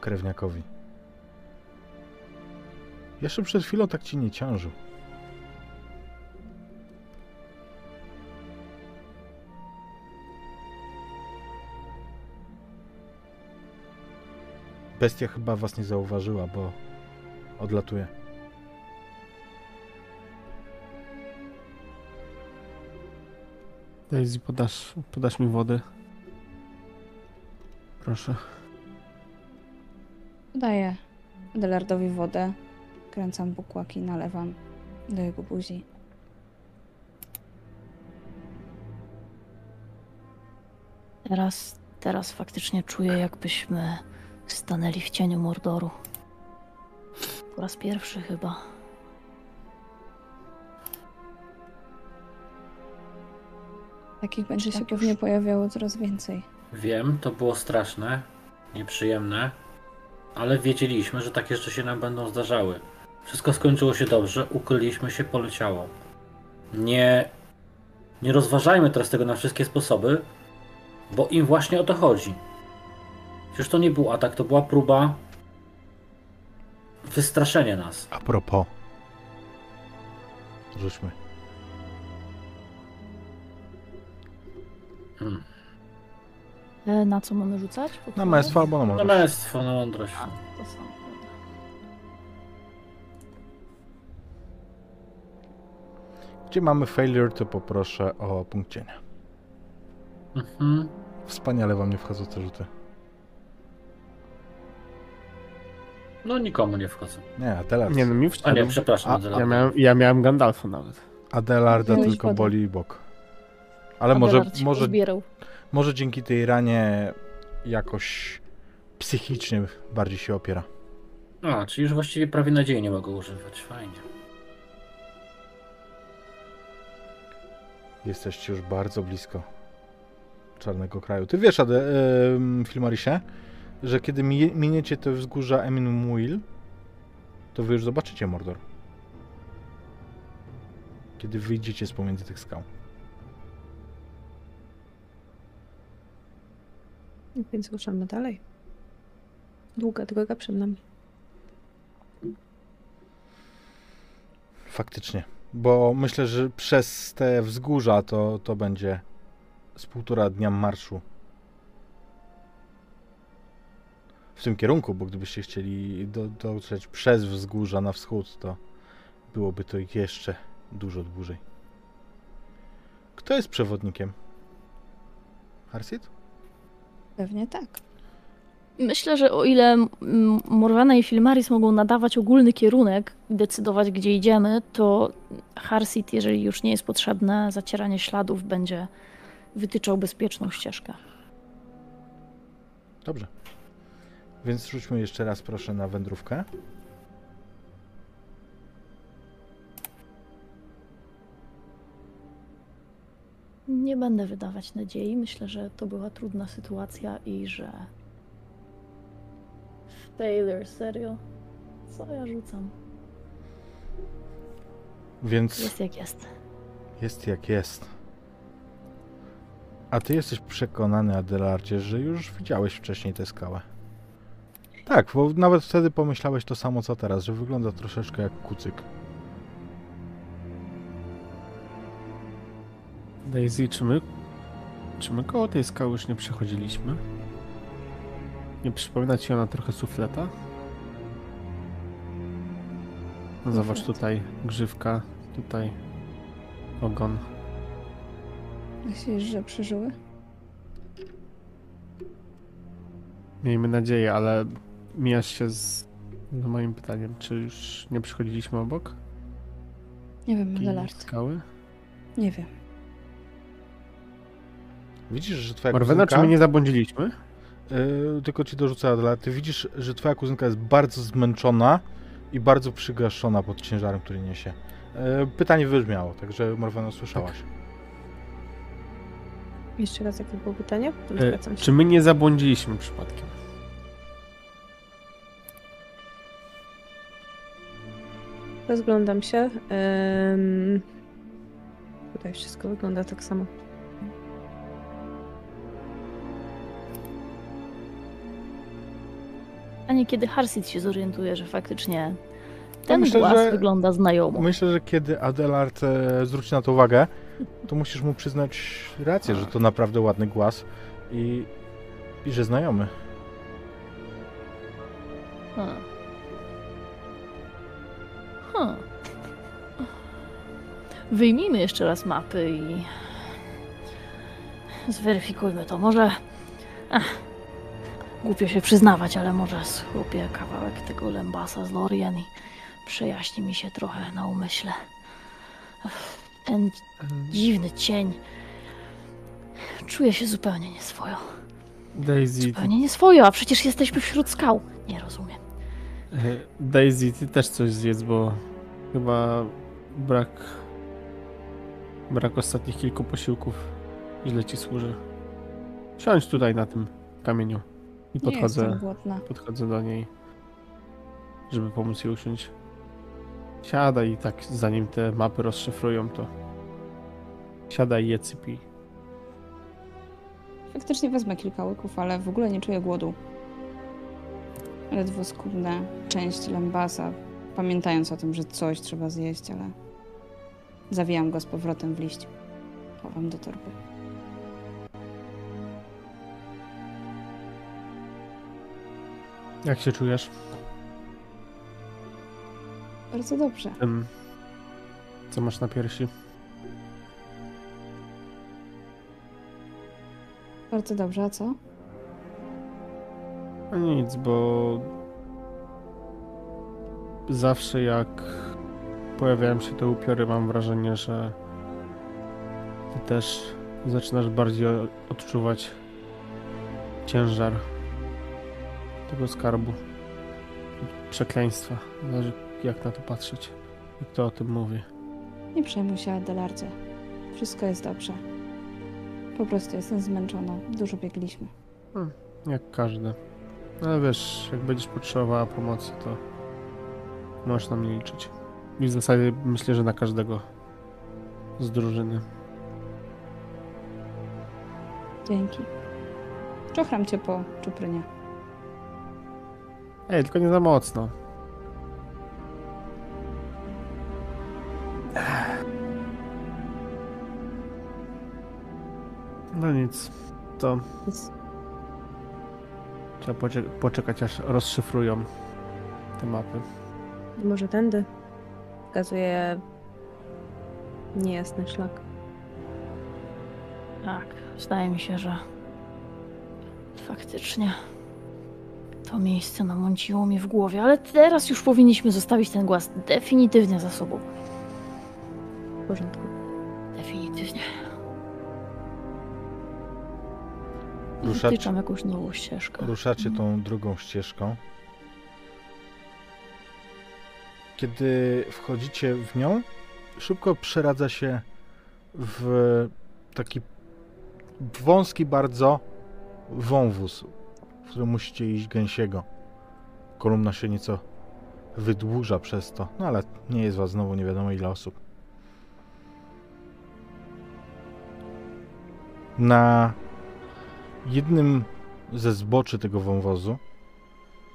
krewniakowi. Jeszcze przed chwilą tak ci nie ciążył. Bestia chyba was nie zauważyła, bo odlatuje. Daisy, podasz, podasz mi wody? Proszę. Daję Adelardowi wodę. Kręcam bukłaki, nalewam do jego buzi. Teraz, teraz faktycznie czuję, jakbyśmy stanęli w cieniu Mordoru. Po raz pierwszy chyba. Takich będzie tak się już? pewnie pojawiało coraz więcej. Wiem, to było straszne, nieprzyjemne, ale wiedzieliśmy, że takie rzeczy się nam będą zdarzały. Wszystko skończyło się dobrze, ukryliśmy się, poleciało. Nie, nie rozważajmy teraz tego na wszystkie sposoby, bo im właśnie o to chodzi. Przecież to nie był atak, to była próba wystraszenia nas. A propos. Rzućmy. Hmm. E, na co mamy rzucać? Na Podpowiedź? męstwo albo na mądrość. Natomiast na mądrość. A, to dobra. Gdzie mamy failure, to poproszę o punkt cienia. Mhm. Wspaniale wam nie wchodzą te rzuty. No nikomu nie wchodzę. Nie, Adelard. Nie no, mi A wszedł. nie, przepraszam. A, Adelard. Ja miałem, ja miałem Gandalfa nawet. Adelarda Wziąłeś tylko wodę. boli bok. Ale może, się może, może dzięki tej ranie jakoś psychicznie bardziej się opiera. A, czyli już właściwie prawie nadziei nie mogę używać. Fajnie. Jesteście już bardzo blisko czarnego kraju. Ty wiesz, Ade, em, Filmarisie, że kiedy mi- miniecie te wzgórza Emin Muil, to wy już zobaczycie Mordor. Kiedy wyjdziecie z pomiędzy tych skał. Więc ruszamy dalej. Długa droga przed nami. Faktycznie. Bo myślę, że przez te wzgórza to, to będzie z półtora dnia marszu. W tym kierunku, bo gdybyście chcieli do, dotrzeć przez wzgórza na wschód, to byłoby to jeszcze dużo dłużej. Kto jest przewodnikiem? Harsit? Pewnie tak. Myślę, że o ile Morwana i Filmaris mogą nadawać ogólny kierunek i decydować, gdzie idziemy, to Harsit, jeżeli już nie jest potrzebne zacieranie śladów, będzie wytyczał bezpieczną ścieżkę. Dobrze. Więc rzućmy jeszcze raz proszę na wędrówkę. Nie będę wydawać nadziei. Myślę, że to była trudna sytuacja i że. Failure, serio? Co ja rzucam? Więc Jest jak jest. jest jak jest. A ty jesteś przekonany, Adelardzie, że już widziałeś wcześniej tę skałę. Tak, bo nawet wtedy pomyślałeś to samo co teraz, że wygląda troszeczkę jak kucyk. Daisy, czy my, czy my koło tej skały już nie przechodziliśmy? Nie przypomina ci ona trochę sufleta? No zobacz tutaj grzywka, tutaj ogon. Myślisz, że przeżyły? Miejmy nadzieję, ale mijasz się z, z moim pytaniem, czy już nie przychodziliśmy obok Nie wiem, tej Adelard. skały? Nie wiem. Widzisz, że twoja Marwena, kuzynka... czy my nie zabłądziliśmy? Yy, tylko ci dorzucę, Adelard, ty widzisz, że twoja kuzynka jest bardzo zmęczona i bardzo przygaszona pod ciężarem, który niesie. Yy, pytanie wybrzmiało, także Marwena słyszałaś. Jeszcze raz, jakie było pytanie? Się. czy my nie zabłądziliśmy przypadkiem? Rozglądam się. Ym... Tutaj wszystko wygląda tak samo. A nie kiedy Harsit się zorientuje, że faktycznie ten myślę, głaz że- wygląda znajomo. Myślę, że kiedy Adelard e, zwróci na to uwagę, to musisz mu przyznać rację, że to naprawdę ładny głaz i, i że znajomy. Hmm. Wyjmijmy jeszcze raz mapy i zweryfikujmy to. Może. Ach, głupio się przyznawać, ale może schrupię kawałek tego lębasa z Lorien i przejaśni mi się trochę na umyśle. Ten dziwny cień. Czuję się zupełnie nieswojo. Daisy, Zupełnie nieswojo, a przecież jesteśmy wśród skał. Nie rozumiem. E, Daisy, ty też coś zjedz, bo chyba brak brak ostatnich kilku posiłków źle ci służy. Siądź tutaj na tym kamieniu i podchodzę, podchodzę do niej, żeby pomóc jej usiąść. Siadaj i tak zanim te mapy rozszyfrują to siadaj i je cypij. Faktycznie wezmę kilka łyków, ale w ogóle nie czuję głodu. Ledwo skubnę część lębasa, pamiętając o tym, że coś trzeba zjeść, ale zawijam go z powrotem w liść. Chowam do torby. Jak się czujesz? Bardzo dobrze. Tym, co masz na piersi? Bardzo dobrze, a co? No nic, bo zawsze jak pojawiają się te upiory, mam wrażenie, że ty też zaczynasz bardziej odczuwać ciężar tego skarbu, przekleństwa. Zależy jak na to patrzeć i kto o tym mówi. Nie przejmuj się, Adelardzie. Wszystko jest dobrze. Po prostu jestem zmęczona. Dużo biegliśmy. Jak każdy. Ale wiesz, jak będziesz potrzebowała pomocy, to możesz na mnie liczyć. I w zasadzie myślę, że na każdego z drużyny. Dzięki. Czochram cię po czuprynie. Ej, tylko nie za mocno. No nic, to Więc trzeba poczek- poczekać aż rozszyfrują te mapy. może tędy. Wskazuje niejasny szlak. Tak, wydaje mi się, że faktycznie To miejsce namąciło mnie w głowie, ale teraz już powinniśmy zostawić ten głaz definitywnie za sobą. W porządku. Definitywnie. Wytyczam jakąś nową ścieżkę. Ruszacie tą drugą ścieżką. Kiedy wchodzicie w nią, szybko przeradza się w taki wąski bardzo wąwóz, w którym musicie iść gęsiego. Kolumna się nieco wydłuża przez to, no ale nie jest was znowu nie wiadomo ile osób. Na jednym ze zboczy tego wąwozu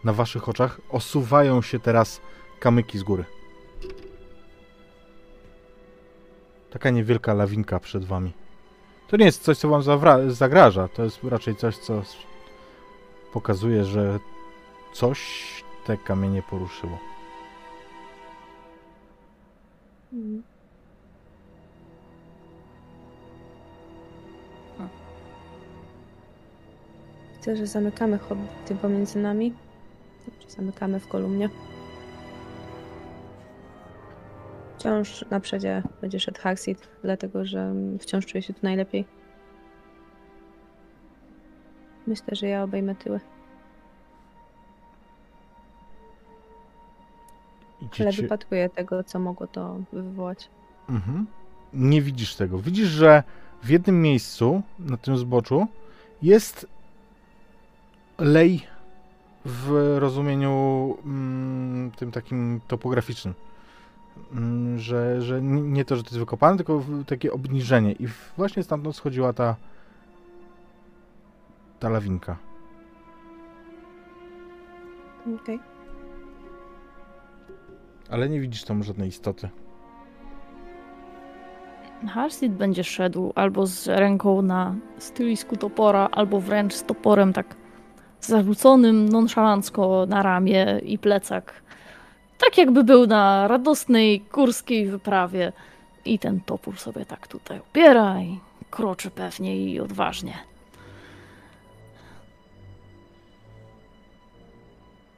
na waszych oczach osuwają się teraz kamyki z góry. Taka niewielka lawinka przed wami. To nie jest coś, co wam zagraża. To jest raczej coś, co pokazuje, że coś te kamienie poruszyło. Mhm. Widzę, że zamykamy hobbity pomiędzy nami. Czy zamykamy w kolumnie. Wciąż na przedzie będzie szedł Haxid, dlatego że wciąż czuję się tu najlepiej. Myślę, że ja obejmę tyły. Ale Idziecie... wypatruję tego, co mogło to wywołać. Mhm. Nie widzisz tego. Widzisz, że w jednym miejscu na tym zboczu jest lej w rozumieniu mm, tym takim topograficznym. Mm, że, że nie to, że to jest wykopane, tylko takie obniżenie. I właśnie stamtąd schodziła ta ta lawinka. Okej. Ale nie widzisz tam żadnej istoty. Halsid będzie szedł albo z ręką na stylisku topora, albo wręcz z toporem tak zarzuconym nonszalancko na ramię i plecak. Tak jakby był na radosnej górskiej wyprawie. I ten topór sobie tak tutaj opiera i kroczy pewnie i odważnie.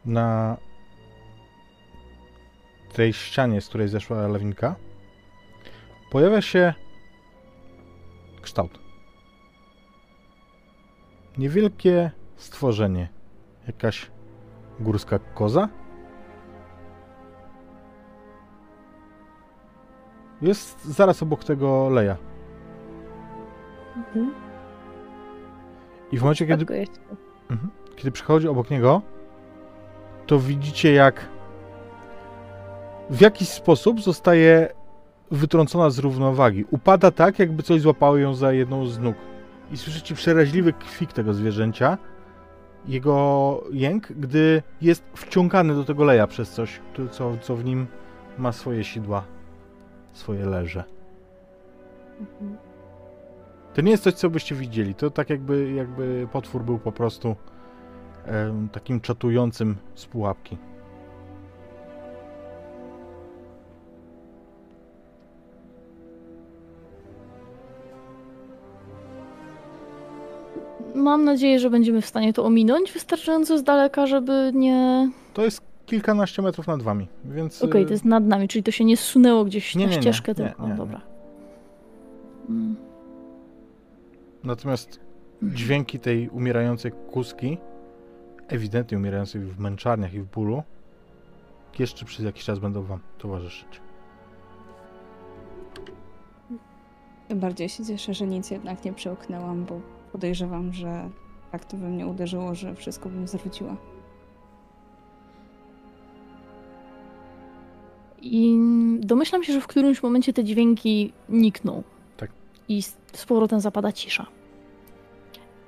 na tej ścianie, z której zeszła lawinka, pojawia się kształt. Niewielkie stworzenie. Jakaś górska koza. Jest zaraz obok tego leja. Mhm. I w momencie, kiedy. Mhm. Kiedy przychodzi obok niego, to widzicie jak w jakiś sposób zostaje wytrącona z równowagi. Upada tak, jakby coś złapało ją za jedną z nóg. I słyszycie przeraźliwy kwik tego zwierzęcia, jego jęk, gdy jest wciągany do tego leja przez coś, co, co w nim ma swoje sidła, swoje leże. Mhm. To nie jest coś, co byście widzieli. To tak jakby, jakby potwór był po prostu em, takim czatującym z pułapki. Mam nadzieję, że będziemy w stanie to ominąć wystarczająco z daleka, żeby nie. To jest kilkanaście metrów nad wami, więc... Okej, y, to jest nad nami, czyli to się nie zsunęło gdzieś Nie, na nie, nie, ścieżkę, nie, tylko. nie, nie. dobra. Mm. Natomiast dźwięki tej umierającej kuski, ewidentnie umierającej w męczarniach i w bólu, jeszcze przez jakiś czas będą wam towarzyszyć. Tym bardziej się cieszę, że nic jednak nie przełknęłam, bo podejrzewam, że tak to by mnie uderzyło, że wszystko bym zwróciła. I domyślam się, że w którymś momencie te dźwięki nikną. Tak. I z z powrotem zapada cisza.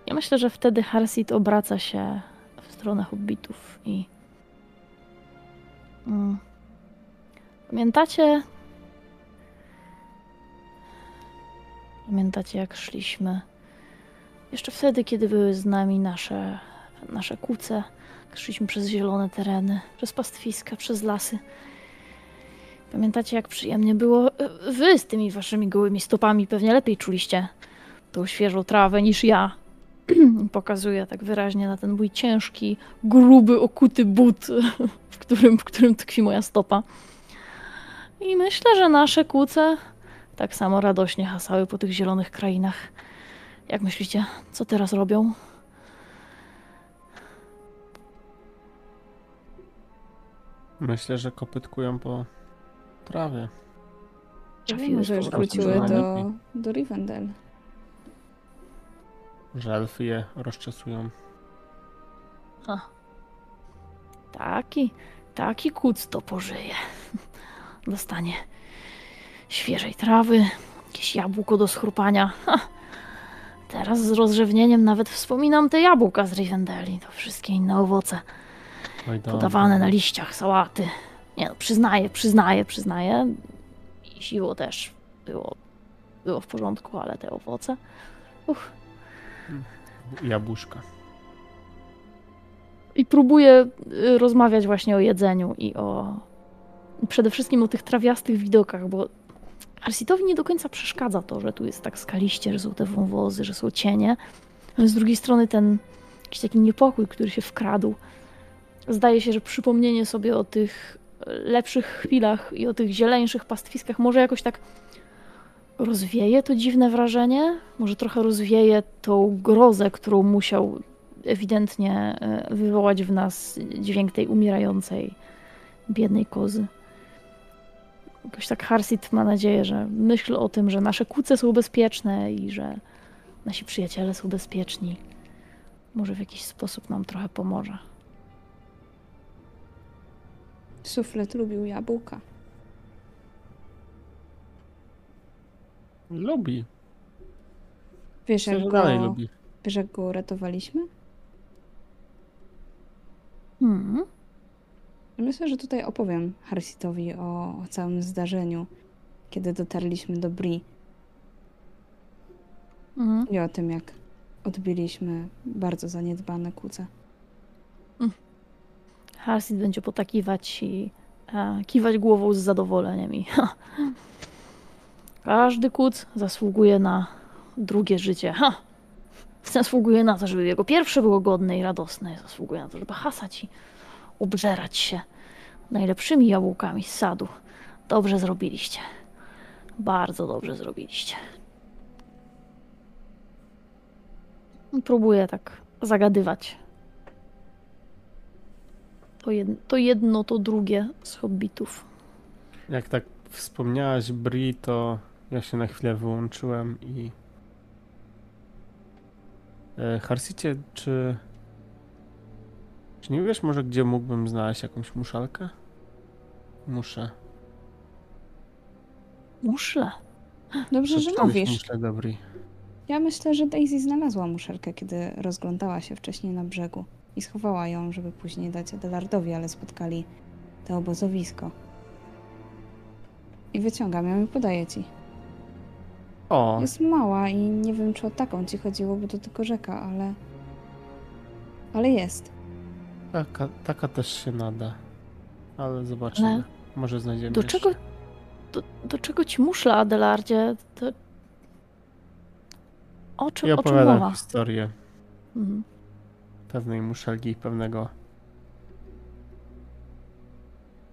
Ja myślę, że wtedy Harsit obraca się w stronę hobbitów i. Mm. Pamiętacie? Pamiętacie, jak szliśmy? Jeszcze wtedy, kiedy były z nami nasze, nasze kuce. Szliśmy przez zielone tereny, przez pastwiska, przez lasy. Pamiętacie, jak przyjemnie było? Wy z tymi waszymi gołymi stopami pewnie lepiej czuliście tą świeżą trawę niż ja. <clears throat> Pokazuję tak wyraźnie na ten mój ciężki, gruby, okuty but, w którym, w którym tkwi moja stopa. I myślę, że nasze kuce tak samo radośnie hasały po tych zielonych krainach. Jak myślicie, co teraz robią? Myślę, że kopytkują po trawie. Może z już wróciły do do, Rivendell. Że elfy je rozczesują. Taki, taki kuc to pożyje. <laughs> Dostanie świeżej trawy, jakieś jabłko do schrupania. Ha. Teraz z rozrzewnieniem nawet wspominam te jabłka z Rivendelli. To wszystkie inne owoce dobra. podawane na liściach, sałaty. Nie no, przyznaję, przyznaję, przyznaję. I siło też było, było w porządku, ale te owoce... Uch. Jabłuszka. I próbuję y, rozmawiać właśnie o jedzeniu i o. Przede wszystkim o tych trawiastych widokach, bo Arsitowi nie do końca przeszkadza to, że tu jest tak skaliście, że są te wąwozy, że są cienie. Ale z drugiej strony ten jakiś taki niepokój, który się wkradł. Zdaje się, że przypomnienie sobie o tych lepszych chwilach i o tych zieleńszych pastwiskach może jakoś tak rozwieje to dziwne wrażenie, może trochę rozwieje tą grozę, którą musiał ewidentnie e, wywołać w nas dźwięk tej umierającej, biednej kozy. Jakoś tak Harsit ma nadzieję, że myśl o tym, że nasze kuce są bezpieczne i że nasi przyjaciele są bezpieczni, może w jakiś sposób nam trochę pomoże. Suflet lubił jabłka. Lubi. Wiesz, Myślę, jak że go, dalej lubi. wiesz, jak go uratowaliśmy? Hmm. Myślę, że tutaj opowiem Harsitowi o, o całym zdarzeniu, kiedy dotarliśmy do Bri Mhm. i o tym, jak odbiliśmy bardzo zaniedbane kuce. Harsit będzie potakiwać i e, kiwać głową z zadowoleniem. I, <laughs> ha. Każdy kuc zasługuje na drugie życie. Ha. Zasługuje na to, żeby jego pierwsze było godne i radosne. Zasługuje na to, żeby hasać i obżerać się najlepszymi jabłkami z sadu. Dobrze zrobiliście. Bardzo dobrze zrobiliście. Próbuję tak zagadywać to, jed, to jedno, to drugie z hobbitów. Jak tak wspomniałaś Bri, to ja się na chwilę wyłączyłem i... E, Harsicie, czy... Czy nie wiesz może, gdzie mógłbym znaleźć jakąś muszalkę? Muszę. Muszle. Dobrze, że Przeczytałeś mówisz. Muszle do Bri. Ja myślę, że Daisy znalazła muszelkę, kiedy rozglądała się wcześniej na brzegu i schowała ją, żeby później dać Adelardowi, ale spotkali to obozowisko. I wyciągam ją i podaję ci. O, Jest mała i nie wiem, czy o taką ci chodziło, bo to tylko rzeka, ale... Ale jest. Taka, taka też się nada. Ale zobaczymy. Ale Może znajdziemy do jeszcze. czego, do, do czego ci muszla, Adelardzie? To... O czym, I o czym opowiadam mowa? historię Mhm. pewnej muszelki, pewnego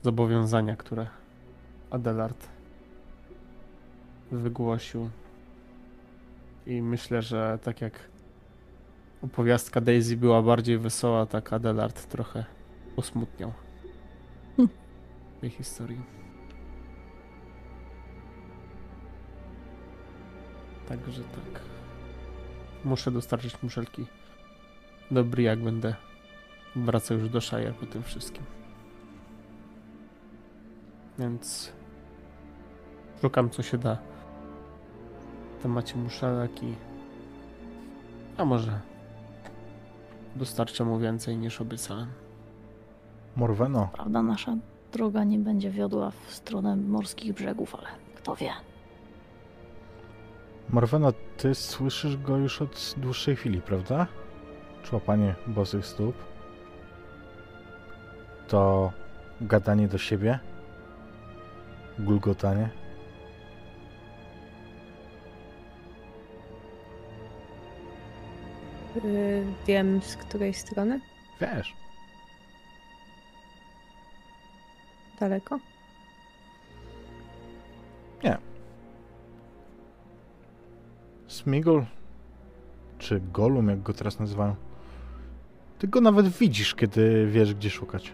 zobowiązania, które Adelard wygłosił. I myślę, że tak jak opowiastka Daisy była bardziej wesoła, tak Adelard trochę posmutniał Hm. w tej historii. Także tak. Muszę dostarczyć muszelki dobry, jak będę wracał już do Shire po tym wszystkim. Więc szukam co się da w temacie muszelek i a może dostarczę mu więcej niż obiecałem. Morweno, Prawda, nasza droga nie będzie wiodła w stronę morskich brzegów, ale kto wie. Morweno, ty słyszysz go już od dłuższej chwili, prawda? Człapanie bosych stóp. To gadanie do siebie. Gulgotanie. Y, wiem z której strony? Wiesz, Daleko? Smigol, czy Golum, jak go teraz nazywają, ty go nawet widzisz, kiedy wiesz, gdzie szukać.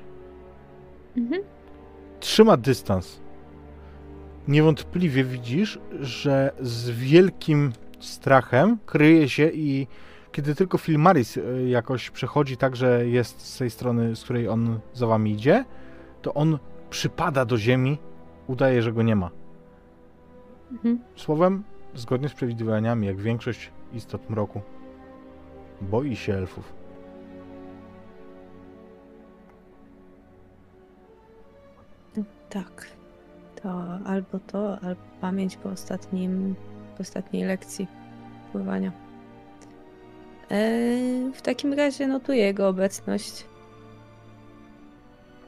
Mhm. Trzyma dystans. Niewątpliwie widzisz, że z wielkim strachem kryje się i kiedy tylko Filmaris y, jakoś przechodzi tak, że jest z tej strony, z której on za wami idzie, to on przypada do ziemi, udaje, że go nie ma. Mhm. Słowem, zgodnie z przewidywaniami, jak większość istot mroku, boi się elfów. Tak. To albo to, albo pamięć po ostatnim, po ostatniej lekcji pływania. Eee, w takim razie notuję jego obecność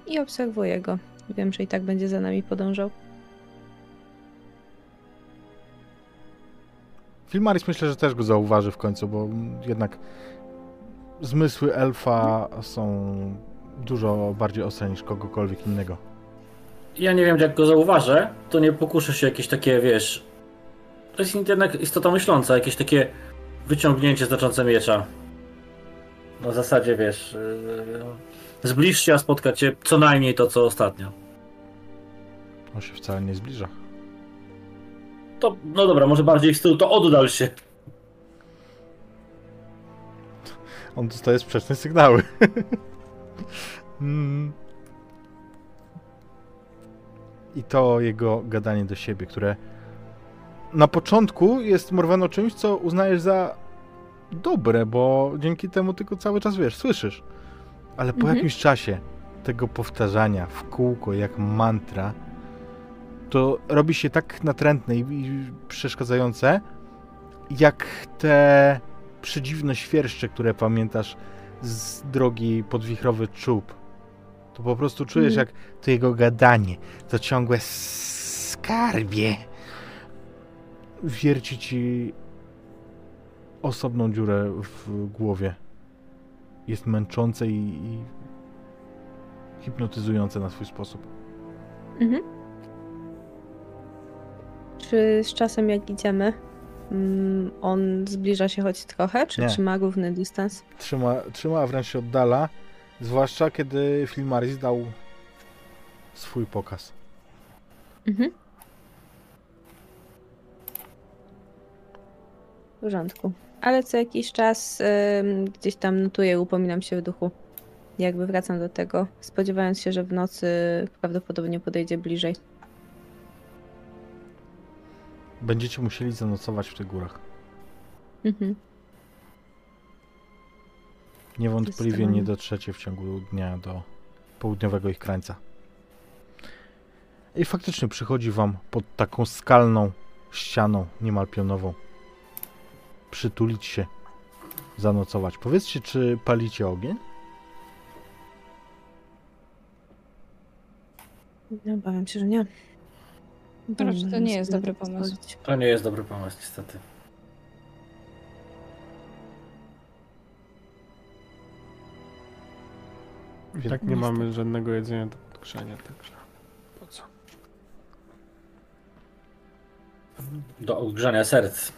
i obserwuję go. Wiem, że i tak będzie za nami podążał. Filmaris myślę, że też go zauważy w końcu, bo jednak zmysły elfa są dużo bardziej ostre niż kogokolwiek innego. Ja nie wiem, jak go zauważę, to nie pokuszę się jakieś takie, wiesz... To jest jednak istota myśląca, jakieś takie wyciągnięcie znaczące miecza. Na zasadzie, wiesz... Yy, zbliż się, a spotkać cię co najmniej to, co ostatnio. On się wcale nie zbliża. To, no dobra, może bardziej w stylu, to oddal się. On dostaje sprzeczne sygnały. <laughs> Mm. I to jego gadanie do siebie, które na początku jest Morweno czymś, co uznajesz za dobre, bo dzięki temu tylko cały czas wiesz, słyszysz. Ale po Mhm. jakimś czasie tego powtarzania w kółko jak mantra, to robi się tak natrętne i, i przeszkadzające, jak te przedziwne świerszcze, które pamiętasz z drogi podwichrowy czub. To po prostu czujesz, Mhm. jak to jego gadanie, to ciągłe skarbie wierci ci osobną dziurę w głowie. Jest męczące i, i hipnotyzujące na swój sposób. Mhm. Czy z czasem jak idziemy, mm, on zbliża się choć trochę, czy Nie. trzyma równy dystans? Trzyma, trzyma a wręcz się oddala, zwłaszcza kiedy Filmaris dał swój pokaz. Mhm. Porządku. Ale co jakiś czas ym, gdzieś tam notuję, upominam się w duchu. Jakby wracam do tego, spodziewając się, że w nocy prawdopodobnie podejdzie bliżej. Będziecie musieli zanocować w tych górach. Mhm. Niewątpliwie nie dotrzecie w ciągu dnia do południowego ich krańca. I faktycznie przychodzi wam pod taką skalną ścianą, niemal pionową. Przytulić się, zanocować. Powiedzcie, czy palicie ogień? No, Obawiam się, że nie. To nie jest dobry pomysł. To nie jest dobry pomysł, niestety. I tak nie mamy żadnego jedzenia do odgrzania, także po co? Do ogrzania serc.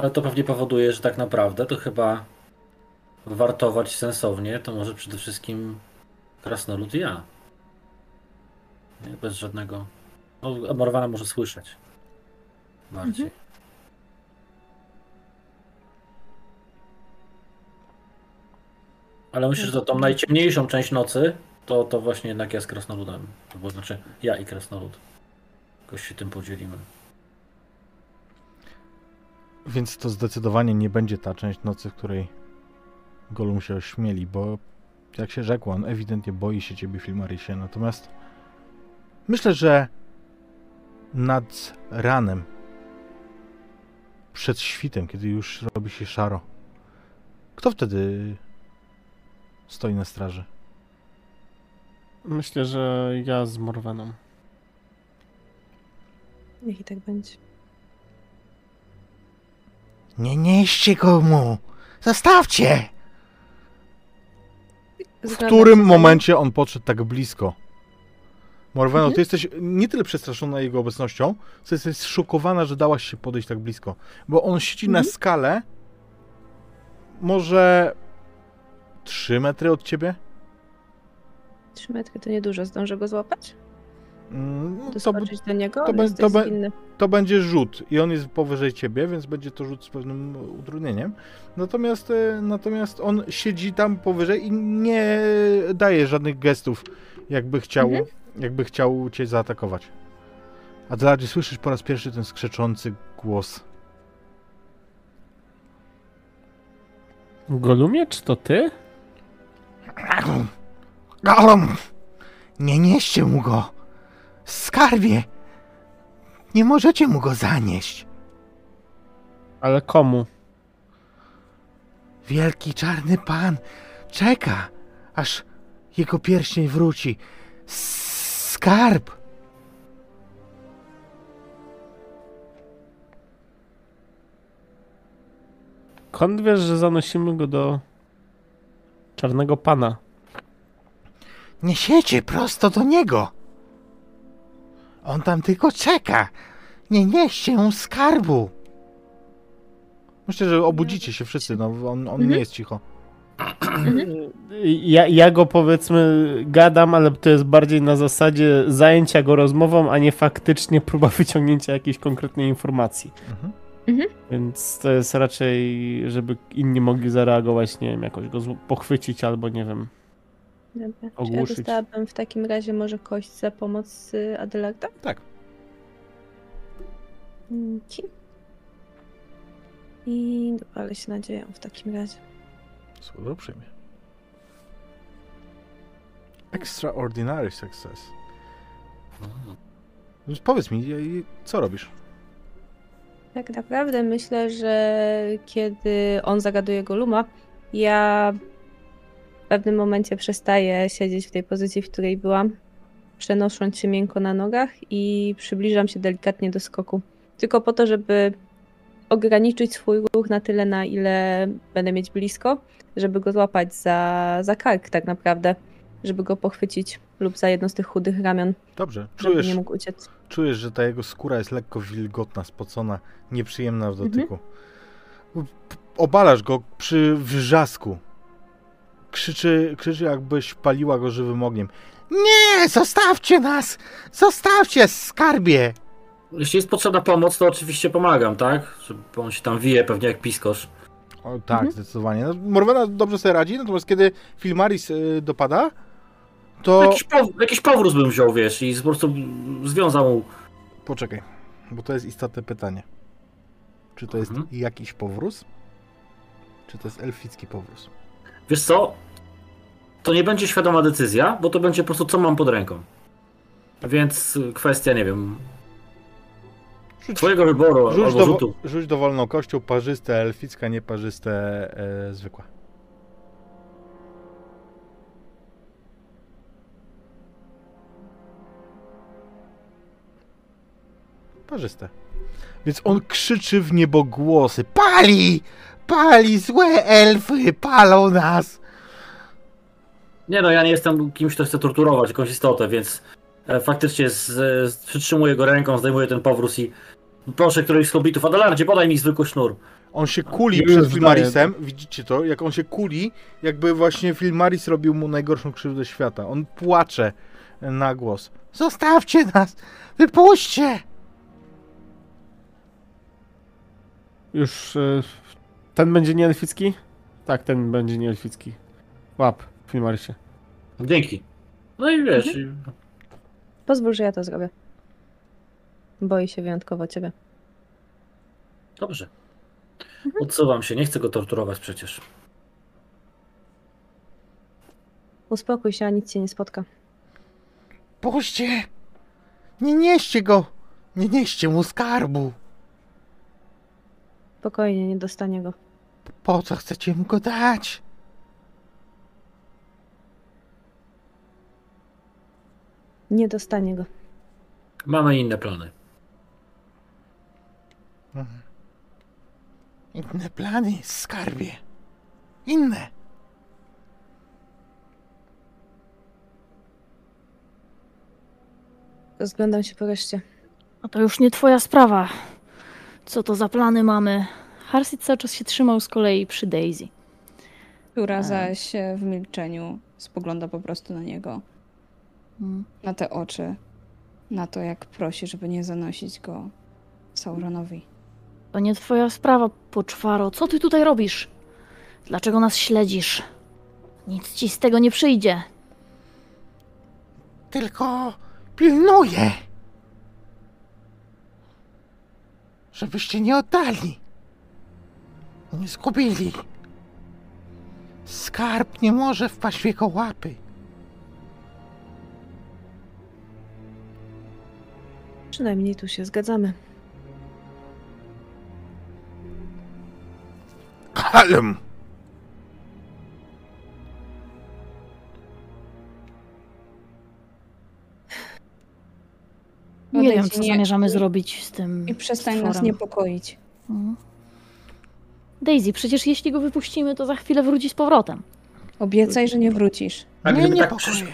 Ale to pewnie powoduje, że tak naprawdę to chyba wartować sensownie to może przede wszystkim krasnolud i ja. Nie? Bez żadnego... No, Morwana może słyszeć. Bardziej. Ale myślę, że to tą najciemniejszą część nocy to, to właśnie jednak ja z krasnoludem. To znaczy ja i krasnolud. Jakoś się tym podzielimy. Więc to zdecydowanie nie będzie ta część nocy, w której Golum się ośmieli, bo jak się rzekło, on ewidentnie boi się ciebie, Filmarisie. Natomiast myślę, że nad ranem, przed świtem, kiedy już robi się szaro, kto wtedy stoi na straży? Myślę, że ja z Morweną. Niech i tak będzie. Nie nieście go mu! Zostawcie! W którym się momencie on podszedł tak blisko? Morweno, Mhm. ty jesteś nie tyle przestraszona jego obecnością, co jesteś zszokowana, że dałaś się podejść tak blisko. Bo on siedzi na Mhm. skale może 3 metry od ciebie? Trzy metry to niedużo, zdążę go złapać? Mm, no to, do niego? to be- jest to be- inny. to będzie rzut i on jest powyżej ciebie, więc będzie to rzut z pewnym utrudnieniem. Natomiast, e, natomiast on siedzi tam powyżej i nie daje żadnych gestów, jakby chciał, Mhm. jakby chciał cię zaatakować. Adeladzie, słyszysz po raz pierwszy ten skrzeczący głos. Golumie, czy to ty? Golum! Nie nieście mu go! Skarbie! Nie możecie mu go zanieść! Ale komu? Wielki czarny pan czeka, aż jego pierścień wróci. Skarb! Skąd wiesz, że zanosimy go do czarnego pana? Niesiecie prosto do niego. On tam tylko czeka. Nie nieście mu skarbu. Myślę, że obudzicie się wszyscy, no on, on nie jest cicho. <clears throat> Ja, ja go powiedzmy gadam, ale to jest bardziej na zasadzie zajęcia go rozmową, a nie faktycznie <laughs> próba wyciągnięcia jakiejś konkretnej informacji. Mhm. Więc to jest raczej, żeby inni mogli zareagować, nie wiem, jakoś go pochwycić albo nie wiem. Dobra. Czy ja Ogłuszyć. dostałabym w takim razie może kość za pomoc y, Adelarda? Tak. Dzięki. I dopalę się nadzieją w takim razie. Słowo przyjmie. Extraordinary success. Więc powiedz mi, co robisz? Tak naprawdę myślę, że kiedy on zagaduje Goluma, ja pewnym momencie przestaję siedzieć w tej pozycji, w której byłam, przenosząc się miękko na nogach i przybliżam się delikatnie do skoku. Tylko po to, żeby ograniczyć swój ruch na tyle, na ile będę mieć blisko, żeby go złapać za, za kark tak naprawdę, żeby go pochwycić lub za jedno z tych chudych ramion, Dobrze, czujesz, nie mógł uciec. czujesz, że ta jego skóra jest lekko wilgotna, spocona, nieprzyjemna w dotyku. P- Obalasz go przy wrzasku. Krzyczy, krzyczy jakbyś paliła go żywym ogniem. Nie, zostawcie nas! Zostawcie, skarbie! Jeśli jest potrzebna pomoc, to oczywiście pomagam, tak? Żeby on się tam wije pewnie jak piskosz. O, tak, Mhm. zdecydowanie. No, Morwena dobrze sobie radzi, natomiast kiedy Filmaris y, dopada, to... Jakiś, pow- jakiś powróz bym wziął, wiesz, i po prostu związał mu. Poczekaj, bo to jest istotne pytanie. Czy to jest Mhm. jakiś powróz? Czy to jest elficki powróz? Wiesz co? To nie będzie świadoma decyzja, bo to będzie po prostu co mam pod ręką. Więc kwestia, nie wiem, Rzuć, twojego wyboru rzuć, albo do, rzutu. rzuć dowolną kością, parzyste, elficka, nieparzyste, e, zwykła. Parzyste. Więc on krzyczy w niebogłosy. Pali! Pali! Złe elfy! Palą nas! Nie no, ja nie jestem kimś, kto chce torturować jakąś istotę, więc e, faktycznie z, z, przytrzymuję go ręką, zdejmuję ten powróz i proszę któryś z hobbitów, Adelardzie, podaj mi zwykły sznur. On się kuli przed. Filmarisem, widzicie to? Jak on się kuli, jakby właśnie Filmaris robił mu najgorszą krzywdę świata. On płacze na głos. Zostawcie nas! Wypuśćcie! Już y, ten będzie nieelficki? Tak, ten będzie nieelficki. Łap, Filmarisie. Dzięki. No i wiesz, Mhm. i- Pozwól, że ja to zrobię. Boi się wyjątkowo ciebie. dobrze. Odsuwam się, nie chcę go torturować przecież. Uspokój się, a nic cię nie spotka. Puśćcie! Nie nieście go! Nie nieście mu skarbu! Spokojnie, nie dostanie go. Po co chcecie mu go dać? Nie dostanie go. Mamy inne plany. Inne plany, skarbie. Inne. Rozglądam się po reszcie. A to już nie twoja sprawa. Co to za plany mamy? Harsit cały czas się trzymał z kolei przy Daisy. Która A. zaś e, w milczeniu spogląda po prostu na niego, Mm. na te oczy, na to jak prosi, żeby nie zanosić go Sauronowi. To nie twoja sprawa, poczwaro. Co ty tutaj robisz? Dlaczego nas śledzisz? Nic ci z tego nie przyjdzie. Tylko pilnuję. Żebyście nie oddali. Nie zgubili. Skarb nie może wpaść w jego łapy. Przynajmniej tu się zgadzamy. Kalm. Nie Odejdź wiem, i co nie- zamierzamy zrobić z tym. I przestań nas stworem. niepokoić. Mhm. Daisy, przecież jeśli go wypuścimy, to za chwilę wróci z powrotem. Obiecaj, że nie wrócisz. A Nie gdyby, tak niepokoję. przyś...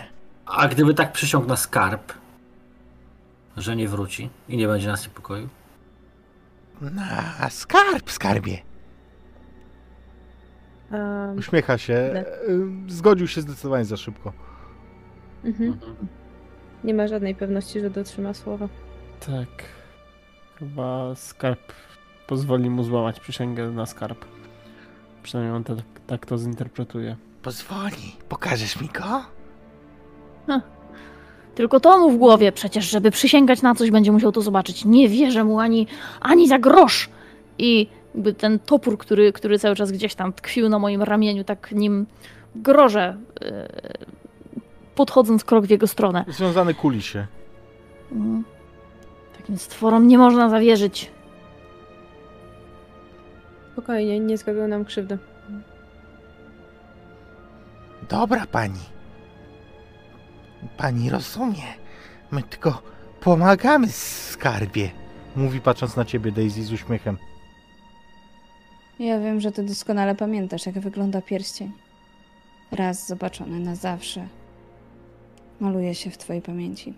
A gdyby tak przysiągł na skarb, że nie wróci i nie będzie nas niepokoił? Na skarb, skarbie. Um, Uśmiecha się. Zgodził się zdecydowanie za szybko. mhm. Mhm. Nie ma żadnej pewności, że dotrzyma słowa. Tak. Chyba skarb pozwoli mu złamać przysięgę na skarb. Przynajmniej on tak, tak to zinterpretuje. Pozwoli. Pokażesz mi go? Tylko to mu w głowie przecież, żeby przysięgać na coś, będzie musiał to zobaczyć. Nie wierzę mu ani, ani za grosz. I jakby ten topór, który, który cały czas gdzieś tam tkwił na moim ramieniu, tak nim grożę, yy, podchodząc krok w jego stronę. Związany kuli się. Mhm. Takim stworom nie można zawierzyć. Spokojnie, nie zrobią nam krzywdy. Dobra pani. Pani rozumie. My tylko pomagamy skarbie. Mówi patrząc na ciebie Daisy z uśmiechem. Ja wiem, że ty doskonale pamiętasz, jak wygląda pierścień. Raz zobaczony na zawsze. Maluje się w twojej pamięci.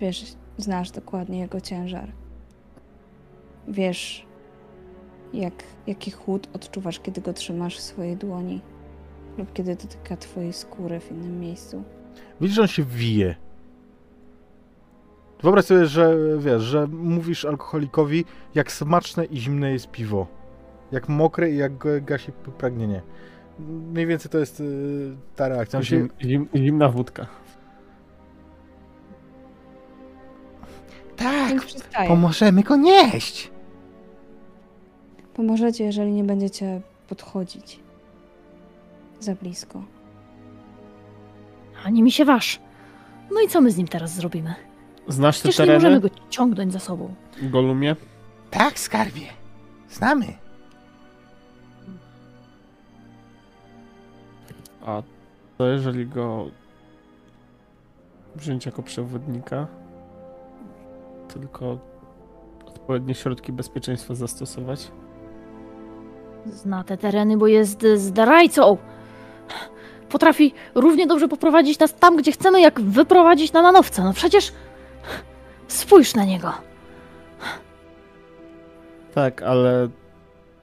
Wiesz, znasz dokładnie jego ciężar. Wiesz, jak, jaki chłód odczuwasz, kiedy go trzymasz w swojej dłoni lub kiedy dotyka twojej skóry w innym miejscu. Widzisz, że on się wije. Wyobraź sobie, że wiesz, że mówisz alkoholikowi, jak smaczne i zimne jest piwo. Jak mokre i jak gasi pragnienie. Mniej więcej to jest y, ta reakcja. Zim, zim, zimna wódka. tak, pomożemy go nieść. Pomożecie, jeżeli nie będziecie podchodzić za blisko. Ani mi się waż. No i co my z nim teraz zrobimy? Znasz te Przecież nie możemy tereny, go ciągnąć za sobą. Golumie? Tak, skarbie. Znamy. A to jeżeli go wziąć jako przewodnika, tylko odpowiednie środki bezpieczeństwa zastosować? Zna te tereny, bo jest zdrajcą. Potrafi równie dobrze poprowadzić nas tam, gdzie chcemy, jak wyprowadzić na manowce. No przecież spójrz na niego. Tak, ale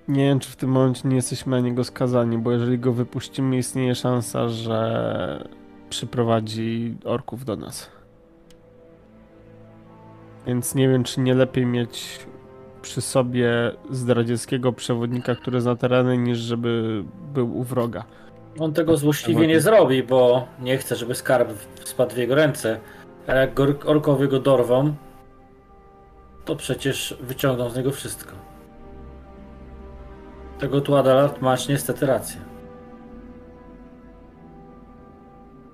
nie wiem, czy w tym momencie nie jesteśmy na niego skazani, bo jeżeli go wypuścimy, istnieje szansa, że przyprowadzi orków do nas. Więc nie wiem, czy nie lepiej mieć przy sobie zdradzieckiego przewodnika, który zna tereny, niż żeby był u wroga. On tego złośliwie nie zrobi, bo nie chce, żeby skarb spadł w jego ręce. A jak orkowie go dorwą, to przecież wyciągną z niego wszystko. Tego tu Adalat masz niestety rację.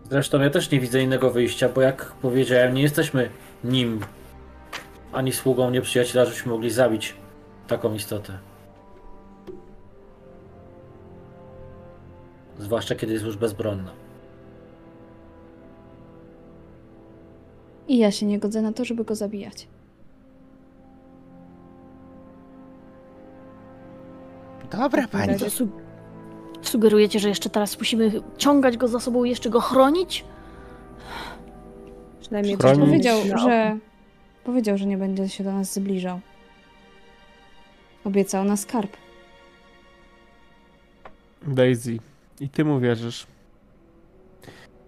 Zresztą ja też nie widzę innego wyjścia, bo jak powiedziałem, nie jesteśmy nim, ani sługą nieprzyjaciela, żebyśmy mogli zabić taką istotę. Zwłaszcza kiedy jest już bezbronna. I ja się nie godzę na to, żeby go zabijać. Dobra, pani. To su- sugerujecie, że jeszcze teraz musimy ciągać go za sobą i jeszcze go chronić? Przynajmniej coś Powiedział, mieć na że powiedział, że nie będzie się do nas zbliżał. Obiecał na skarb. Daisy, i ty mu wierzysz.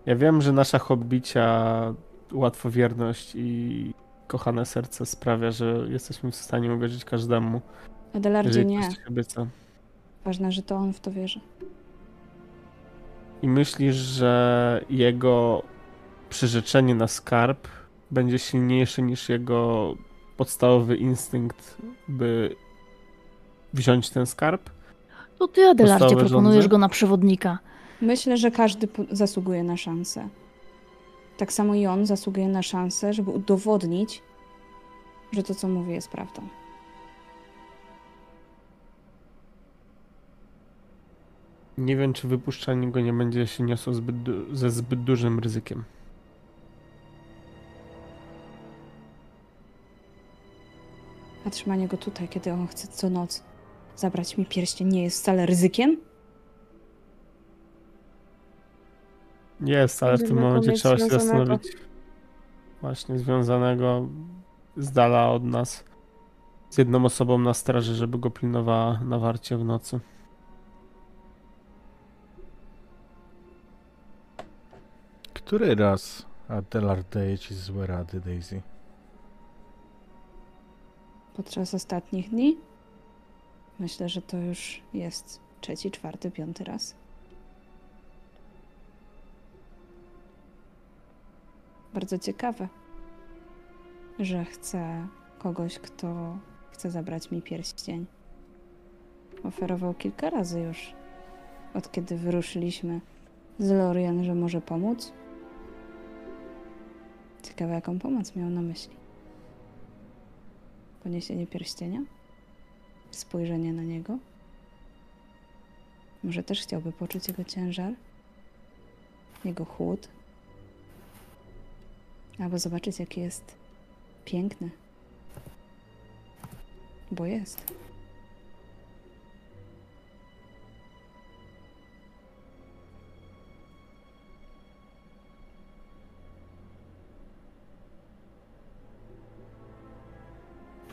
Ja wiem, że nasza hobbicia, łatwowierność i kochane serce sprawia, że jesteśmy w stanie uwierzyć każdemu, Adelardzie nie. obieca. Ważne, że to on w to wierzy. I myślisz, że jego przyrzeczenie na skarb będzie silniejsze niż jego podstawowy instynkt, by wziąć ten skarb? To ty, Adelardzie, Podstawowe proponujesz żądze? go na przewodnika. Myślę, że każdy zasługuje na szansę. Tak samo i on zasługuje na szansę, żeby udowodnić, że to, co mówi, jest prawdą. Nie wiem, czy wypuszczanie go nie będzie się niosło zbyt ze zbyt dużym ryzykiem. A trzymanie go tutaj, kiedy on chce co noc zabrać mi pierścień, nie jest wcale ryzykiem? Jest, ale w tym momencie trzeba się związanego. zastanowić. Właśnie związanego z dala od nas. Z jedną osobą na straży, żeby go pilnowała na warcie w nocy. Który raz Adelar daje ci złe rady, Daisy? Podczas ostatnich dni? Myślę, że to już jest trzeci, czwarty, piąty raz. Bardzo ciekawe, że chcę kogoś, kto chce zabrać mi pierścień. Oferował kilka razy już, od kiedy wyruszyliśmy z Lorien, że może pomóc. Ciekawe, jaką pomoc miał na myśli. Poniesienie pierścienia? Spojrzenie na niego? Może też chciałby poczuć jego ciężar? Jego chłód? Albo zobaczyć, jaki jest piękny. Bo jest.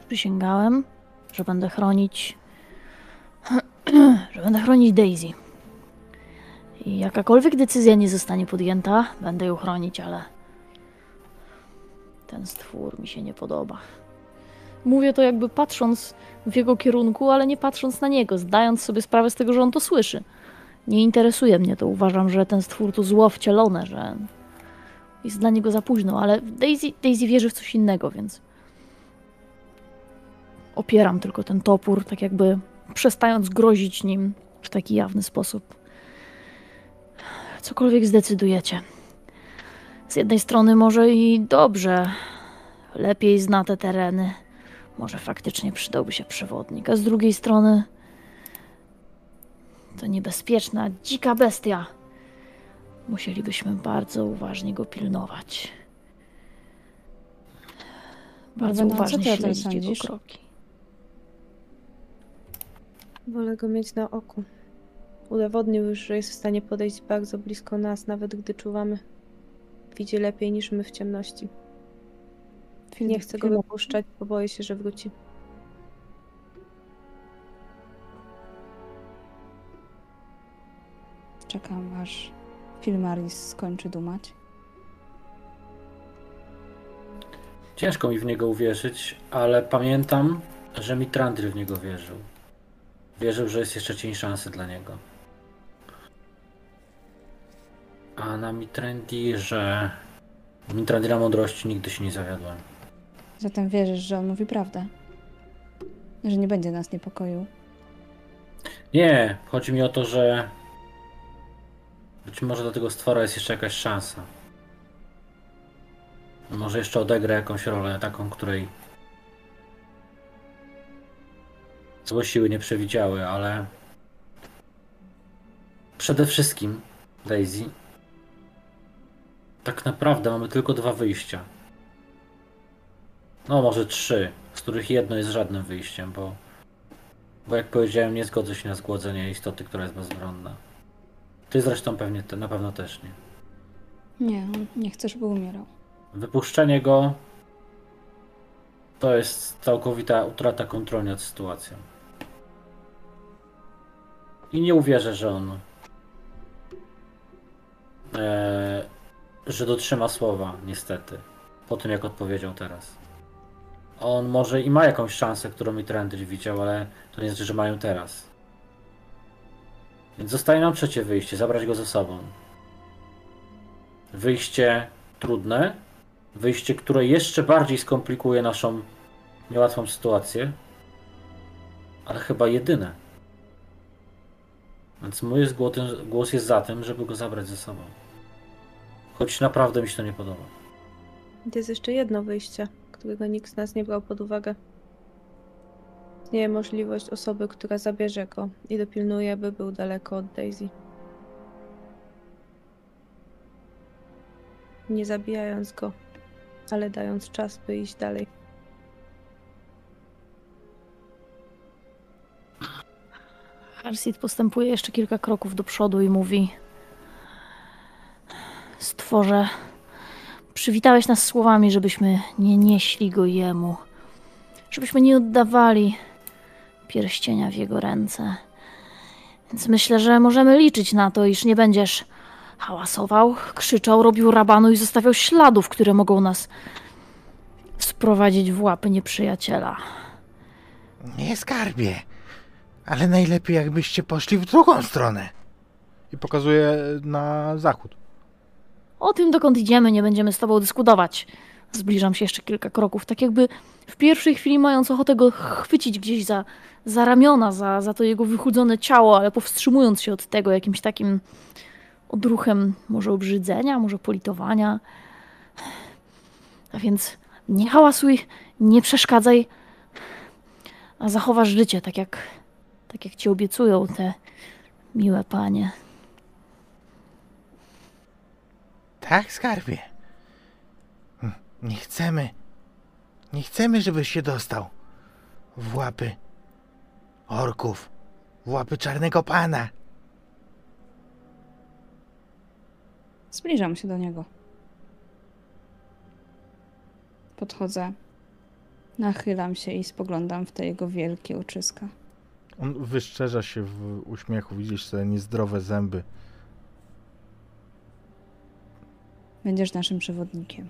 Przysięgałem, że będę chronić. <clears throat> że będę chronić Daisy. I jakakolwiek decyzja nie zostanie podjęta, będę ją chronić, ale. Ten stwór mi się nie podoba. Mówię to jakby patrząc w jego kierunku, ale nie patrząc na niego, zdając sobie sprawę z tego, że on to słyszy. Nie interesuje mnie to. Uważam, że ten stwór to zło wcielone, że jest dla niego za późno, ale Daisy, Daisy wierzy w coś innego, więc opieram tylko ten topór, tak jakby przestając grozić nim w taki jawny sposób. Cokolwiek zdecydujecie. Z jednej strony może i dobrze, lepiej zna te tereny. Może faktycznie przydałby się przewodnik, a z drugiej strony to niebezpieczna, dzika bestia. Musielibyśmy bardzo uważnie go pilnować. Bardzo uważnie śledzić jego kroki. Wolę go mieć na oku. Udowodnił już, że jest w stanie podejść bardzo blisko nas, nawet gdy czuwamy. Widzi lepiej niż my w ciemności. Nie chcę go wypuszczać, bo boję się, że wróci. Czekam, aż Filmaris skończy dumać. Ciężko mi w niego uwierzyć, ale pamiętam, że Mitrandry w niego wierzył. Wierzył, że jest jeszcze cień szansy dla niego. A na Mitrandy, że Mitrandy na mądrości nigdy się nie zawiodłem. Zatem wierzysz, że on mówi prawdę? Że nie będzie nas niepokoił? Nie, chodzi mi o to, że być może dla tego stwora jest jeszcze jakaś szansa. Może jeszcze odegra jakąś rolę, taką, której złe siły nie przewidziały, ale przede wszystkim, Daisy, tak naprawdę mamy tylko dwa wyjścia. No, może trzy, z których jedno jest żadnym wyjściem, bo Bo jak powiedziałem, nie zgodzę się na zgłodzenie istoty, która jest bezbronna. Ty zresztą pewnie te, na pewno też nie. Nie, nie chce, żeby umierał. Wypuszczenie go to jest całkowita utrata kontroli nad sytuacją. I nie uwierzę, że on e, że dotrzyma słowa, niestety. Po tym, jak odpowiedział teraz. On może i ma jakąś szansę, którą mi Trendyś widział, ale to nie znaczy, że mają teraz. Więc zostaje nam trzecie wyjście, zabrać go ze sobą. Wyjście trudne, wyjście, które jeszcze bardziej skomplikuje naszą niełatwą sytuację, ale chyba jedyne. Więc mój jest głos, głos jest za tym, żeby go zabrać ze sobą. Choć naprawdę mi się to nie podoba. Jest jeszcze jedno wyjście, którego nikt z nas nie brał pod uwagę. Istnieje możliwość osoby, która zabierze go i dopilnuje, by był daleko od Daisy. Nie zabijając go, ale dając czas, by iść dalej. Harsit postępuje jeszcze kilka kroków do przodu i mówi: Stworze, przywitałeś nas słowami, żebyśmy nie nieśli go jemu, żebyśmy nie oddawali pierścienia w jego ręce. Więc myślę, że możemy liczyć na to, iż nie będziesz hałasował, krzyczał, robił rabanu i zostawiał śladów, które mogą nas sprowadzić w łapy nieprzyjaciela. Nie skarbie. Ale najlepiej jakbyście poszli w drugą stronę. I pokazuje na zachód. O tym, dokąd idziemy, nie będziemy z tobą dyskutować. Zbliżam się jeszcze kilka kroków, tak jakby w pierwszej chwili mając ochotę go chwycić gdzieś za, za ramiona, za, za to jego wychudzone ciało, ale powstrzymując się od tego jakimś takim odruchem może obrzydzenia, może politowania. A więc nie hałasuj, nie przeszkadzaj, a zachowasz życie, tak jak, tak jak ci obiecują te miłe panie. Tak, skarbie. Hm, Nie chcemy. Nie chcemy, żebyś się dostał w łapy orków, w łapy czarnego pana. Zbliżam się do niego. Podchodzę, nachylam się i spoglądam w te jego wielkie oczyska. On wyszczerza się w uśmiechu, widzisz te niezdrowe zęby. Będziesz naszym przewodnikiem.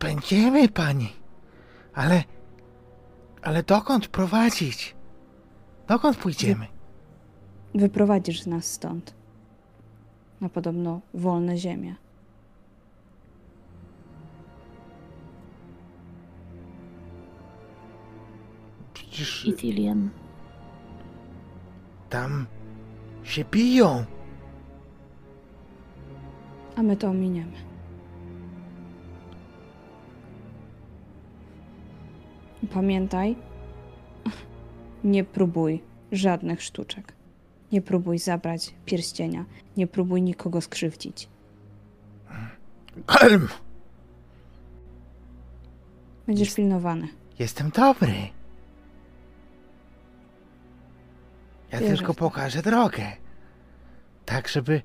Będziemy, pani. Ale. Ale dokąd prowadzić? Dokąd pójdziemy? Wyprowadzisz nas stąd. Na podobno wolne ziemie. Ithilien. Tam się biją. A my to ominiemy. Pamiętaj, nie próbuj żadnych sztuczek. Nie próbuj zabrać pierścienia. Nie próbuj nikogo skrzywdzić. Kalm. Będziesz Jest- pilnowany. Jestem dobry. Ja Wierzę tylko pokażę drogę. Tak, żeby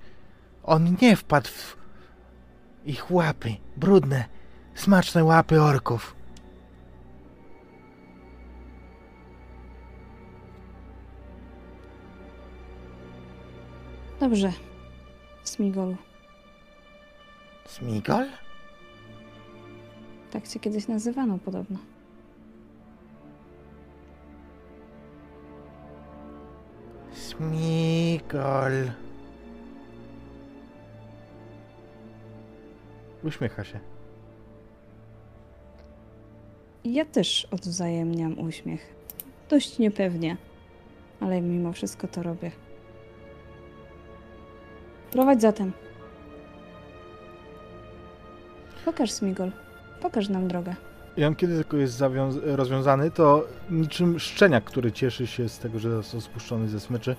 on nie wpadł w ich łapy. Brudne, smaczne łapy orków. Dobrze. Smigolu. Smigol? Tak cię kiedyś nazywano podobno. Smigol. uśmiecha się. Ja też odwzajemniam uśmiech. Dość niepewnie, ale mimo wszystko to robię. Prowadź zatem. Pokaż, Smigol. Pokaż nam drogę. I on kiedy tylko jest rozwiązany, to niczym szczeniak, który cieszy się z tego, że został spuszczony ze smyczy,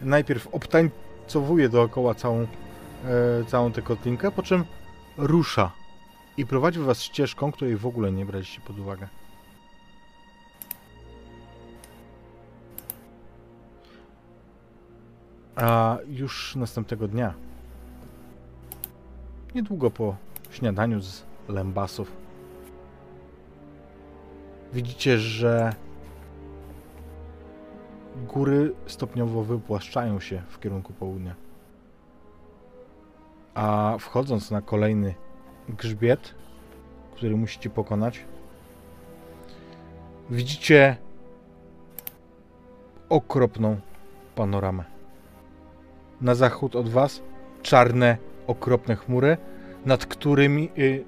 najpierw obtańcowuje dookoła całą, e, całą tę kotlinkę, po czym rusza i prowadzi was ścieżką, której w ogóle nie braliście pod uwagę. A już następnego dnia, niedługo po śniadaniu z lembasów, widzicie, że góry stopniowo wypłaszczają się w kierunku południa. A wchodząc na kolejny grzbiet, który musicie pokonać, widzicie okropną panoramę. Na zachód od was czarne, okropne chmury, nad którymi. Yy,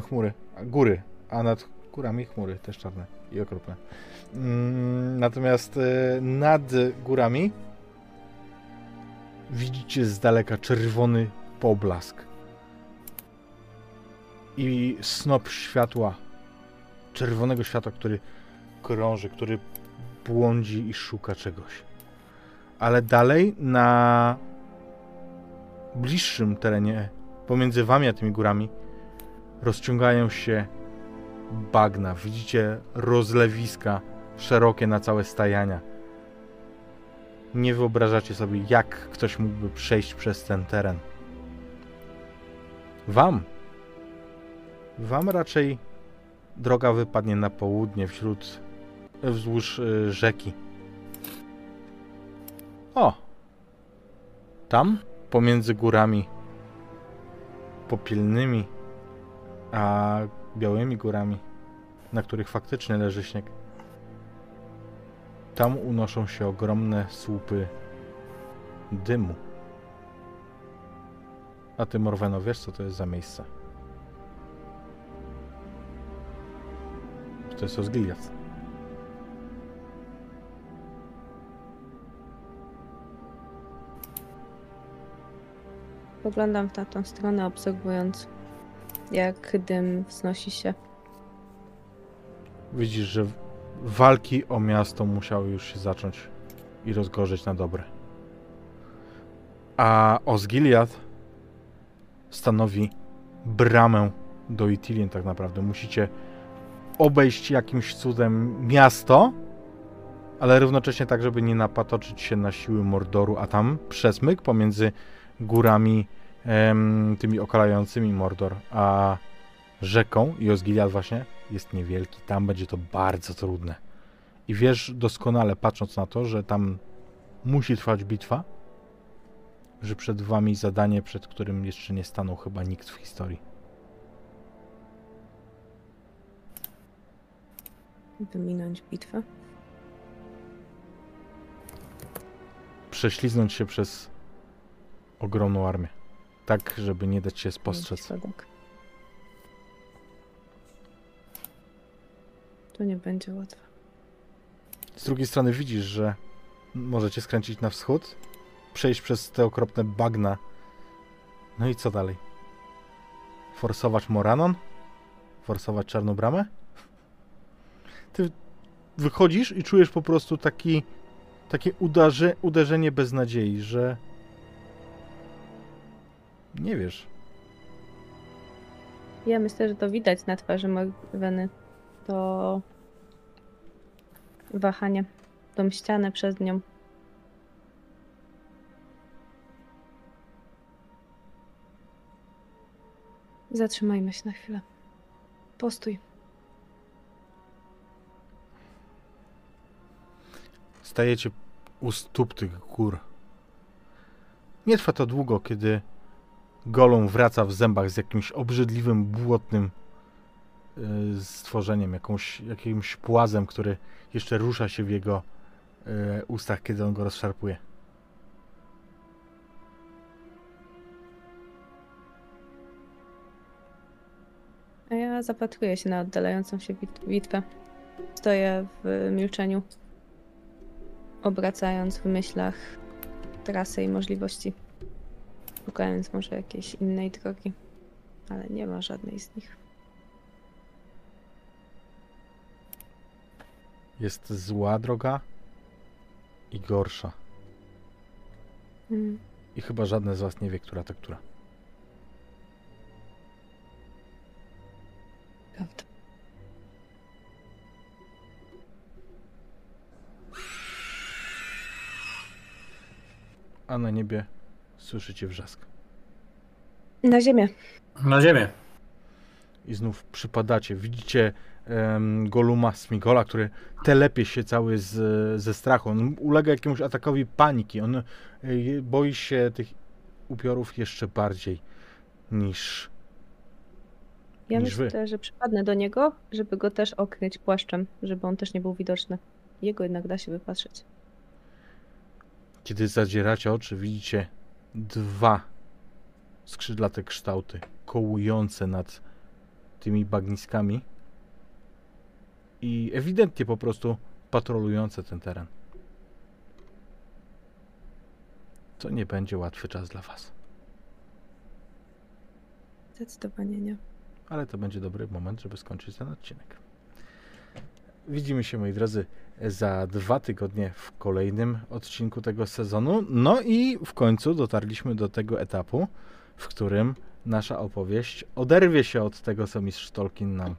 chmury, góry, a nad górami chmury też czarne i okropne. Mm, natomiast yy, nad górami widzicie z daleka czerwony poblask i snop światła, czerwonego światła, który krąży, który błądzi i szuka czegoś. Ale dalej na bliższym terenie, pomiędzy wami a tymi górami, rozciągają się bagna. Widzicie rozlewiska szerokie na całe stajania. Nie wyobrażacie sobie, jak ktoś mógłby przejść przez ten teren. Wam, wam raczej droga wypadnie na południe, wśród, wzdłuż y, rzeki. O! Tam, pomiędzy górami popielnymi, a białymi górami, na których faktycznie leży śnieg, tam unoszą się ogromne słupy dymu. A ty, Morweno, wiesz, co to jest za miejsce? To jest Osgiliath. Poglądam w tamtą stronę, obserwując, jak dym wznosi się. Widzisz, że walki o miasto musiały już się zacząć i rozgorzeć na dobre. A Osgiliath stanowi bramę do Itilien tak naprawdę. Musicie obejść jakimś cudem miasto, ale równocześnie tak, żeby nie napatoczyć się na siły Mordoru, a tam przesmyk pomiędzy górami em, tymi okalającymi Mordor, a rzeką i Osgiliath właśnie jest niewielki. Tam będzie to bardzo trudne. I wiesz doskonale, patrząc na to, że tam musi trwać bitwa, że przed wami zadanie, przed którym jeszcze nie stanął chyba nikt w historii. Wyminąć bitwę. Prześliznąć się przez ogromną armię. Tak, żeby nie dać się spostrzec. Środek. To nie będzie łatwe. Z drugiej strony widzisz, że możecie skręcić na wschód, przejść przez te okropne bagna. No i co dalej? Forsować Moranon? Forsować Czarną Bramę? Ty wychodzisz i czujesz po prostu taki, takie udarze, uderzenie beznadziei, że nie wiesz. Ja myślę, że to widać na twarzy Morweny. To wahanie, tą ścianę przez nią. Zatrzymajmy się na chwilę. Postój. Stajecie u stóp tych gór. Nie trwa to długo, kiedy Golum wraca w zębach z jakimś obrzydliwym, błotnym y, stworzeniem, jakąś, jakimś płazem, który jeszcze rusza się w jego y, ustach, kiedy on go rozszarpuje. A ja zapatruję się na oddalającą się bit- bitwę. Stoję w milczeniu, obracając w myślach trasy i możliwości. Szukając może jakiejś innej drogi, ale nie ma żadnej z nich. Jest zła droga i gorsza. Mm. I chyba żadne z was nie wie, która to która. Prawda. a na niebie słyszycie wrzask. Na ziemię. Na ziemię. I znów przypadacie. Widzicie em, Goluma Smigola, który telepie się cały z, ze strachu. On ulega jakiemuś atakowi paniki. On y, boi się tych upiorów jeszcze bardziej niż. Ja Niż wy. myślę, że przypadnę do niego, żeby go też okryć płaszczem, żeby on też nie był widoczny. Jego jednak da się wypatrzeć. Kiedy zadzieracie oczy, widzicie dwa skrzydlate kształty kołujące nad tymi bagniskami i ewidentnie po prostu patrolujące ten teren. To nie będzie łatwy czas dla Was, Zdecydowanie nie. ale to będzie dobry moment, żeby skończyć ten odcinek. Widzimy się, moi drodzy, za dwa tygodnie w kolejnym odcinku tego sezonu. No i w końcu dotarliśmy do tego etapu, w którym nasza opowieść oderwie się od tego, co mistrz Tolkien nam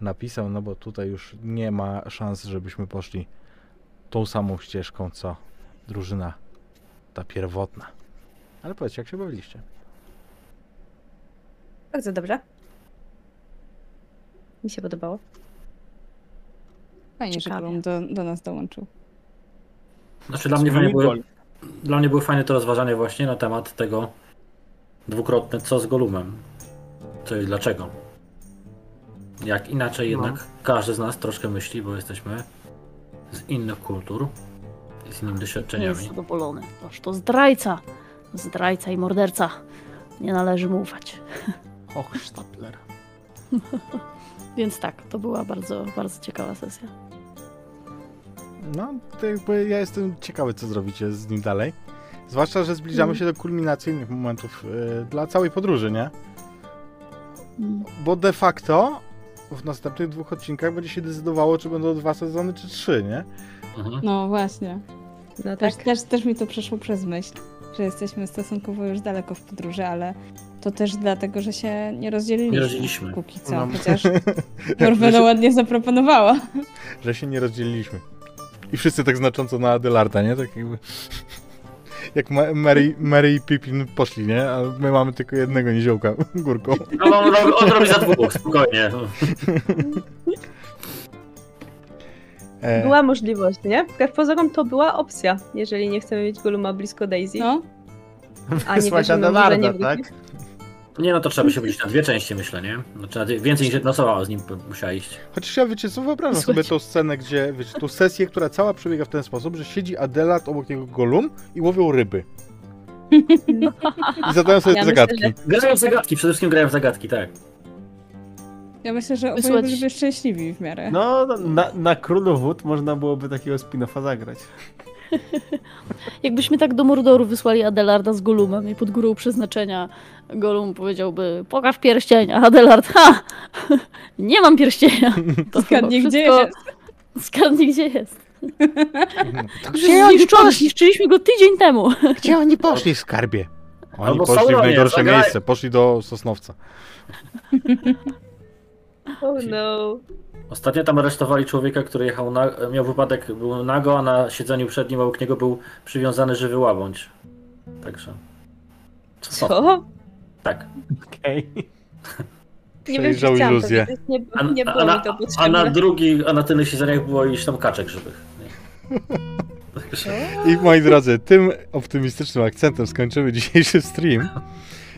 napisał, no bo tutaj już nie ma szans, żebyśmy poszli tą samą ścieżką, co drużyna ta pierwotna. Ale powiedzcie, jak się bawiliście? Bardzo dobrze. Mi się podobało. Fajnie, że Ciekawie. Do, do nas dołączył. Znaczy dla mnie, fajnie było, dla mnie było fajne to rozważanie właśnie na temat tego dwukrotne co z Golumem. Czyli dlaczego. Jak inaczej jednak każdy z nas troszkę myśli, bo jesteśmy z innych kultur, z innymi Nie doświadczeniami. jest zadowolony. Toż to zdrajca. Zdrajca i morderca. Nie należy mu ufać. Hochstapler. <laughs> Więc tak, to była bardzo, bardzo ciekawa sesja. No, to jakby ja jestem ciekawy, co zrobicie z nim dalej. Zwłaszcza, że zbliżamy Mm. się do kulminacyjnych momentów y, dla całej podróży, nie? Mm. Bo de facto w następnych dwóch odcinkach będzie się decydowało, czy będą dwa sezony, czy trzy, nie? Mhm. No właśnie. No Też, tak. też, też mi to przeszło przez myśl, że jesteśmy stosunkowo już daleko w podróży, ale to też dlatego, że się nie rozdzieliliśmy. Nie rozdzieliliśmy. Póki co, No. chociaż <laughs> się, ładnie zaproponowała. że się nie rozdzieliliśmy. I wszyscy tak znacząco na Adelarda, nie? Tak jakby... Jak Ma- Mary, Mary i Pippin poszli, nie? A my mamy tylko jednego niziołka górką. No, on, robi- on robi za dwóch, spokojnie. E, Była możliwość, nie? Wbrew pozorom to była opcja, jeżeli nie chcemy mieć Goluma blisko Daisy. No, a nie Wysłać Adelarda, tak? Nie no, to trzeba by się być na dwie części, myślę, nie? Znaczy na dwie, więcej niż jedna osoba z nim musiała iść. Chociaż ja, wiecie co, wyobrażam Słuchajcie. sobie tą scenę, gdzie, wiecie, tą sesję, która cała przebiega w ten sposób, że siedzi Adelard obok niego Golum i łowią ryby. I zadają sobie Ja te myślę, zagadki. Grają w zagadki, przede wszystkim grają w zagadki, tak. ja myślę, że oboje byliby szczęśliwi w miarę. No, na, na Królu Wód można byłoby takiego spin-offa zagrać. <laughs> Jakbyśmy tak do Mordoru wysłali Adelarda z Golumem i pod górą przeznaczenia Golum powiedziałby pokaż pierścień, a Adelard ha! <laughs> Nie mam pierścienia. To Zgadnij, <laughs> chyba gdzie wszystko- jest. Zgadnij, gdzie jest. Gdzie oni Zniszczony, zniszczyliśmy go tydzień temu. Gdzie oni poszli w skarbie? Oni Albo poszli w najgorsze zagraj- miejsce, poszli do Sosnowca. Oh no. Ostatnio tam aresztowali człowieka, który jechał na, miał wypadek, był nago, a na siedzeniu przed nim obok niego był przywiązany żywy łabędź. Także. Co? Tak. Okej. Nie wiem, czy to iluzję. Nie, A, nie a, było na, mi to a potrzebne. na drugi, a na tylnych siedzeniach było iść tam kaczek żywych. <laughs> I moi drodzy, tym optymistycznym akcentem skończymy dzisiejszy stream.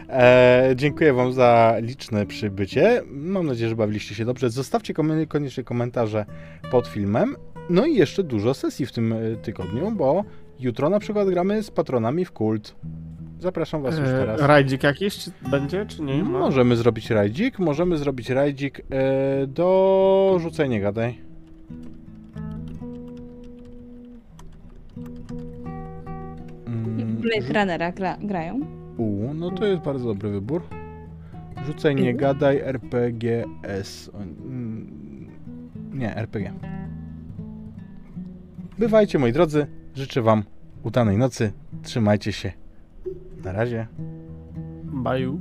E, dziękuję Wam za liczne przybycie. Mam nadzieję, że bawiliście się dobrze. Zostawcie kom- koniecznie komentarze pod filmem. No i jeszcze dużo sesji w tym e, tygodniu, bo jutro na przykład gramy z patronami w kult. Zapraszam Was już E, teraz. Rajdzik jakiś czy będzie, czy nie? Ma? Możemy zrobić rajdzik, możemy zrobić rajdzik e, do rzucenia gadaj. Mm, Blade Runnera gra, grają. U, no to jest bardzo dobry wybór. Rzucaj nie gadaj RPGS. O, mm, Nie, RPG. Bywajcie moi drodzy. Życzę wam udanej nocy. Trzymajcie się. Na razie. Baju.